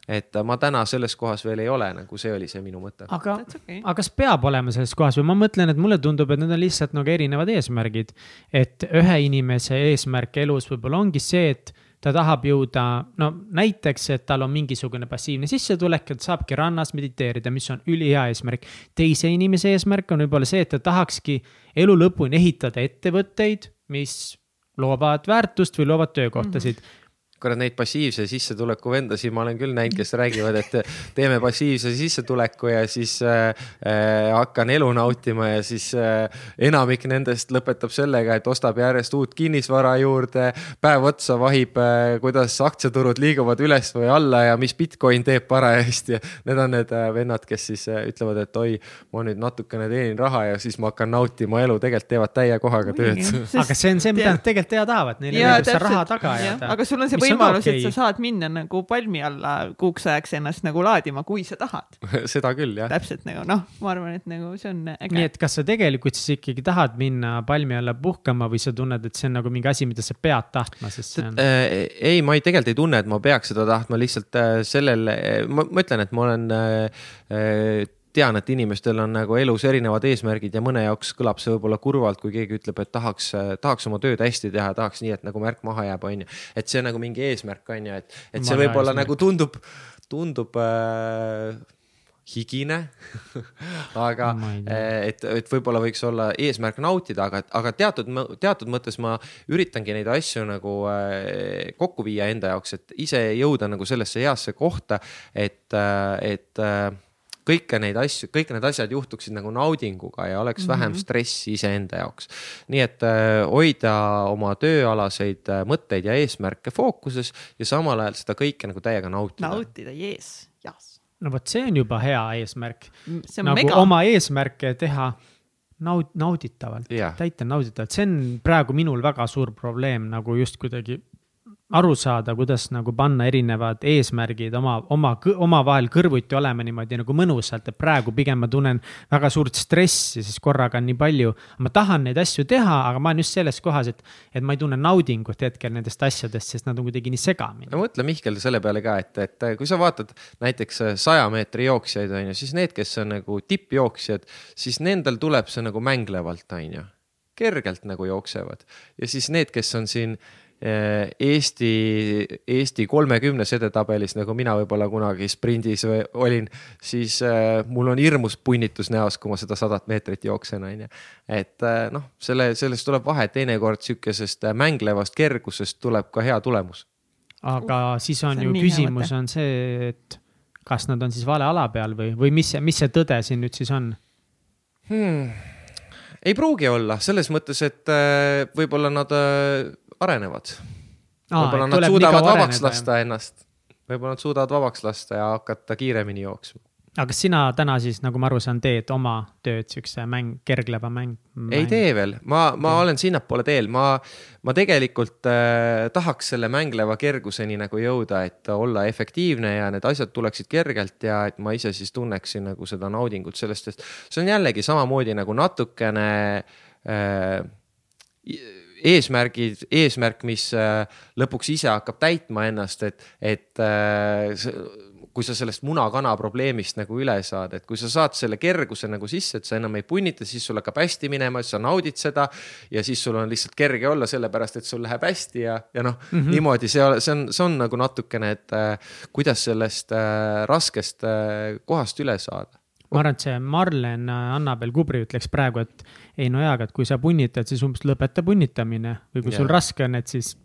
et ma täna selles kohas veel ei ole, nagu see oli see minu mõte. aga, okay. aga kas peab olema selles kohas või ma mõtlen, et mulle tundub, et need on lihtsalt nagu erinevad eesmärgid. et ühe inimese eesmärk elus võib-olla ongi see, et ta tahab jõuda, no näiteks, et tal on mingisugune passiivne sissetulek, et saabki rannas mediteerida, mis on ülihea eesmärk. teise inimese eesmärk on võib-olla see, et ta tahakski elu lõpuni ehitada ettevõtteid, mis loovad väärtust või loovad töökohtasid mm. -hmm kurat neid passiivse sissetuleku vendasid ma olen küll näinud, kes räägivad, et teeme passiivse sissetuleku ja siis äh, äh, hakkan elu nautima ja siis äh, enamik nendest lõpetab sellega, et ostab järjest uut kinnisvara juurde. päev otsa vahib äh,, kuidas aktsiaturud liiguvad üles või alla ja mis Bitcoin teeb parajasti. Need on need äh, vennad, kes siis äh, ütlevad, et oi, ma nüüd natukene teenin raha ja siis ma hakkan nautima elu, tegelikult teevad täie kohaga tööd. aga see on see, mida nad tegelikult teha tahavad, neile meeldib see raha taga ajada. aga sul on see võimalus võimalus okay., et sa saad minna nagu palmi alla kuuks ajaks ennast nagu laadima, kui sa tahad seda küll, jah. täpselt nagu noh, ma arvan, et nagu see on äge. nii et kas sa tegelikult siis ikkagi tahad minna palmi alla puhkama või sa tunned, et see on nagu mingi asi, mida sa pead tahtma, sest see on äh,? ei, ma ei, tegelikult ei tunne, et ma peaks seda tahtma, lihtsalt äh, sellel, ma, ma ütlen, et ma olen äh, äh tean, et inimestel on nagu elus erinevad eesmärgid ja mõne jaoks kõlab see võib-olla kurvalt, kui keegi ütleb, et tahaks, tahaks oma tööd hästi teha, tahaks nii, et nagu märk maha jääb, on ju. et see on nagu mingi eesmärk, on ju, et, et see võib-olla nagu tundub, tundub äh, higine aga et, et võib-olla võiks olla eesmärk nautida, aga, aga teatud, teatud mõttes ma üritangi neid asju nagu äh, kokku viia enda jaoks, et ise jõuda nagu sellesse heasse kohta, et, äh, et äh, kõike neid asju, kõik need asjad juhtuksid nagu naudinguga ja oleks mm -hmm. vähem stressi iseenda jaoks. nii et äh, hoida oma tööalaseid äh, mõtteid ja eesmärke fookuses ja samal ajal seda kõike nagu täiega nautida. nautida, jess, jas. no vot, see on juba hea eesmärk. nagu mega. oma eesmärke teha naud-, nauditavalt yeah., täita nauditavalt, see on praegu minul väga suur probleem nagu just kuidagi aru saada, kuidas nagu panna erinevad eesmärgid oma, oma, omavahel kõrvuti olema niimoodi nagu mõnusalt, et praegu pigem ma tunnen väga suurt stressi, siis korraga on nii palju. ma tahan neid asju teha, aga ma olen just selles kohas, et, et ma ei tunne naudingut hetkel nendest asjadest, sest nad on kuidagi nii segamini. no mõtle Mihkel selle peale ka, et, et kui sa vaatad näiteks saja meetri jooksjaid, on ju, siis need, kes on nagu tippjooksjad, siis nendel tuleb see nagu mänglevalt, on ju kergelt nagu jooksevad ja siis need, kes on siin Eh, Eesti, Eesti kolmekümnes edetabelis, nagu mina võib-olla kunagi sprindis olin, siis äh, mul on hirmus punnitus näos, kui ma seda sadat meetrit jooksen, on ju. et äh, noh, selle, sellest tuleb vahe, teinekord sihukesest mänglevast kergusest tuleb ka hea tulemus. aga siis on, on ju küsimus on see, et kas nad on siis vale ala peal või, või mis see, mis see tõde siin nüüd siis on hmm.? ei pruugi olla, selles mõttes, et äh, võib-olla nad arenevad. võib-olla nad suudavad vabaks areneda, lasta jah. ennast, võib-olla nad suudavad vabaks lasta ja hakata kiiremini jooksma. aga kas sina täna siis, nagu ma aru saan, teed oma tööd siukse mäng, kergleva mäng, mäng...? ei tee veel, ma, ma olen sinnapoole teel, ma, ma tegelikult äh, tahaks selle mängleva kerguseni nagu jõuda, et olla efektiivne ja need asjad tuleksid kergelt ja et ma ise siis tunneksin nagu seda naudingut sellest, sest see on jällegi samamoodi nagu natukene äh, eesmärgid, eesmärk, mis äh, lõpuks ise hakkab täitma ennast, et, et äh, kui sa sellest muna-kana probleemist nagu üle saad, et kui sa saad selle kerguse nagu sisse, et sa enam ei punnita, siis sul hakkab hästi minema, sa naudid seda. ja siis sul on lihtsalt kerge olla, sellepärast et sul läheb hästi ja, ja noh mm -hmm., niimoodi see, see on, see on nagu natukene, et äh, kuidas sellest äh, raskest äh, kohast üle saada ma arvan, et see Marlen Annabel Kubri ütleks praegu, et ei no jaa, aga et kui sa punnitad, siis umbes lõpeta punnitamine või kui yeah. sul raske on, et siis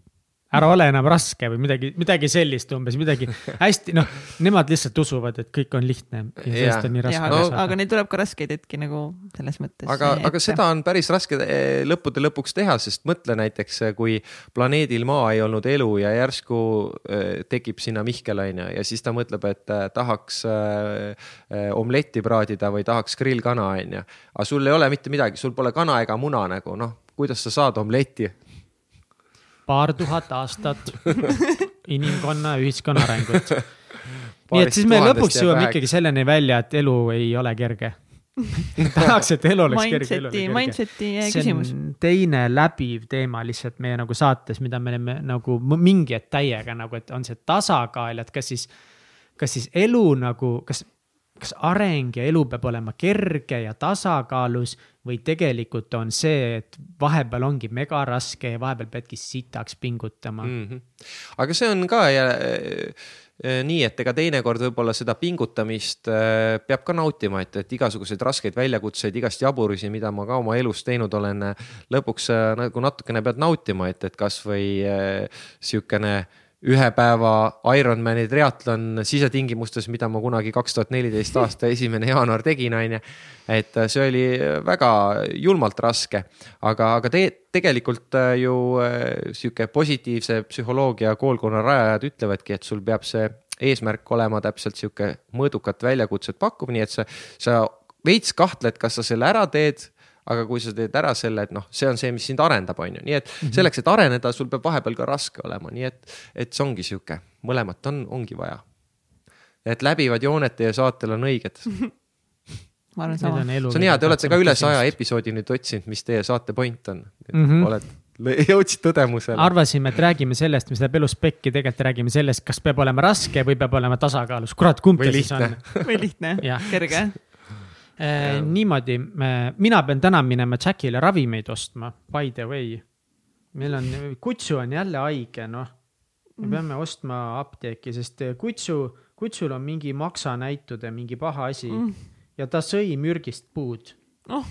ära ole enam raske või midagi, midagi sellist umbes, midagi hästi, noh, nemad lihtsalt usuvad, et kõik on lihtne ja sellest on nii raske no, aga neil tuleb ka raskeid hetki nagu selles mõttes. aga, aga seda on päris raske eh, lõppude lõpuks teha, sest mõtle näiteks, eh, kui planeedil Maa ei olnud elu ja järsku äh, tekib sinna Mihkel on ju, ja siis ta mõtleb, et tahaks omletti praadida või tahaks grillkana on ju. aga sul ei ole mitte midagi, sul pole kana ega muna nagu noh, kuidas sa saad omletti paar tuhat aastat inimkonna, ühiskonna arengut. nii et siis me lõpuks jõuame ikkagi selleni välja, et elu ei ole kerge tahaks, et elu oleks kerge. Mindset'i, mindset'i küsimus. teine läbiv teema lihtsalt meie nagu saates, mida me oleme nagu mingi hetk täiega nagu, et on see tasakaal, et kas siis, kas siis elu nagu, kas kas areng ja elu peab olema kerge ja tasakaalus või tegelikult on see, et vahepeal ongi mega raske ja vahepeal peadki sitaks pingutama mm. -hmm. aga see on ka ja, äh, nii, et ega teinekord võib-olla seda pingutamist äh, peab ka nautima, et, et igasuguseid raskeid väljakutseid, igast jaburusi, mida ma ka oma elus teinud olen, lõpuks äh, nagu natukene pead nautima, et, et kasvõi sihukene äh, ühe päeva Ironmani triatlon sisetingimustes, mida ma kunagi kaks tuhat neliteist aasta esimene jaanuar tegin, on ju. et see oli väga julmalt raske, aga, aga te, tegelikult ju äh, sihuke positiivse psühholoogia koolkonna rajajad ütlevadki, et sul peab see eesmärk olema täpselt sihuke mõõdukat väljakutset pakkuv, nii et sa, sa veits kahtled, kas sa selle ära teed aga kui sa teed ära selle, et noh, see on see, mis sind arendab, on ju, nii et mm -hmm. selleks, et areneda, sul peab vahepeal ka raske olema, nii et, et see ongi sihuke, mõlemat on, ongi vaja. et läbivad jooned teie saatel on õiged ma arvan sama. see on hea, te olete ka üle saja episoodi nüüd otsinud, mis teie saate point on mm. -hmm. oled jõudsid tõdemusele. arvasime, et räägime sellest, mis läheb elus pekki, tegelikult räägime sellest, kas peab olema raske või peab olema tasakaalus, kurat, kumb ta siis on? või lihtne, kerge niimoodi, mina pean täna minema Jackile ravimeid ostma, by the way. meil on, kutsu on jälle haige, noh. me mm. peame ostma apteeki, sest kutsu, kutsul on mingi maksanäitude, mingi paha asi mm. ja ta sõi mürgist puud oh..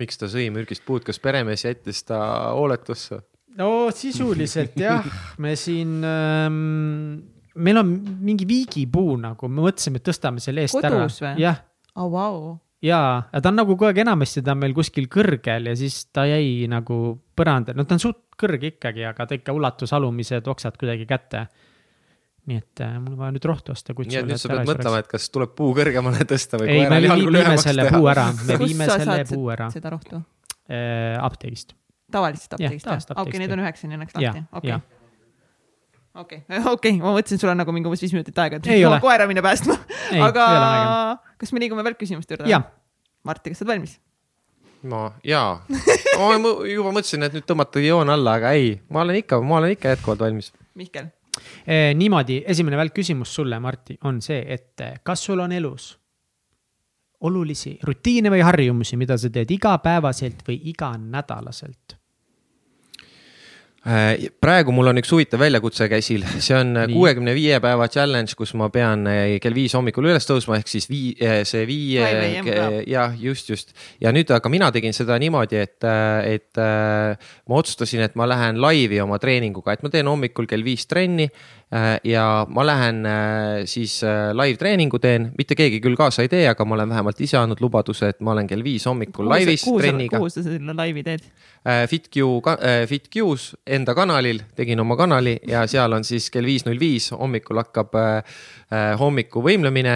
miks ta sõi mürgist puud, kas peremees jättis ta hooletusse? no sisuliselt jah, me siin ähm, meil on mingi viigipuu nagu, me mõtlesime, et tõstame selle eest Kodus ära. jah. oh, wow jaa, ta on nagu kogu aeg enamasti ta on meil kuskil kõrgel ja siis ta jäi nagu põrandal, no ta on suht kõrge ikkagi, aga ta ikka ulatus alumised oksad kuidagi kätte. nii et äh, mul on vaja nüüd rohtu osta. nii et nüüd sa pead mõtlema, et kas tuleb puu kõrgemale tõsta või. ei, me viime selle puu ära, me viime selle puu ära. seda rohtu äh,? apteegist. tavalisest apteegist? okei, need on üheksani õnneks lahti, okei okei okay., okei okay., ma mõtlesin, sul on nagu mingi umbes viis minutit aega, et koera minna päästma. aga kas me liigume veel küsimuste juurde? Martti, kas sa oled valmis? ma, jaa ma juba mõtlesin, et nüüd tõmmata joon alla, aga ei, ma olen ikka, ma olen ikka jätkuvalt valmis. Mihkel eh,. niimoodi, esimene välkküsimus sulle, Martti, on see, et eh, kas sul on elus olulisi rutiine või harjumusi, mida sa teed igapäevaselt või iganädalaselt? Äh, praegu mul on üks huvitav väljakutse käsil, see on kuuekümne viie päeva challenge, kus ma pean äh, kell viis hommikul üles tõusma, ehk siis vii-, äh, see viie, jah, just, just. ja nüüd, aga mina tegin seda niimoodi, et, et ma otsustasin, et ma lähen laivi oma treeninguga, et ma teen hommikul kell viis trenni ja ma lähen äh, siis äh, live treeningu teen, mitte keegi küll kaasa ei tee, aga ma olen vähemalt ise andnud lubaduse, et ma olen kell viis hommikul kuhu laivis kuhu trenniga. kuhu sa selle laivi teed? FitQ, FitQ's enda kanalil, tegin oma kanali ja seal on siis kell viis null viis hommikul hakkab hommikuvõimlemine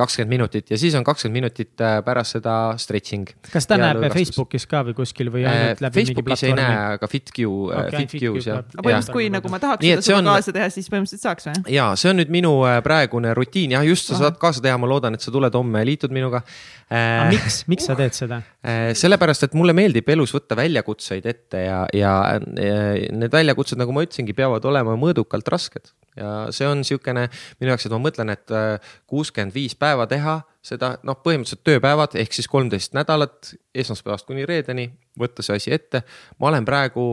kakskümmend minutit ja siis on kakskümmend minutit pärast seda stretching. kas ta näeb lõõgastus. Facebookis ka või kuskil või ainult läbi Facebookis mingi platvormi? ei näe, aga FitQ okay,, FitQ's jah. aga põhimõtteliselt, kui nagu ma tahaks seda sulle kaasa kaasa teha, siis põhimõtteliselt saaks või? ja see on nüüd minu äh, praegune rutiin, jah, just sa Aha. saad kaasa teha, ma loodan, et sa tuled homme, liitud minuga äh,. miks, miks sa teed seda äh,? sellepärast, et mulle meeldib elus võtta väljakutseid ette ja, ja äh, need väljakutsed, nagu ma ütlesingi, peavad olema mõõdukalt rasked ja see on niisugune minu jaoks, et ma mõtlen, et äh, kuuskümmend viis päeva teha seda, noh, põhimõtteliselt tööpäevad ehk siis kolmteist nädalat, esmaspäevast kuni reedeni, võtta see asi ette. ma olen praegu,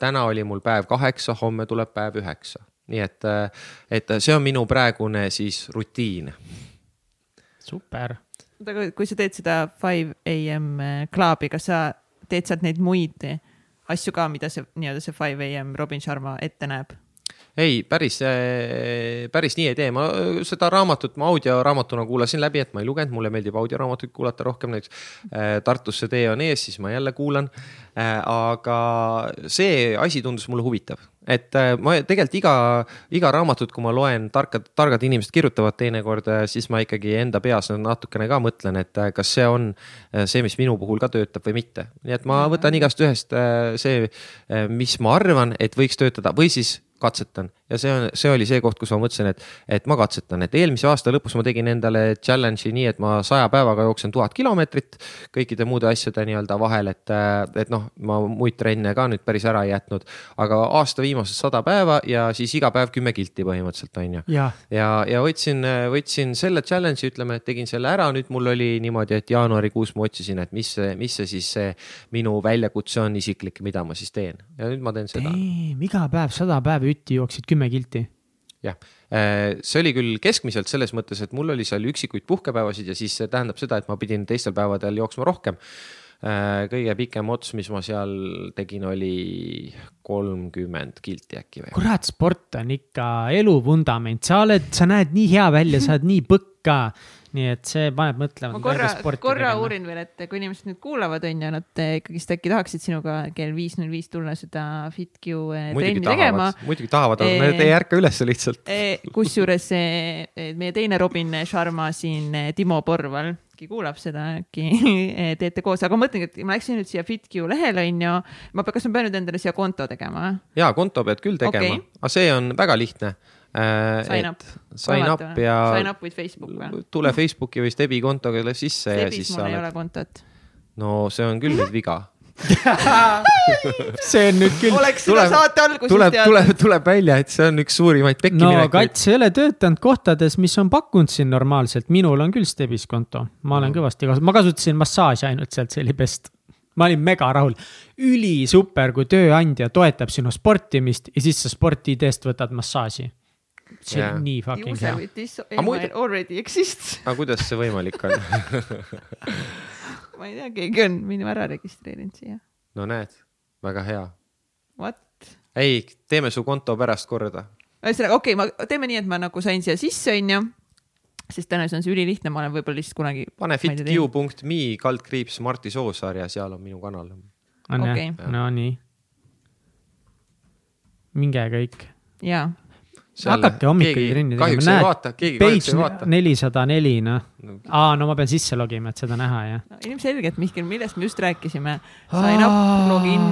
täna oli mul päev kaheksa, homme tuleb päev üheksa, nii et, et see on minu praegune siis rutiin. super. oota, aga kui sa teed seda five am club'i, kas sa teed sealt neid muid asju ka, mida see nii-öelda see five am Robin Sharma ette näeb? ei, päris, päris nii ei tee, ma seda raamatut ma audioraamatuna kuulasin läbi, et ma ei lugenud, mulle meeldib audioraamatuid kuulata rohkem, näiteks äh, Tartus see tee on ees, siis ma jälle kuulan. Äh, aga see asi tundus mulle huvitav, et äh, ma tegelikult iga, iga raamatut, kui ma loen, tarkad, targad inimesed kirjutavad teinekord, siis ma ikkagi enda peas natukene ka mõtlen, et kas see on see, mis minu puhul ka töötab või mitte. nii et ma võtan igast ühest see, mis ma arvan, et võiks töötada või siis katsetan ja see on, see oli see koht, kus ma mõtlesin, et, et ma katsetan, et eelmise aasta lõpus ma tegin endale challenge'i nii, et ma saja päevaga jooksen tuhat kilomeetrit kõikide muude asjade nii-öelda vahel, et, et noh, ma muid trenne ka nüüd päris ära ei jätnud. aga aasta viimased sada päeva ja siis iga päev kümme kilti põhimõtteliselt on ju. ja, ja, ja võtsin, võtsin selle challenge'i, ütleme, et tegin selle ära, nüüd mul oli niimoodi, et jaanuarikuus ma otsisin, et mis mis see siis see minu väljakutse on isiklik, mida ma siis teen ja nüüd ma teen seda. iga päev sada päeva jutti jooksid kümme kilti. jah, äh, see oli küll keskmiselt selles mõttes, et mul oli seal üksikuid puhkepäevasid ja siis see tähendab seda, et ma pidin teistel päevadel jooksma rohkem. Äh, kõige pikem ots, mis ma seal tegin, oli kolmkümmend kilti äkki või. kurat, sport on ikka elu vundament, sa oled, sa näed nii hea välja, sa oled nii põkka nii et see paneb mõtlema. ma korra, korra tegema. uurin veel, et kui inimesed nüüd kuulavad, on ju, nad ikkagist äkki tahaksid sinuga kell viis null viis tulla seda FitQ eh, trenni tegema. muidugi tahavad, aga nad ei ärka üles lihtsalt. Eh, kusjuures meie teine Robin Sharma siin, eh, Timo Porval äkki kuulab seda, äkki teete koos, aga ma mõtlengi, et ma läksin nüüd siia FitQ lehele, onju. ma pean, kas ma pean nüüd endale siia konto tegema? ja, konto pead küll tegema okay., aga see on väga lihtne sign up. Sign up ja. Sign up with Facebook või? tule Facebooki või Stebi kontoga sisse Stebis ja siis sa oled. ei ole kontot. no see on küll nüüd viga see on nüüd küll. oleks seda saate alguses tuleb, teada. tuleb, tuleb välja, et see on üks suurimaid pekkiminekuid. no kats ei ole töötanud kohtades, mis on pakkunud siin normaalselt, minul on küll Stebis konto, ma olen kõvasti kasutanud, ma kasutasin massaaži ainult sealt, see oli best ma olin mega rahul, ülisuper, kui tööandja toetab sinu sportimist ja siis sa sporti-ID-st võtad massaaži see on nii fucking hea. aga muidu. Already exists. aga kuidas see võimalik on ma ei tea, keegi on minu ära registreerinud siia. no näed, väga hea. What? ei, teeme su konto pärast korda. ühesõnaga, okei okay,, ma, teeme nii, et ma nagu sain siia sisse, onju sest tõenäoliselt on see ülilihtne, ma olen võib-olla lihtsalt kunagi. pane fitq.me kaldkriips Marti Soosaar ja seal on minu kanal. on okay. jah, no nii. minge kõik. jaa hakake hommikuti trenni tegema, näed, page nelisada neli, noh. aa, no ma pean sisse logima, et seda näha, jah no,. ilmselgelt, Mihkel, millest me just rääkisime. Sign up, login,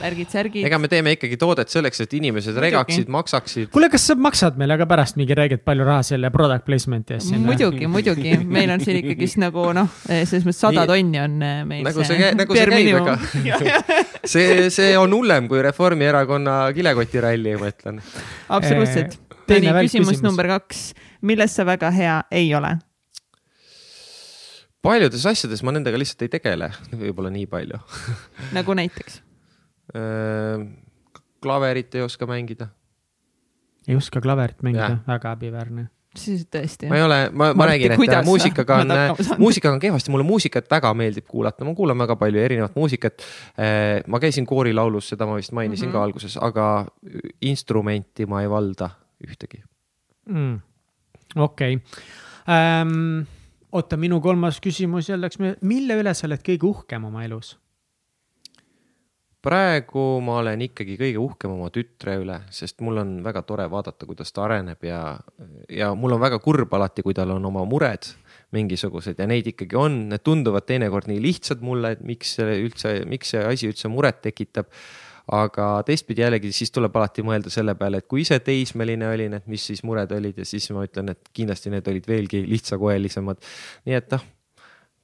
värgid-särgid. ega me teeme ikkagi toodet selleks, et inimesed regaksid, maksaksid. kuule, kas sa maksad meile ka pärast mingi räigelt palju raha selle product placement'i eest? muidugi, muidugi, meil on siin ikkagist nagu noh, selles mõttes sada tonni on eh, meil nagu see, nagu see käib, aga see, see on hullem kui Reformierakonna kilekotiralli, ma ütlen. absoluutselt Tõni, küsimus, küsimus number kaks, milles sa väga hea ei ole? paljudes asjades ma nendega lihtsalt ei tegele, võib-olla nii palju. Nagu näiteks? Klaverit ei oska mängida. ei oska klaverit mängida, väga häbiväärne siis tõesti. ma ei ole, ma, ma räägin, et muusikaga on, muusikaga on kehvasti, mulle muusikat väga meeldib kuulata, ma kuulan väga palju erinevat muusikat. ma käisin koorilaulus, seda ma vist mainisin mm -hmm. ka alguses, aga instrumenti ma ei valda ühtegi mm.. okei okay. ähm,. oota, minu kolmas küsimus jälleks, mille üle sa oled kõige uhkem oma elus? praegu ma olen ikkagi kõige uhkem oma tütre üle, sest mul on väga tore vaadata, kuidas ta areneb ja, ja mul on väga kurb alati, kui tal on oma mured mingisugused ja neid ikkagi on, need tunduvad teinekord nii lihtsad mulle, et miks üldse, miks see asi üldse muret tekitab aga teistpidi jällegi siis tuleb alati mõelda selle peale, et kui ise teismeline olin, et mis siis mured olid ja siis ma ütlen, et kindlasti need olid veelgi lihtsakoelisemad. nii et noh,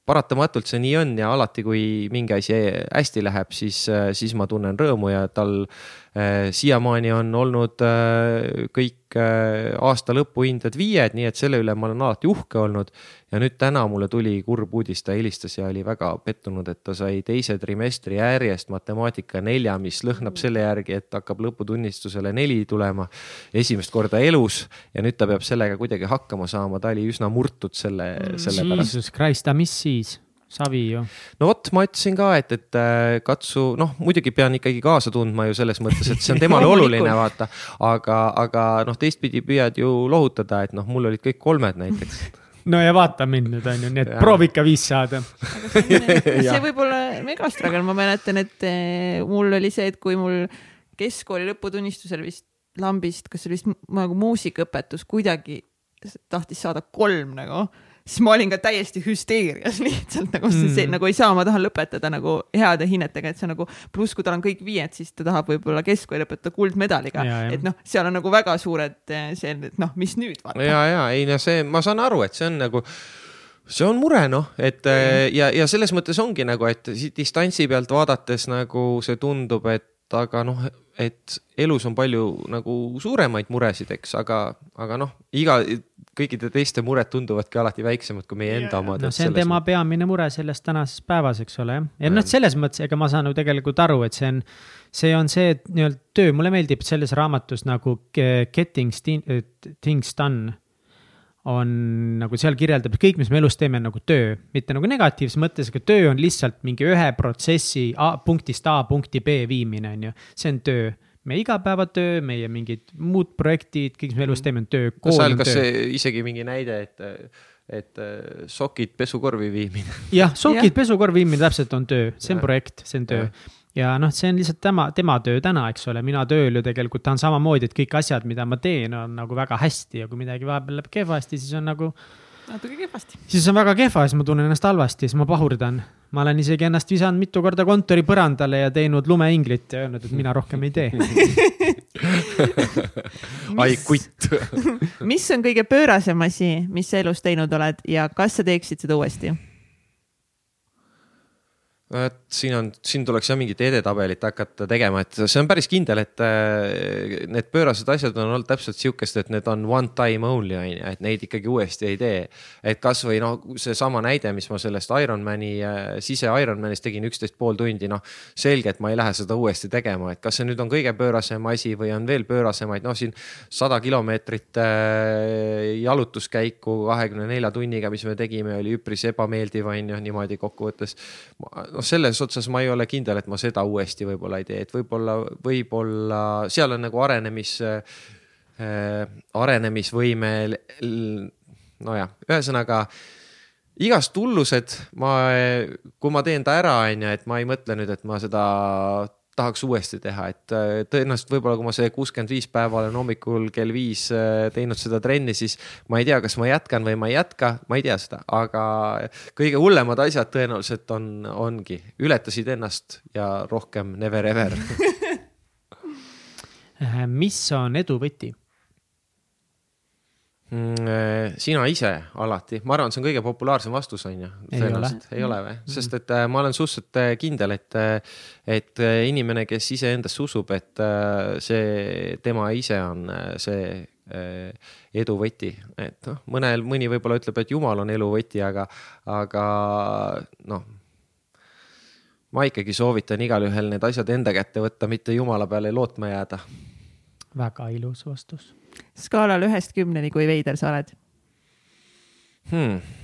paratamatult see nii on ja alati, kui mingi asi hästi läheb, siis, siis ma tunnen rõõmu ja tal siiamaani on olnud kõik aasta lõpuhinded viied, nii et selle üle ma olen alati uhke olnud. ja nüüd täna mulle tuli kurb uudis, ta helistas ja oli väga pettunud, et ta sai teise trimestri järjest matemaatika nelja, mis lõhnab selle järgi, et hakkab lõputunnistusele neli tulema esimest korda elus ja nüüd ta peab sellega kuidagi hakkama saama, ta oli üsna murtud selle, selle pärast. Jesus Christ, aga mis siis? Savi ju. no vot, ma ütlesin ka, et, et äh, katsu, noh, muidugi pean ikkagi kaasa tundma ju selles mõttes, et see on temale oluline, vaata. aga, aga noh, teistpidi püüad ju lohutada, et noh, mul olid kõik kolmed näiteks no ja vaata mind nüüd on ju, nii et proovi ikka viis saada. see võib olla megastruggle, ma mäletan, et eh, mul oli see, et kui mul keskkooli lõputunnistusel vist lambist, kas see oli vist nagu muusikaõpetus kuidagi tahtis saada kolm nagu siis ma olin ka täiesti hüsteerias lihtsalt nagu mm. see nagu ei saa, ma tahan lõpetada nagu heade hinnetega, et see nagu pluss, kui tal on kõik viied, siis ta tahab võib-olla keskkooli lõpetada kuldmedaliga, et noh, seal on nagu väga suured eh, see, et noh, mis nüüd vaata. ja, ja ei no see, ma saan aru, et see on nagu see on mure noh, et mm. ja, ja selles mõttes ongi nagu, et distantsi pealt vaadates nagu see tundub, et aga noh, et elus on palju nagu suuremaid muresid, eks, aga, aga noh, iga kõikide teiste mured tunduvadki alati väiksemad kui meie enda omad. no see on tema mõttes. peamine mure sellest tänasest päevas, eks ole, jah. ja noh, selles mõttes, ega ma saan ju tegelikult aru, et see on, see on see nii-öelda töö, mulle meeldib selles raamatus nagu Getting Things Done on nagu seal kirjeldab, kõik, mis me elus teeme, on nagu töö, mitte nagu negatiivses mõttes, aga töö on lihtsalt mingi ühe protsessi A, punktist A punkti B viimine, on ju, see on töö meie igapäevatöö, meie mingid muud projektid, kõik, mis me elus mm. teeme, on töö. seal kas see isegi mingi näide, et, et äh, sokid pesukorvi viimine. jah, sokid pesukorvi viimine täpselt on töö, see on ja. projekt, see on töö. ja noh, see on lihtsalt tema, tema töö täna, eks ole, mina tööl ju tegelikult tahan samamoodi, et kõik asjad, mida ma teen, on nagu väga hästi ja kui midagi vahepeal läheb kehvasti, siis on nagu natuke kehvasti. siis on väga kehva, siis ma tunnen ennast halvasti, siis ma pahurdan. ma olen isegi ennast visanud mitu korda kontori põrandale ja teinud lumeinglit ja öelnud, et mina rohkem ei tee I quit mis on kõige pöörasem asi, mis sa elus teinud oled ja kas sa teeksid seda uuesti? et siin on, siin tuleks jah mingit edetabelit hakata tegema, et see on päris kindel, et äh, need pöörased asjad on olnud täpselt sihukest, et need on one time only on ju, et neid ikkagi uuesti ei tee. et kasvõi noh, seesama näide, mis ma sellest Ironmani, äh, sise Ironmanis tegin üksteist pool tundi, noh. selge, et ma ei lähe seda uuesti tegema, et kas see nüüd on kõige pöörasem asi või on veel pöörasemaid, noh siin sada kilomeetrit äh, jalutuskäiku kahekümne nelja tunniga, mis me tegime, oli üpris ebameeldiv on ju niimoodi kokkuvõttes. noh, selles otsas ma ei ole kindel, et ma seda uuesti võib-olla ei tee, et võib-olla, võib-olla seal on nagu arenemis äh,, arenemisvõime. nojah, ühesõnaga igast hullused, ma, kui ma teen ta ära, on ju, et ma ei mõtle nüüd, et ma seda tahaks uuesti teha, et tõenäoliselt võib-olla, kui ma see kuuskümmend viis päeva olen hommikul kell viis äh, teinud seda trenni, siis ma ei tea, kas ma jätkan või ma ei jätka, ma ei tea seda, aga kõige hullemad asjad tõenäoliselt on, ongi, ületasid ennast ja rohkem never ever mis on edu võti? Mm, eh, sina ise alati, ma arvan, see on kõige populaarsem vastus, on ju. tõenäoliselt ei ole või, mm-hmm. sest et äh, ma olen suhteliselt äh, kindel, et, äh, et inimene, kes iseendasse usub, et see, tema ise on see edu võti, et noh, mõnel, mõni võib-olla ütleb, et jumal on elu võti, aga, aga noh ma ikkagi soovitan igalühel need asjad enda kätte võtta, mitte jumala peale lootma jääda. väga ilus vastus skaalal ühest kümneni, kui veider sa oled hmm.?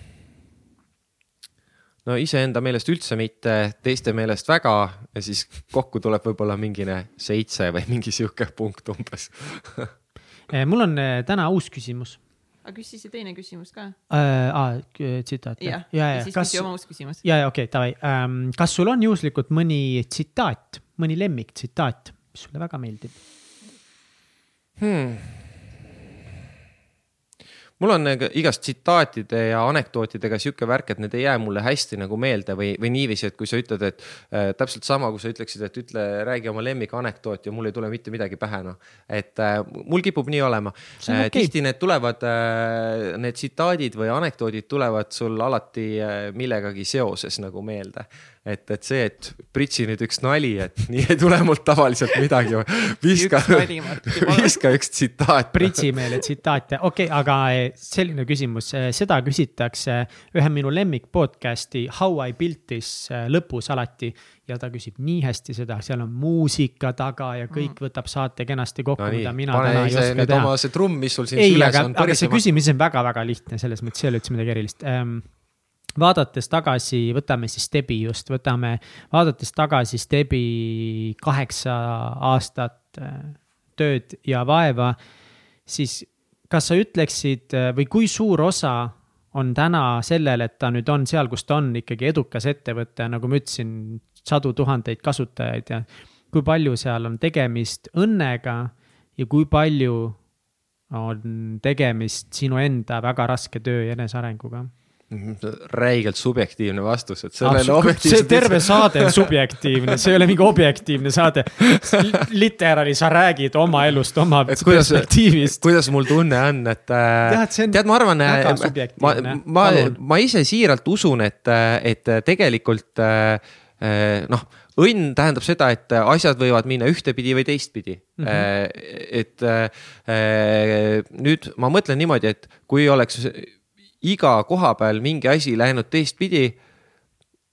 no iseenda meelest üldse mitte, teiste meelest väga ja siis kokku tuleb võib-olla mingine seitse või mingi sihuke punkt umbes eh, mul on eh, täna uus küsimus. aga küsi see teine küsimus ka äh,. tsitaat. jah, ja, ja siis kas... oma uus küsimus. ja, ja okei okay,, davai ähm,. kas sul on juhuslikult mõni tsitaat, mõni lemmiktsitaat, mis sulle väga meeldib hmm.? Mul on nagu igast tsitaatide ja anekdootidega sihuke värk, et need ei jää mulle hästi nagu meelde või, või niiviisi, et kui sa ütled, et äh, täpselt sama, kui sa ütleksid, et ütle, räägi oma lemmikanekdoot ja mul ei tule mitte midagi pähe, noh. et äh, mul kipub nii olema. Äh, okay. tihti need tulevad äh,, need tsitaadid või anekdoodid tulevad sul alati äh, millegagi seoses nagu meelde et, et see, et pritsi nüüd üks nali, et nii ei tule mult tavaliselt midagi. viska, viska üks tsitaat. pritsimeele tsitaate, okei okay,, aga eh, selline küsimus, eh, seda küsitakse ühe minu lemmik podcast'i How I built this eh, lõpus alati. ja ta küsib nii hästi seda, seal on muusika taga ja kõik mm. võtab saate kenasti kokku no,, mida mina täna ei oska teha. see trumm, mis sul siin ei, süles aga, on. aga see küsimus on väga-väga lihtne, selles mõttes ei ole üldse midagi erilist ähm, vaadates tagasi, võtame siis Stebi just, võtame, vaadates tagasi Stebi kaheksa aastat äh, tööd ja vaeva, siis kas sa ütleksid äh, või kui suur osa on täna sellel, et ta nüüd on seal, kus ta on, ikkagi edukas ettevõte, nagu ma ütlesin, sadu tuhandeid kasutajaid ja kui palju seal on tegemist õnnega ja kui palju on tegemist sinu enda väga raske töö ja enesearenguga räigelt subjektiivne vastus, et sellele objektiivselt. see terve saade on subjektiivne, see ei ole mingi objektiivne saade. literaali sa räägid oma elust, oma et perspektiivist. kuidas mul tunne on, et äh, tead, ma arvan, äh, ma, ma, ma ise siiralt usun, et, et tegelikult äh, noh õnn tähendab seda, et asjad võivad minna ühtepidi või teistpidi mm. -hmm. et nüüd ma mõtlen niimoodi, et kui oleks iga koha peal mingi asi läinud teistpidi,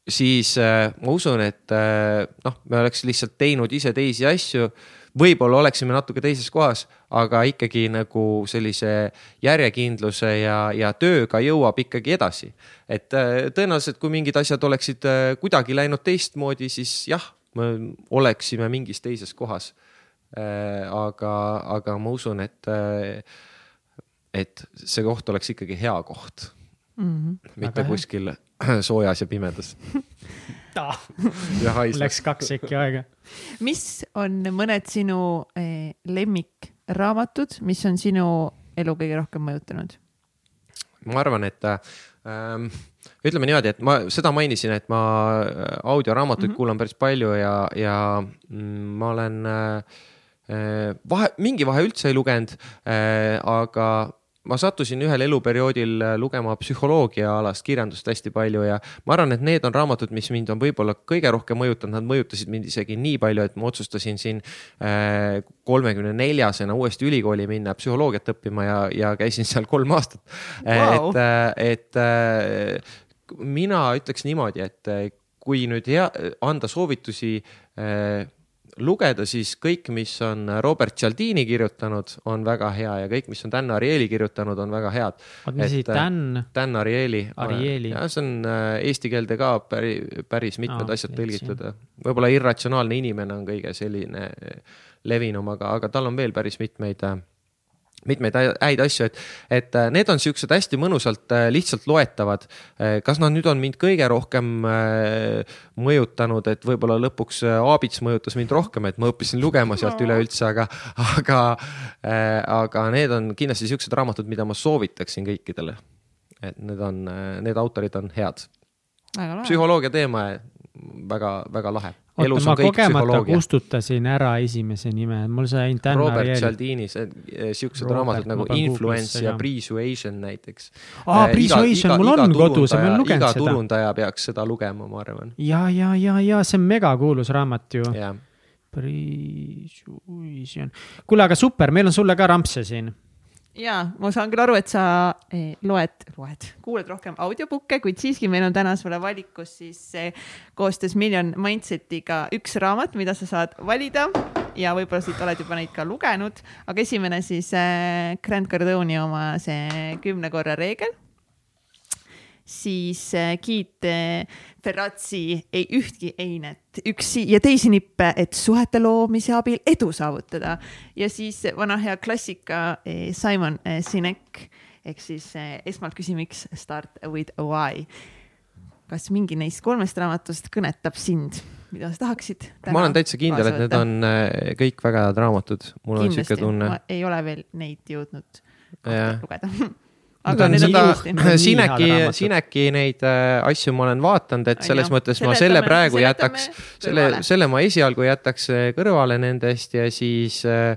siis äh, ma usun, et äh, noh, me oleks lihtsalt teinud ise teisi asju. võib-olla oleksime natuke teises kohas, aga ikkagi nagu sellise järjekindluse ja, ja tööga jõuab ikkagi edasi. et äh, tõenäoliselt, kui mingid asjad oleksid äh, kuidagi läinud teistmoodi, siis jah, me oleksime mingis teises kohas äh,. aga, aga ma usun, et äh, et see koht oleks ikkagi hea koht mm. -hmm. mitte Väga kuskil hea. soojas ja pimedas Läks kaks sekki aega. mis on mõned sinu eh, lemmikraamatud, mis on sinu elu kõige rohkem mõjutanud? ma arvan, et ähm, ütleme niimoodi, et ma seda mainisin, et ma äh, audioraamatuid mm -hmm. kuulan päris palju ja, ja mm, ma olen äh, äh, vahe, mingi vahe üldse ei lugenud äh,, aga ma sattusin ühel eluperioodil äh, lugema psühholoogiaalast kirjandust hästi palju ja ma arvan, et need on raamatud, mis mind on võib-olla kõige rohkem mõjutanud, nad mõjutasid mind isegi nii palju, et ma otsustasin siin äh, kolmekümne neljasena uuesti ülikooli minna psühholoogiat õppima ja, ja käisin seal kolm aastat. Wow.. et, äh, et mina ütleks niimoodi, et kui nüüd hea, anda soovitusi lugeda, siis kõik, mis on Robert Cialdini kirjutanud, on väga hea ja kõik, mis on Dan Ariely kirjutanud, on väga head. oot, mis asi, Dan? Dan Ariely. Ariely. jah, see on äh, eesti keelde ka päris, päris mitmed oh, asjad tõlgitud. võib-olla Irratsionaalne inimene on kõige selline levinum, aga, aga tal on veel päris mitmeid äh, mitmeid häid asju, et, et äh, need on siuksed hästi mõnusalt äh, lihtsalt loetavad. Äh, kas nad nüüd on mind kõige rohkem mõjutanud, et võib-olla lõpuks Aabits mõjutas mind rohkem, et ma õppisin lugema sealt üleüldse, aga, aga, aga need on kindlasti siuksed raamatud, mida ma soovitaksin kõikidele. et need on, need autorid on head. psühholoogia teema väga-väga lahe oota, ma kogemata kustutasin ära esimese nime, mul sai ainult Dan Robert Ariel. Cialdini, siuksed raamatud nagu Influence ja Persuasion näiteks. aa, äh, Persuasion, mul on kodus ja ma olen lugenud seda. iga turundaja peaks seda lugema, ma arvan. ja, ja, ja, ja see on megakuulus raamat ju. Persuasion, kuule, aga super, meil on sulle ka rampse siin ja ma saan küll aru, et sa eh, loed, loed, kuulad rohkem audiobook'e, kuid siiski meil on täna sulle valikus siis eh, koostöös Million Mindsetiga üks raamat, mida sa saad valida ja võib-olla siit oled juba neid ka lugenud, aga esimene siis eh, Grant Cardone'i oma see kümne korra reegel siis Kiit Ferrazzi ei ühtki einet, üksi ja teisi nippe, et suhete loomise abil edu saavutada. ja siis vana hea klassika eh, Simon Sinek ehk siis esmalt küsi, miks start with why. kas mingi neist kolmest raamatust kõnetab sind? mida sa tahaksid? ma olen täitsa kindel, et need on kõik väga head raamatud. mul Kindlasti. on sihuke tunne. ei ole veel neid jõudnud lugeda aga need on seda, Sineki, Sineki neid äh, asju ma olen vaadanud, et selles ja, mõttes ma selle praegu jätaks, selle, selle ma esialgu jätaks äh, kõrvale nendest ja siis, äh,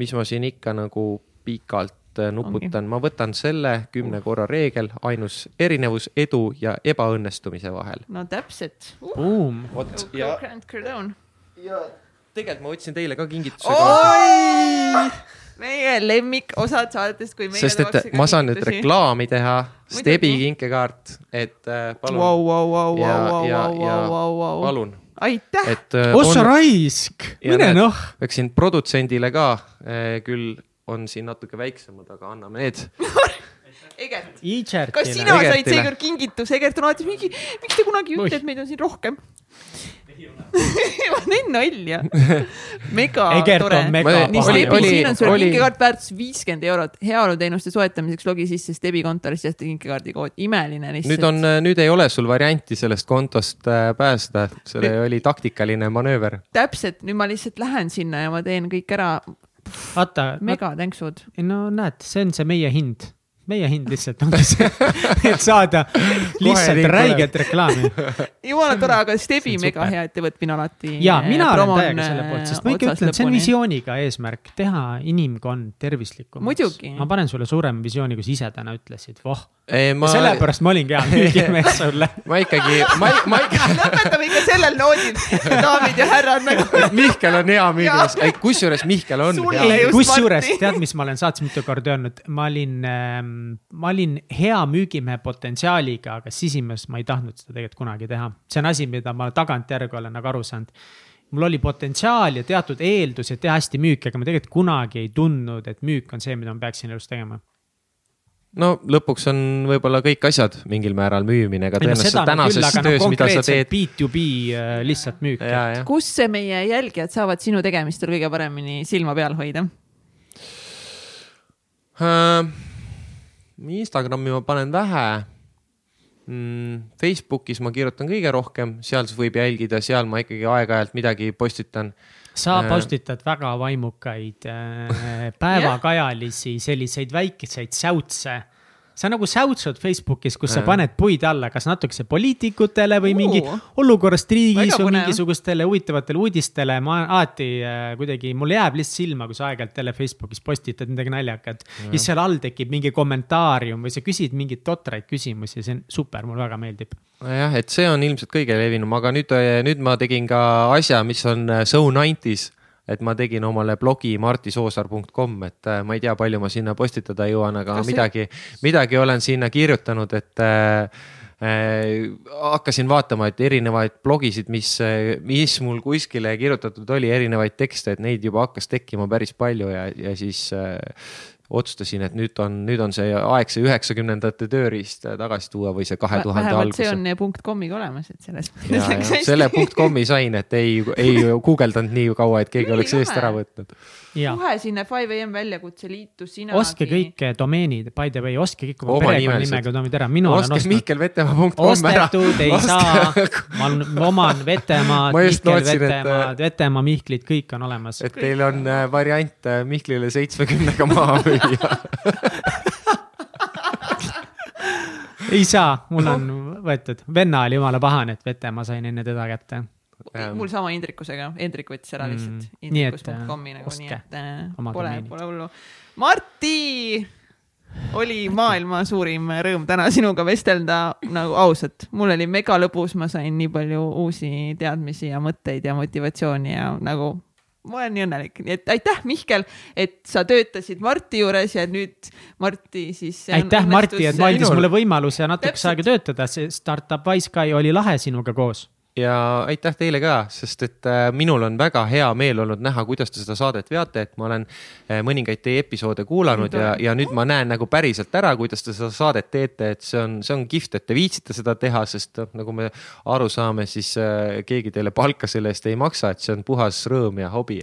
mis ma siin ikka nagu pikalt nuputan, ma võtan selle kümne korra reegel, ainus erinevus edu ja ebaõnnestumise vahel. no täpselt. Uh,. Boom. vot ja ja, tegelikult ma võtsin teile ka kingituse oi, meie lemmikosad saadetest, kui meie sest et ma saan nüüd. reklaami teha, Stebi kinkekaart, et äh, palun Vau, vau, vau, Ja- ja- ja palun, aitäh. äh, ossa on- raisk, mine noh. läksin produtsendile ka, küll on siin natuke väiksemad, aga anname need. Egert, kas Ichertile sina said Egertile. seekord kingituse, Egert on alati mingi, miks te kunagi ei ütle, et meid on siin rohkem? ma teen nalja. mega tore Oli- oli- oli- kinkekaart väärtus viiskümmend eurot, heaoluteenuste soetamiseks logi sisse Stebi kontorist ja kinkekaardi kood, imeline lihtsalt. nüüd on, nüüd ei ole sul varianti sellest kontost äh, pääseda, see oli taktikaline manööver. täpselt, nüüd ma lihtsalt lähen sinna ja ma teen kõik ära, vaata, mega tänksud. no näed, see on see meie hind, meie hind lihtsalt ongi see, et saada lihtsalt nii räiget reklaami. jumala tore, aga Stebi mega hea ettevõte, mina alati. ja mina olen täiega selle poolt, sest ma ikka ütlen, et see on. visiooniga eesmärk, teha inimkond tervislikumaks. Ma panen sulle suurema visiooni, kui sa ise täna ütlesid, voh. ma sellepärast ma olingi hea müügimees sulle. ma ikkagi, ma, ma ikka, lõpetame ikka sellel noodil, daamid ja härrad nagu. Mihkel on hea müügimees, kusjuures Mihkel on kusjuures tead, mis ma olen saates mitu korda öelnud, ma olin ähm,, ma olin hea müügimehe potentsiaaliga, aga sisimas ma ei tahtnud seda tegelikult kunagi teha. see on asi, mida ma tagantjärgi olen nagu aru saanud. mul oli potentsiaal ja teatud eeldused teha hästi müüki, aga ma tegelikult kunagi ei tundnud, et müük on see, mida ma peaksin elus tegema. no lõpuks on võib-olla kõik asjad mingil määral müümine, aga no tõenäoliselt seda nagu küll, tänases no töös, mida sa teed. B2B äh, lihtsalt müük. kus meie jälgijad saavad sinu tegemistel kõige paremini silma peal hoida? Äh, Instagrami ma panen vähe mm,. Facebookis ma kirjutan kõige rohkem, seal võib jälgida, seal ma ikkagi aeg-ajalt midagi postitan. sa Äh. postitad väga vaimukaid äh, päevakajalisi selliseid väikeseid säutse. Sa nagu säutsud Facebookis, kus sa Äh. paned puid alla, kas natukese poliitikutele või Oo. mingi olukorrast riigis või mingisugustele huvitavatele uudistele. ma alati äh, kuidagi, mul jääb lihtsalt silma, kui sa aeg-ajalt jälle Facebookis postitad midagi naljakat. ja seal all tekib mingi kommentaarium või sa küsid mingeid totraid küsimusi, see on super, mulle väga meeldib. jah, et see on ilmselt kõige levinum, aga nüüd, nüüd ma tegin ka asja, mis on äh, So 90s et ma tegin omale blogi martisoosaar.com, et äh, ma ei tea, palju ma sinna postitada jõuan, aga Kas midagi, midagi olen sinna kirjutanud, et äh, äh, hakkasin vaatama, et erinevaid blogisid, mis, mis mul kuskile kirjutatud oli, erinevaid tekste, et neid juba hakkas tekkima päris palju ja, ja siis otsustasin, et nüüd on, nüüd on see aeg see üheksakümnendate tööriist tagasi tuua või see kahe tuhande vähemalt see algus. on punkt komiga olemas, et selles ja, ja selle punkt kom'i sain, et ei, ei guugeldanud nii kaua, et keegi oleks eest ära võtnud. ja kohe sinna 5am väljakutse liitus sina. ostke kõik domeenid, by the way, ostke kõik oma perekonnanimega domeenid ära, mina olen ostke ostnud. mihkelvetemaa.com ära. ostetud ei saa, ma olen- ma oman Vetemaad, Ma just Mihkel lootsin, et- Vetemaad, Vetemaa Mihklid, kõik on olemas. et teil on äh, variant äh, Mihklile seitsmekümnega maha müüa. ei saa, mul on võetud, venna oli jumala pahane, et Vetemaa sain enne teda kätte. mul sama Indrikusega, Indrik võttis ära lihtsalt Mm, nii et, indrikus.com'i nagu nii, et äh, pole, pole hullu. Marti, oli maailma suurim rõõm täna sinuga vestelda, nagu ausalt, mul oli mega lõbus, ma sain nii palju uusi teadmisi ja mõtteid ja motivatsiooni ja nagu ma olen nii õnnelik, nii et aitäh, Mihkel, et sa töötasid Marti juures ja nüüd Marti siis. aitäh, Marti, et ma andis mulle võimaluse Täpselt. aega töötada, see startup Wiseguy oli lahe sinuga koos. Ja aitäh teile ka, sest et äh, minul on väga hea meel olnud näha, kuidas te seda saadet veate, et ma olen äh, mõningaid teie episoode kuulanud ja, ja nüüd ma näen nagu päriselt ära, kuidas te seda saadet teete, et see on, see on kihvt, et te viitsite seda teha, sest noh, nagu me aru saame, siis äh, keegi teile palka selle eest ei maksa, et see on puhas rõõm ja hobi.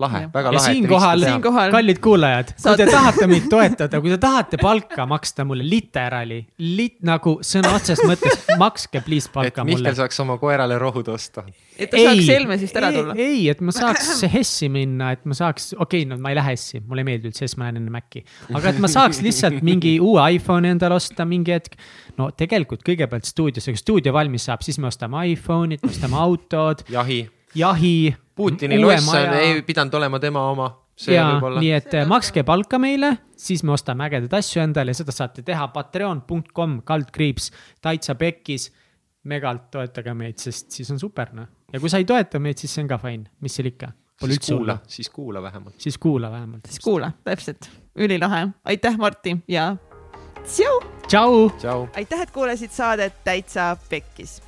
Lahe väga ja lahe. siinkohal Siinkohal-, kallid kuulajad, kui te tahate mind toetada, kui te tahate palka maksta mulle literally, lit- nagu sõna otseses mõttes, makske please et palka Mihkel mulle. saaks oma koerale rohud osta. et ta saaks Helmesist ära tulla. ei, et ma saaks Hessi minna, et ma saaks, okei okay,, no ma ei lähe Hessi, mulle ei meeldi üldse Hess, ma lähen enne Maci. aga et ma saaks lihtsalt mingi uue iPhone'i endale osta mingi hetk. no tegelikult kõigepealt stuudios, kui stuudio valmis saab, siis me ostame iPhone'id, me ostame autod, jahi. jahi. Putini loss on, ei pidanud olema tema oma. see ja võib olla nii, et äh, makske palka meile, siis me ostame ägedaid asju endale ja seda saate teha patreon.com kaldkriips täitsa pekkis. megalt toetage meid, sest siis on super noh. ja kui sa ei toeta meid, siis see on ka fine, mis seal ikka. Siis kuula, siis kuula vähemalt. siis kuula vähemalt. siis kuula, täpselt, ülilahe, aitäh, Martti ja tšau. tšau. aitäh, et kuulasid saadet Täitsa Pekkis.